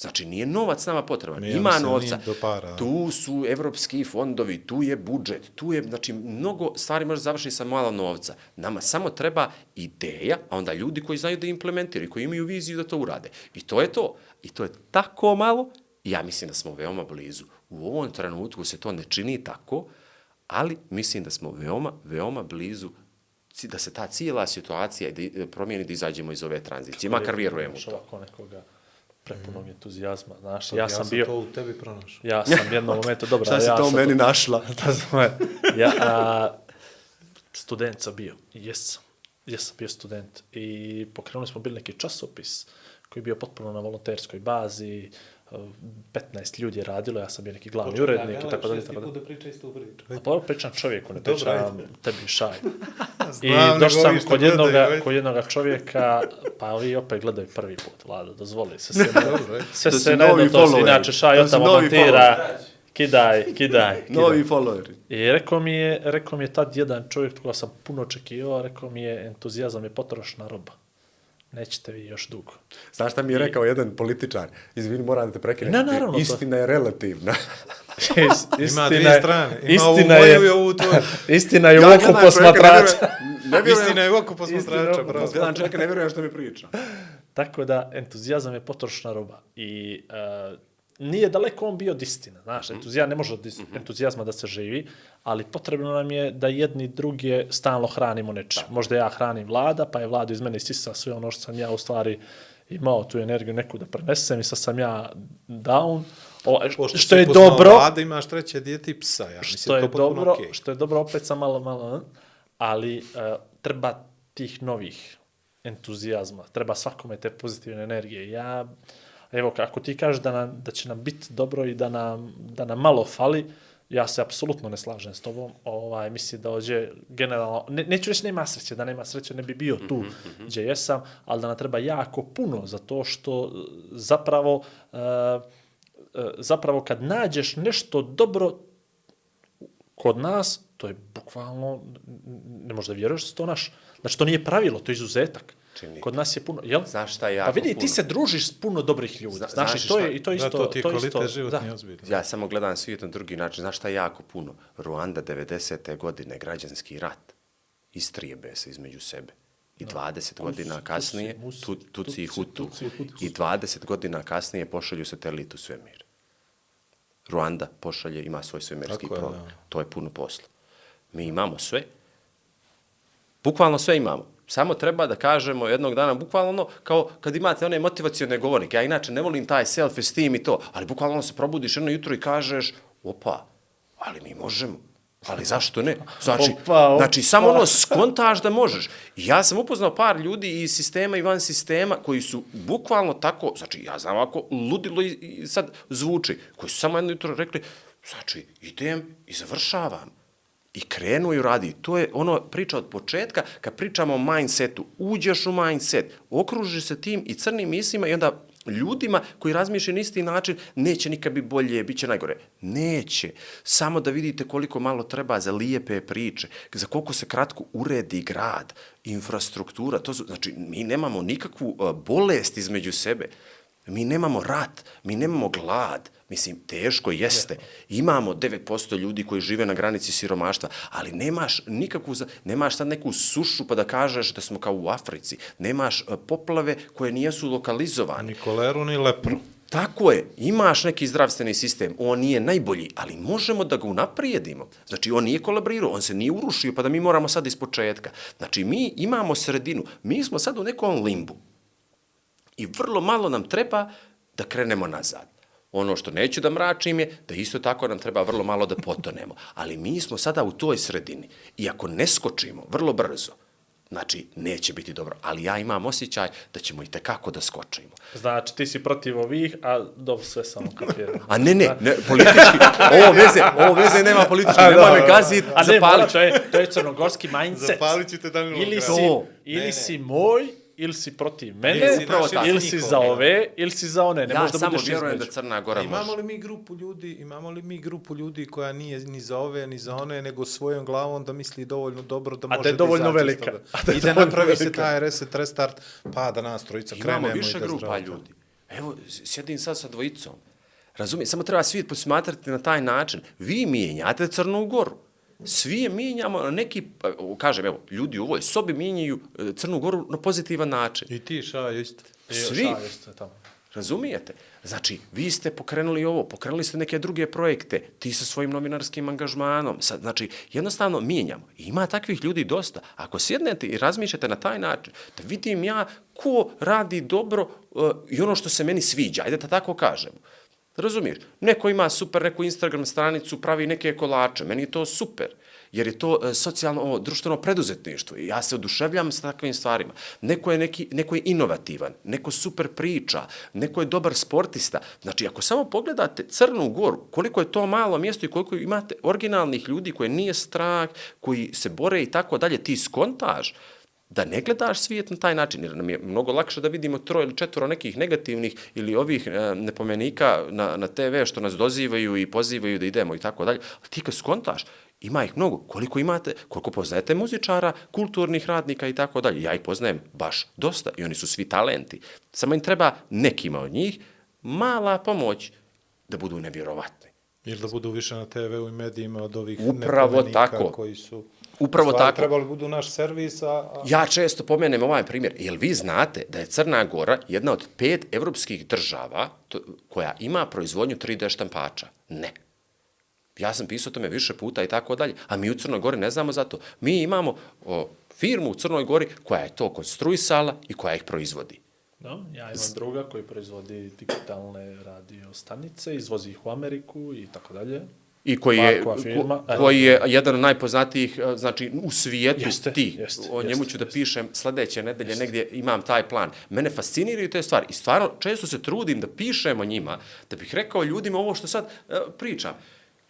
[SPEAKER 4] Znači, nije novac nama potreban.
[SPEAKER 2] Ne,
[SPEAKER 4] Ima novca.
[SPEAKER 2] nije.
[SPEAKER 4] Tu su evropski fondovi, tu je budžet, tu je, znači, mnogo stvari može završiti sa malo novca. Nama samo treba ideja, a onda ljudi koji znaju da implementiraju, koji imaju viziju da to urade. I to je to. I to je tako malo, i ja mislim da smo veoma blizu. U ovom trenutku se to ne čini tako, ali mislim da smo veoma, veoma blizu da se ta cijela situacija da promijeni da izađemo iz ove tranzicije. Makar vjerujemo u to.
[SPEAKER 3] ovako nekoga prepunog entuzijazma, znaš,
[SPEAKER 2] Sad,
[SPEAKER 3] ja sam
[SPEAKER 2] sam
[SPEAKER 3] bio,
[SPEAKER 2] to u tebi pronašao.
[SPEAKER 3] ja sam jednom momentu, dobro, ja sam
[SPEAKER 4] našla?
[SPEAKER 3] Da znam, ja, a, student sam bio, jesam, jesam bio student i pokrenuli smo bili neki časopis koji je bio potpuno na volonterskoj bazi, e, 15 ljudi je radilo, ja sam bio neki glavni urednik i tako dalje. Tako
[SPEAKER 2] da priča istu priču.
[SPEAKER 3] A pa pričam čovjeku, ne pričam tebi šaj. I
[SPEAKER 2] Znam,
[SPEAKER 3] došao
[SPEAKER 2] nego
[SPEAKER 3] sam kod jednoga,
[SPEAKER 2] ajde.
[SPEAKER 3] kod jednoga čovjeka, pa vi opet gledaju prvi put, Vlado, dozvoli se. Sve, sve se ne
[SPEAKER 4] novi
[SPEAKER 3] to, inače šaj
[SPEAKER 4] To
[SPEAKER 3] od
[SPEAKER 4] su
[SPEAKER 3] tamo
[SPEAKER 4] novi
[SPEAKER 3] montira, kidaj, kidaj, kidaj.
[SPEAKER 4] Novi followeri.
[SPEAKER 3] I rekao mi je, rekao mi je tad jedan čovjek koga sam puno očekivao, rekao mi je entuzijazam je potrošna roba. Nećete vi još dugo.
[SPEAKER 4] Znaš šta mi je rekao jedan političar? Izvini, moram da te prekinem.
[SPEAKER 3] Ne, naravno, to-
[SPEAKER 4] Istina je relativna.
[SPEAKER 3] Is,
[SPEAKER 2] Ima dvije strane. Ima ovu
[SPEAKER 3] istina
[SPEAKER 2] moju i
[SPEAKER 3] je,
[SPEAKER 2] ovu tvoju.
[SPEAKER 3] istina je u
[SPEAKER 4] Ja čovjeka,
[SPEAKER 3] posmatrača.
[SPEAKER 4] Ne vjerujem,
[SPEAKER 2] Istina je
[SPEAKER 3] Istina
[SPEAKER 2] posmatrača.
[SPEAKER 4] Gledam čovjeka, ne vjerujem što mi priča.
[SPEAKER 3] Tako da, entuzijazam je potrošna roba. I uh, nije daleko on bio od istine. Znaš, entuzijazam ne može od is- entuzijazma da se živi, ali potrebno nam je da jedni druge stalno hranimo nečim. Možda ja hranim vlada, pa je vlada iz mene sisa sve ono što sam ja u stvari imao tu energiju neku da prenesem i sad sam ja down. O,
[SPEAKER 2] Pošto
[SPEAKER 3] što je dobro,
[SPEAKER 2] Vlada, imaš treće dijete psa. Ja mislim,
[SPEAKER 3] što je
[SPEAKER 2] to
[SPEAKER 3] dobro,
[SPEAKER 2] okej.
[SPEAKER 3] što je dobro opet sam malo malo, eh, ali uh, treba tih novih entuzijazma, treba svakome te pozitivne energije. Ja evo kako ti kažeš da nam, da će nam biti dobro i da nam da nam malo fali, ja se apsolutno ne slažem s tobom. Ovaj mislim da ođe generalno ne, neću reći nema sreće, da nema sreće ne bi bio tu gdje jesam, ali da nam treba jako puno za to što zapravo uh, zapravo kad nađeš nešto dobro kod nas, to je bukvalno, ne možeš da vjeruješ da to naš, znači to nije pravilo, to je izuzetak.
[SPEAKER 4] Čini.
[SPEAKER 3] Kod nas je puno, jel?
[SPEAKER 4] Znaš šta je
[SPEAKER 3] Pa
[SPEAKER 4] jako
[SPEAKER 3] vidi,
[SPEAKER 4] puno?
[SPEAKER 3] ti se družiš s puno dobrih ljudi.
[SPEAKER 4] Zna-
[SPEAKER 3] Znaš,
[SPEAKER 4] znaš
[SPEAKER 3] i to
[SPEAKER 4] šta-
[SPEAKER 3] je, i to je
[SPEAKER 2] Da,
[SPEAKER 3] isto,
[SPEAKER 2] to ti je
[SPEAKER 3] to je isto,
[SPEAKER 2] kvalitet životni
[SPEAKER 3] da.
[SPEAKER 2] ozbiljno.
[SPEAKER 4] Ja samo gledam svijet na drugi način. Znaš šta je jako puno? Ruanda 90. godine, građanski rat. Istrijebe se između sebe. I 20 godina kasnije,
[SPEAKER 3] Musi,
[SPEAKER 4] tu, Tuci i
[SPEAKER 3] Tuci,
[SPEAKER 4] Hutu,
[SPEAKER 3] Tuci i Hutu.
[SPEAKER 4] i 20 godina kasnije pošalju satelit u svemir. Ruanda pošalje, ima svoj svemirski
[SPEAKER 2] Tako je,
[SPEAKER 4] program.
[SPEAKER 2] da.
[SPEAKER 4] To je puno posla. Mi imamo sve. Bukvalno sve imamo. Samo treba da kažemo jednog dana, bukvalno ono, kao kad imate one motivacione govornike, ja inače ne volim taj self-esteem i to, ali bukvalno ono se probudiš jedno jutro i kažeš, opa, ali mi možemo. Ali zašto ne? Znači,
[SPEAKER 3] Opa, opa.
[SPEAKER 4] znači samo ono skontaš da možeš. Ja sam upoznao par ljudi iz sistema i van sistema koji su bukvalno tako, znači ja znam ovako ludilo i, i sad zvuči, koji su samo jedno jutro rekli, znači idem i završavam. I krenuo i radi. To je ono priča od početka, kad pričamo o mindsetu, uđeš u mindset, okružiš se tim i crnim mislima i onda ljudima koji razmišljaju na isti način, neće nikad biti bolje, bit će najgore. Neće. Samo da vidite koliko malo treba za lijepe priče, za koliko se kratko uredi grad, infrastruktura. To su, znači, mi nemamo nikakvu bolest između sebe. Mi nemamo rat, mi nemamo glad. Mislim, teško jeste. Imamo 9% ljudi koji žive na granici siromaštva, ali nemaš nikakvu, nemaš sad neku sušu pa da kažeš da smo kao u Africi. Nemaš uh, poplave koje nijesu lokalizovane.
[SPEAKER 2] Ni koleru, ni lepru.
[SPEAKER 4] Tako je, imaš neki zdravstveni sistem, on nije najbolji, ali možemo da ga unaprijedimo. Znači, on nije kolabrirao, on se nije urušio, pa da mi moramo sad iz početka. Znači, mi imamo sredinu, mi smo sad u nekom limbu. I vrlo malo nam treba da krenemo nazad. Ono što neću da mračim je da isto tako nam treba vrlo malo da potonemo. Ali mi smo sada u toj sredini. I ako ne skočimo vrlo brzo, znači neće biti dobro. Ali ja imam osjećaj da ćemo i tekako da skočimo.
[SPEAKER 3] Znači, ti si protiv ovih, a dobro, sve samo kapiram.
[SPEAKER 4] A ne, ne, ne politički, ovo veze, ovo veze nema politički, nema me gazit,
[SPEAKER 3] A ne, mora,
[SPEAKER 4] zapalit.
[SPEAKER 3] to je, to je crnogorski mindset.
[SPEAKER 2] Zapalit ćete Danilu
[SPEAKER 3] Ili
[SPEAKER 2] Gradu.
[SPEAKER 3] si,
[SPEAKER 4] To.
[SPEAKER 3] ili
[SPEAKER 2] Ne, ne.
[SPEAKER 3] si moj, ili si protiv mene,
[SPEAKER 2] Ili si
[SPEAKER 4] upravo
[SPEAKER 2] naš,
[SPEAKER 4] tako.
[SPEAKER 3] ili
[SPEAKER 2] si
[SPEAKER 3] za ove, ili si za one. Ne
[SPEAKER 4] Ja
[SPEAKER 3] možeš da
[SPEAKER 4] samo
[SPEAKER 3] budeš
[SPEAKER 4] vjerujem da. Crna Gora
[SPEAKER 2] Imamo
[SPEAKER 4] može.
[SPEAKER 2] li mi grupu ljudi, imamo li mi grupu ljudi koja nije ni za ove, ni za one, nego svojom glavom da misli dovoljno dobro da
[SPEAKER 3] A da
[SPEAKER 2] može
[SPEAKER 3] je dovoljno
[SPEAKER 2] izađe iz
[SPEAKER 3] velika.
[SPEAKER 2] toga.
[SPEAKER 3] A da je
[SPEAKER 2] I da napravi se
[SPEAKER 3] velika.
[SPEAKER 2] taj reset, restart, pa da nas trojica krenemo
[SPEAKER 4] Imamo više
[SPEAKER 2] i da
[SPEAKER 4] grupa
[SPEAKER 2] zdravo.
[SPEAKER 4] ljudi. Evo, sjedim sad sa dvojicom. Razumijem, samo treba svijet posmatrati na taj način. Vi mijenjate Crnu Goru. Svi je mijenjamo na neki, pa, kažem, evo, ljudi u ovoj sobi mijenjaju e, Crnu Goru na pozitivan način.
[SPEAKER 2] I ti, ša, isto.
[SPEAKER 3] E,
[SPEAKER 4] Svi.
[SPEAKER 3] šta jeste tamo?
[SPEAKER 4] Razumijete? Znači, vi ste pokrenuli ovo, pokrenuli ste neke druge projekte, ti sa svojim novinarskim angažmanom. Sad, znači, jednostavno mijenjamo. I ima takvih ljudi dosta. Ako sjednete i razmišljate na taj način, da vidim ja ko radi dobro uh, i ono što se meni sviđa, ajde da tako kažemo. Razumiješ? Neko ima super neku Instagram stranicu, pravi neke kolače, meni je to super. Jer je to e, socijalno, ovo, društveno preduzetništvo i ja se oduševljam sa takvim stvarima. Neko je, neki, neko je inovativan, neko super priča, neko je dobar sportista. Znači, ako samo pogledate Crnu Goru, koliko je to malo mjesto i koliko imate originalnih ljudi koje nije strah, koji se bore i tako dalje, ti skontaš da ne gledaš svijet na taj način, jer nam je mnogo lakše da vidimo troje ili četvoro nekih negativnih ili ovih e, nepomenika na, na TV što nas dozivaju i pozivaju da idemo i tako dalje. Ali ti kad skontaš, ima ih mnogo. Koliko imate, koliko poznajete muzičara, kulturnih radnika i tako dalje. Ja ih poznajem baš dosta i oni su svi talenti. Samo im treba nekima od njih mala pomoć da budu nevjerovatni.
[SPEAKER 2] Ili da budu više na TV-u i medijima od ovih
[SPEAKER 4] Upravo tako.
[SPEAKER 2] koji su...
[SPEAKER 4] Upravo
[SPEAKER 2] stvari
[SPEAKER 4] tako.
[SPEAKER 2] Trebali budu naš servis, a... a...
[SPEAKER 4] Ja često pomenem ovaj primjer. Jel vi znate da je Crna Gora jedna od pet evropskih država to, koja ima proizvodnju 3D štampača? Ne. Ja sam pisao o tome više puta i tako dalje. A mi u Crnoj Gori ne znamo za to. Mi imamo o, firmu u Crnoj Gori koja je to konstruisala i koja ih proizvodi.
[SPEAKER 3] No, ja imam druga koji proizvodi digitalne radio stanice, izvozi ih u Ameriku i tako dalje.
[SPEAKER 4] I koji je,
[SPEAKER 3] firma,
[SPEAKER 4] koji je jedan od najpoznatijih, e, znači, u svijetu
[SPEAKER 3] Jeste,
[SPEAKER 4] ti.
[SPEAKER 3] jeste,
[SPEAKER 4] o njemu
[SPEAKER 3] jeste,
[SPEAKER 4] ću da
[SPEAKER 3] jeste.
[SPEAKER 4] pišem sledeće nedelje, negdje imam taj plan. Mene fasciniraju te stvari i stvarno često se trudim da pišem o njima, da bih rekao ljudima ovo što sad e, pričam.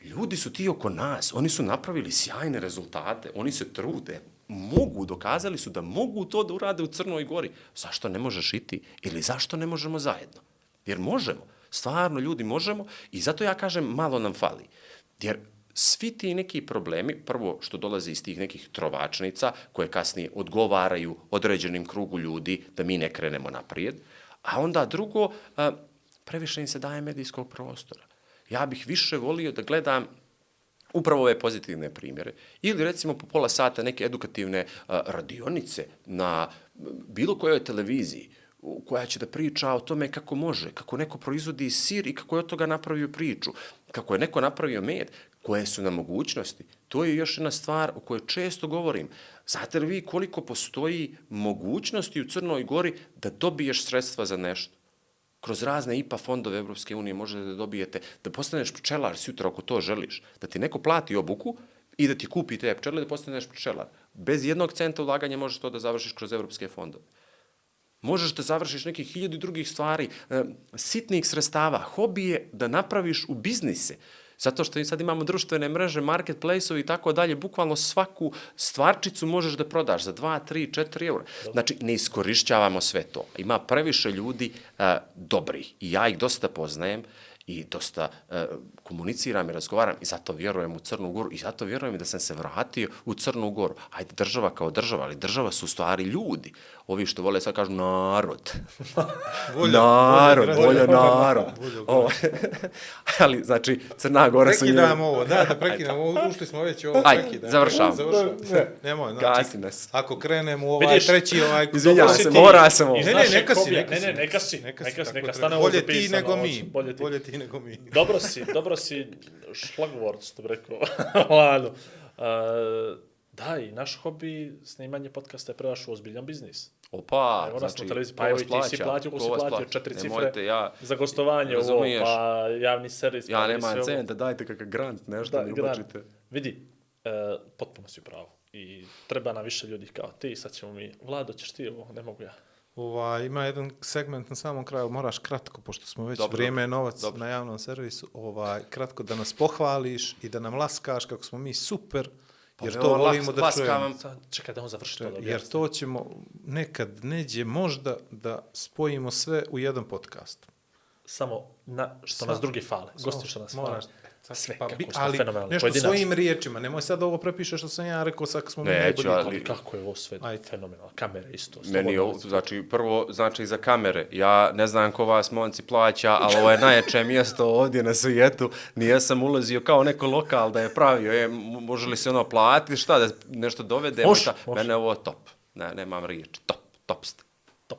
[SPEAKER 4] Ljudi su ti oko nas, oni su napravili sjajne rezultate, oni se trude, mogu, dokazali su da mogu to da urade u Crnoj Gori. Zašto ne možeš i ti? Ili zašto ne možemo zajedno? Jer možemo. Stvarno, ljudi, možemo i zato ja kažem, malo nam fali. Jer svi ti neki problemi, prvo što dolaze iz tih nekih trovačnica, koje kasnije odgovaraju određenim krugu ljudi da mi ne krenemo naprijed, a onda drugo, a, previše im se daje medijskog prostora. Ja bih više volio da gledam upravo ove pozitivne primjere. Ili recimo po pola sata neke edukativne a, radionice na bilo kojoj televiziji koja će da priča o tome kako može, kako neko proizvodi sir i kako je od toga napravio priču, kako je neko napravio med, koje su na mogućnosti. To je još jedna stvar o kojoj često govorim. Znate li vi koliko postoji mogućnosti u Crnoj Gori da dobiješ sredstva za nešto? Kroz razne IPA fondove Evropske unije možete da dobijete, da postaneš pčelar sutra ako to želiš, da ti neko plati obuku i da ti kupi te pčele da postaneš pčelar. Bez jednog centa ulaganja možeš to da završiš kroz evropske fondove. Možeš da završiš nekih hiljadu drugih stvari, e, sitnih sredstava. Hobi je da napraviš u biznise. Zato što sad imamo društvene mreže, marketplace-ovi i tako dalje, bukvalno svaku stvarčicu možeš da prodaš za 2, 3, 4 eura. Znači, ne iskorišćavamo sve to. Ima previše ljudi uh, dobrih i ja ih dosta poznajem i dosta uh, komuniciram i razgovaram i zato vjerujem u Crnu Goru i zato vjerujem da sam se vratio u Crnu Goru. Ajde, država kao država, ali država su stvari ljudi. Ovi što vole sad kažu narod.
[SPEAKER 2] Volja,
[SPEAKER 4] narod,
[SPEAKER 2] volja
[SPEAKER 4] narod.
[SPEAKER 2] Volja
[SPEAKER 4] Ovo, ali, znači, Crna Gora su
[SPEAKER 2] Prekidamo ovo, da, da prekidamo ovo, ušli smo već u ovo,
[SPEAKER 4] Ajde,
[SPEAKER 2] prekidamo.
[SPEAKER 4] završavam.
[SPEAKER 2] Završavam. Nemoj, znači,
[SPEAKER 4] Gasi nas.
[SPEAKER 2] ako krenemo u ovaj
[SPEAKER 3] Vidiš,
[SPEAKER 2] treći, ovaj...
[SPEAKER 4] Izvinjavam se, mora sam ovo.
[SPEAKER 2] Ne, ne, neka si, neka
[SPEAKER 3] Ne,
[SPEAKER 2] si.
[SPEAKER 3] ne, neka si,
[SPEAKER 2] Neka
[SPEAKER 3] neka si, neka stane ovo
[SPEAKER 2] Bolje ti
[SPEAKER 3] zapisano.
[SPEAKER 2] nego mi.
[SPEAKER 3] Bolje ti.
[SPEAKER 2] Bolje ti nego mi.
[SPEAKER 3] Dobro si, dobro si šlagvort, što bi rekao. Lano. Uh, da, i naš hobi, snimanje podcasta je prerašao ozbiljan biznis.
[SPEAKER 4] Opa,
[SPEAKER 3] Evo nas na
[SPEAKER 4] znači,
[SPEAKER 3] televiziji, pa evo ti si platio, ko si platio
[SPEAKER 4] plaća?
[SPEAKER 3] četiri cifre
[SPEAKER 4] Nemojte, ja,
[SPEAKER 3] za gostovanje, ovo, pa javni servis.
[SPEAKER 4] ja
[SPEAKER 3] pa
[SPEAKER 4] nemam centa, dajte kakav grant, nešto
[SPEAKER 3] Da,
[SPEAKER 4] mi ubačite.
[SPEAKER 3] Vidi, e, potpuno si u pravu. I treba nam više ljudi kao ti, sad ćemo mi, Vlado, ćeš ti ovo, ne mogu ja.
[SPEAKER 2] Ovaj, ima jedan segment na samom kraju, moraš kratko, pošto smo već
[SPEAKER 4] Dobro,
[SPEAKER 2] vrijeme je
[SPEAKER 4] dobro,
[SPEAKER 2] novac
[SPEAKER 4] dobro.
[SPEAKER 2] na javnom servisu, ovaj, kratko da nas pohvališ i da nam laskaš kako smo mi super, jer
[SPEAKER 4] evo,
[SPEAKER 2] to volimo da čujemo.
[SPEAKER 3] Sad, čekaj da on završi to da
[SPEAKER 2] Jer to ćemo nekad neđe možda da spojimo sve u jedan podcast.
[SPEAKER 3] Samo na, što
[SPEAKER 2] Samo-
[SPEAKER 3] nas drugi fale. Gosti što nas fale. Sve,
[SPEAKER 2] pa,
[SPEAKER 3] kako
[SPEAKER 2] ali
[SPEAKER 3] fenomenalni.
[SPEAKER 2] nešto
[SPEAKER 3] Pojedinačno.
[SPEAKER 2] svojim riječima, nemoj sad ovo prepiše što sam ja rekao, sad smo mi
[SPEAKER 4] Neću,
[SPEAKER 2] najbolji.
[SPEAKER 4] ali-
[SPEAKER 3] kako je ovo sve
[SPEAKER 2] Ajde.
[SPEAKER 3] fenomenalno. Kamere isto.
[SPEAKER 4] Meni je ovo, znači, prvo, znači, za kamere. Ja ne znam ko vas monci plaća, ali ovo je najjače mjesto ovdje na svijetu. Nije sam ulazio kao neko lokal da je pravio. E, m- može li se ono platiti, šta, da nešto dovedemo?
[SPEAKER 3] Može,
[SPEAKER 4] šta?
[SPEAKER 3] može.
[SPEAKER 4] Mene je ovo top. Ne, nemam riječi. Top, top ste.
[SPEAKER 3] Top.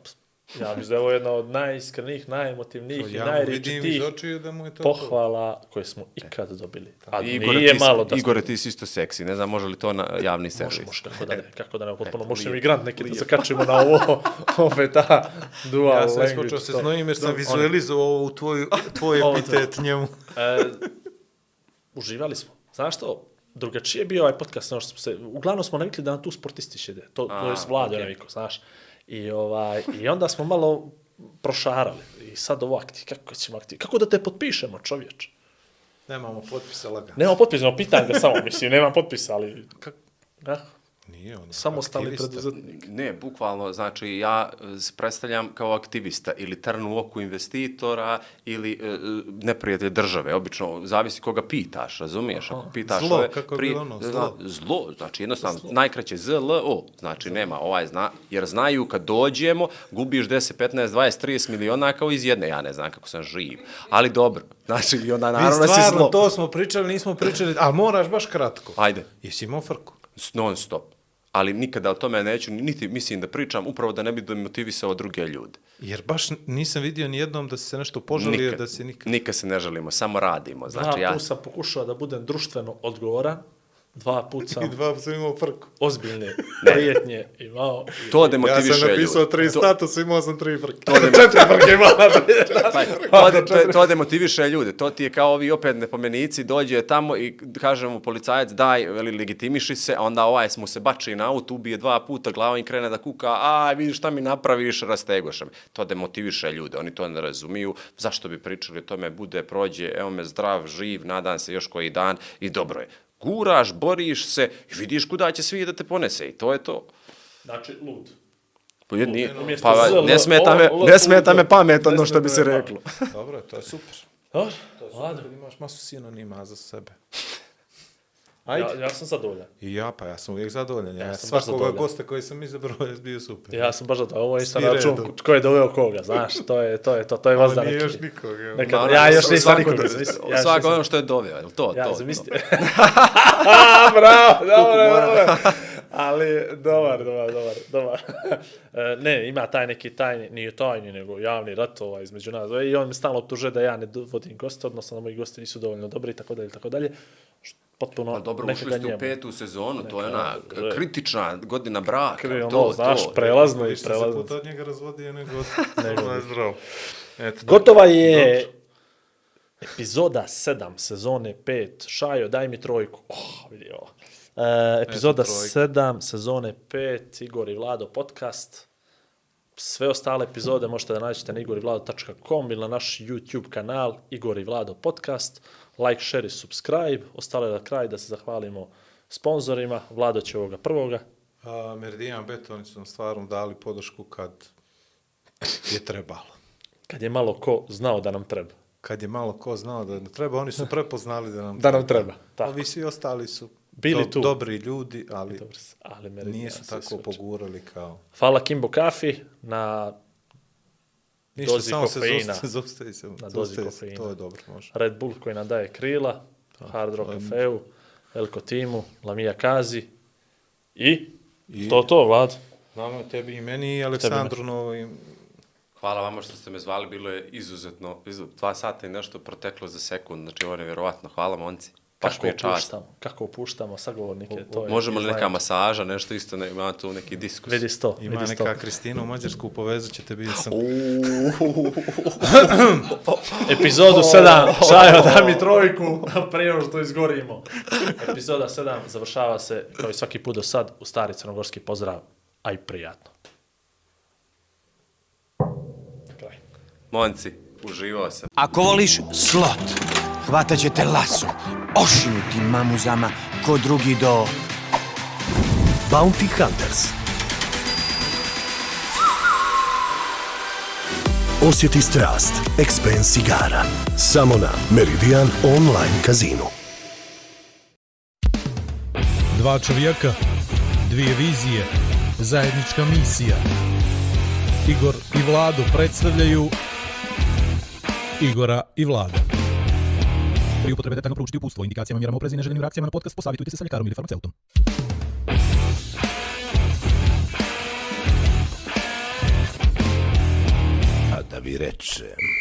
[SPEAKER 3] Ja mislim da je ovo jedna od najiskrenijih, najemotivnijih i
[SPEAKER 2] Ja
[SPEAKER 3] najriječitijih
[SPEAKER 2] očiju da mu je to
[SPEAKER 3] pohvala koje smo ikad dobili. A
[SPEAKER 4] Igore,
[SPEAKER 3] nije
[SPEAKER 4] ti
[SPEAKER 3] malo da smo...
[SPEAKER 4] Igore, ti si isto seksi. Ne znam, može li to na javni servis?
[SPEAKER 3] Može, može, kako da ne, kako da ne, potpuno možemo
[SPEAKER 4] lijepo,
[SPEAKER 3] i grant neki da zakačimo na ovo, ove ta dual
[SPEAKER 2] Ja sam
[SPEAKER 3] language.
[SPEAKER 2] ispočeo se znojim jer sam vizualizovao ovo u tvoj, tvoj epitet njemu.
[SPEAKER 3] E, uživali smo. Znaš što? Drugačije je bio ovaj podcast, ono što smo se, uglavnom smo navikli da nam tu sportisti šede, to, to je vlada
[SPEAKER 4] okej.
[SPEAKER 3] okay. navikao, znaš. I, ovaj, I onda smo malo prošarali. I sad ovo akti, kako ćemo akti, kako da te potpišemo, čovječ?
[SPEAKER 2] Nemamo potpisa lagano.
[SPEAKER 3] Nemam potpisa, no, pitan ga samo, mislim, nemam potpisa, ali... Kak, ah,
[SPEAKER 2] Nije on.
[SPEAKER 3] samostalni preduzetnik.
[SPEAKER 4] Ne, bukvalno, znači ja se predstavljam kao aktivista ili trn u oku investitora ili e, e, neprijatelj države. Obično, zavisi koga pitaš, razumiješ? Ako pitaš
[SPEAKER 2] Zlo,
[SPEAKER 4] ove
[SPEAKER 2] kako bilo ono, zlo.
[SPEAKER 4] Zlo, znači jednostavno, najkraće ZLO, znači nema ovaj zna, jer znaju kad dođemo, gubiš 10, 15, 20, 30 miliona kao iz jedne, ja ne znam kako sam živ. Ali dobro, znači i onda naravno da si
[SPEAKER 2] stvarno,
[SPEAKER 4] zlo.
[SPEAKER 2] to smo pričali, nismo pričali, a moraš baš kratko.
[SPEAKER 4] Ajde.
[SPEAKER 2] Jesi imao frku?
[SPEAKER 4] non stop. Ali nikada o tome neću, niti mislim da pričam, upravo da ne bi demotivisao druge ljude.
[SPEAKER 2] Jer baš nisam vidio ni jednom da se nešto požalio,
[SPEAKER 4] Nikad,
[SPEAKER 2] da si nikad...
[SPEAKER 4] nikad se ne želimo, samo radimo.
[SPEAKER 3] Znači, dva
[SPEAKER 4] ja,
[SPEAKER 3] put sam pokušao da budem društveno odgovoran, dva put sam
[SPEAKER 2] I dva sam imao frku.
[SPEAKER 3] ozbiljne prijetnje imao. I,
[SPEAKER 4] to
[SPEAKER 2] Ja
[SPEAKER 4] demotiviše
[SPEAKER 2] sam napisao
[SPEAKER 4] ljude.
[SPEAKER 2] tri
[SPEAKER 4] To-
[SPEAKER 2] statusa, imao sam tri frke.
[SPEAKER 4] To, dem,
[SPEAKER 3] Četiri frke
[SPEAKER 4] taj, to, de, to, to demotiviše ljude. To ti je kao ovi opet nepomenici, dođe tamo i kaže mu policajac daj, veli, legitimiši se, a onda ovaj mu se bači na auto, ubije dva puta glavom i krene da kuka, a vidiš šta mi napraviš, rastegoš me. To demotiviše ljude, oni to ne razumiju. Zašto bi pričali o tome, bude, prođe, evo me zdrav, živ, nadam se još koji dan i dobro je. Guraš, boriš se i vidiš kuda će svi da te ponese i to je to.
[SPEAKER 3] Znači, lud.
[SPEAKER 4] Pa, je- nije, pa
[SPEAKER 3] ZL,
[SPEAKER 4] ne smeta me, ne smeta me
[SPEAKER 3] ludo.
[SPEAKER 4] pamet,
[SPEAKER 3] Ne
[SPEAKER 4] ono što bi se reklo.
[SPEAKER 2] Dobro, to je super.
[SPEAKER 3] Dobro,
[SPEAKER 2] Ladno.
[SPEAKER 3] ladno.
[SPEAKER 2] Kad imaš masu sinonima za sebe.
[SPEAKER 3] Ja,
[SPEAKER 2] Ajde.
[SPEAKER 3] ja sam zadovoljan.
[SPEAKER 2] I ja, pa ja sam uvijek zadovoljan. Ja,
[SPEAKER 3] Ja sam
[SPEAKER 2] svakoga
[SPEAKER 3] zadovoljan.
[SPEAKER 2] gosta koji sam izabrao je bio super.
[SPEAKER 3] Ja sam baš zadovoljan. Ovo je na račun ko je doveo koga, znaš, to je to, je, to, to je vas da neki.
[SPEAKER 2] još nikoga. evo.
[SPEAKER 3] Neka,
[SPEAKER 4] Naravno,
[SPEAKER 3] ja još nisam zamisli, ja
[SPEAKER 4] Svako ono što je doveo, je li to?
[SPEAKER 3] Ja,
[SPEAKER 4] to,
[SPEAKER 3] zamislite. A, bravo, dobro, dobro. Ali, dobar, dobar, dobar, dobar. E, ne, ima taj neki tajni, nije tajni, nego javni rat ovaj, između nas. I on mi stalno optužuje da ja ne vodim goste, odnosno da moji gosti nisu dovoljno dobri i tako dalje, i tako dalje. Potpuno
[SPEAKER 4] Pa dobro,
[SPEAKER 3] neka
[SPEAKER 4] ušli ste u petu sezonu, to je
[SPEAKER 3] Neka-
[SPEAKER 4] ona kritična godina braka. To,
[SPEAKER 3] ono, znaš,
[SPEAKER 4] to.
[SPEAKER 3] prelazno i
[SPEAKER 2] Više se
[SPEAKER 3] prelazno.
[SPEAKER 2] puta od njega razvodio nego od... nego je zdrav. Eto,
[SPEAKER 3] Gotova je epizoda 7 sezone 5. Šajo, daj mi trojku. Oh, vidi ovo. E, epizoda
[SPEAKER 2] Eto, trojka.
[SPEAKER 3] 7 sezone 5. Igor i Vlado podcast. Sve ostale epizode možete da nađete na igorivlado.com ili na naš YouTube kanal Igor i Vlado podcast. Like, share i subscribe. Ostale na kraj da se zahvalimo sponzorima. Vlado će ovoga prvoga.
[SPEAKER 2] A, Meridian Bet, oni su nam stvarno dali podršku kad je trebalo.
[SPEAKER 3] Kad je malo ko znao da nam treba.
[SPEAKER 2] Kad je malo ko znao da nam treba, oni su prepoznali da nam
[SPEAKER 3] Da nam treba. Tako.
[SPEAKER 2] A vi svi ostali su
[SPEAKER 3] Bili tu.
[SPEAKER 2] dobri ljudi, ali
[SPEAKER 3] Dobro, ali Meridian
[SPEAKER 2] nisu
[SPEAKER 3] se
[SPEAKER 2] tako
[SPEAKER 3] isključio.
[SPEAKER 2] pogurali kao...
[SPEAKER 3] Hvala Kimbo Kafi na
[SPEAKER 2] Ništa,
[SPEAKER 3] Dozi
[SPEAKER 2] samo se
[SPEAKER 3] kofeina.
[SPEAKER 2] zaustavi, zaustavi se.
[SPEAKER 3] Na dozi
[SPEAKER 2] se,
[SPEAKER 3] kofeina.
[SPEAKER 2] To je dobro, može.
[SPEAKER 3] Red Bull koji nam daje krila, Hard Rock Cafeu, Elko Timu, Lamija Kazi i,
[SPEAKER 2] I-
[SPEAKER 3] to to, Vlad.
[SPEAKER 2] Nama, tebi i meni i Aleksandru Novim.
[SPEAKER 4] Hvala vama što ste me zvali, bilo je izuzetno, izuzetno dva sata i nešto proteklo za sekund, znači ovo je nevjerovatno. Hvala momci. Baš
[SPEAKER 3] Kako
[SPEAKER 4] mi je čast.
[SPEAKER 3] opuštamo, kako opuštamo sagovornike. To je
[SPEAKER 4] Možemo li neka masaža, nešto isto, ne, ima tu neki diskus.
[SPEAKER 3] Vidi sto,
[SPEAKER 2] Ima
[SPEAKER 3] vidi sto.
[SPEAKER 2] neka Kristina u Mađarsku, povezat ćete, vidio sam.
[SPEAKER 3] Epizodu 7, Šajo, da mi trojku, prije što izgorimo. Epizoda 7 završava se, kao i svaki put do sad, u stari crnogorski pozdrav, a i prijatno. Kraj.
[SPEAKER 4] Monci, uživao sam.
[SPEAKER 5] Ako voliš slot, hvatat će te laso, ošinuti mamuzama ko drugi do...
[SPEAKER 6] Bounty Hunters. Osjeti strast Expense igara. Samo na Meridian Online Casino.
[SPEAKER 7] Dva čovjeka, dvije vizije, zajednička misija. Igor i Vlado predstavljaju Igora i Vlada. При употребе детально проучите упутство. Индикациями, мярам, опрези, нежелени реакциями на подкаст, посъветуйте се с лекаром или фармацевтом.
[SPEAKER 8] A da vi rečem.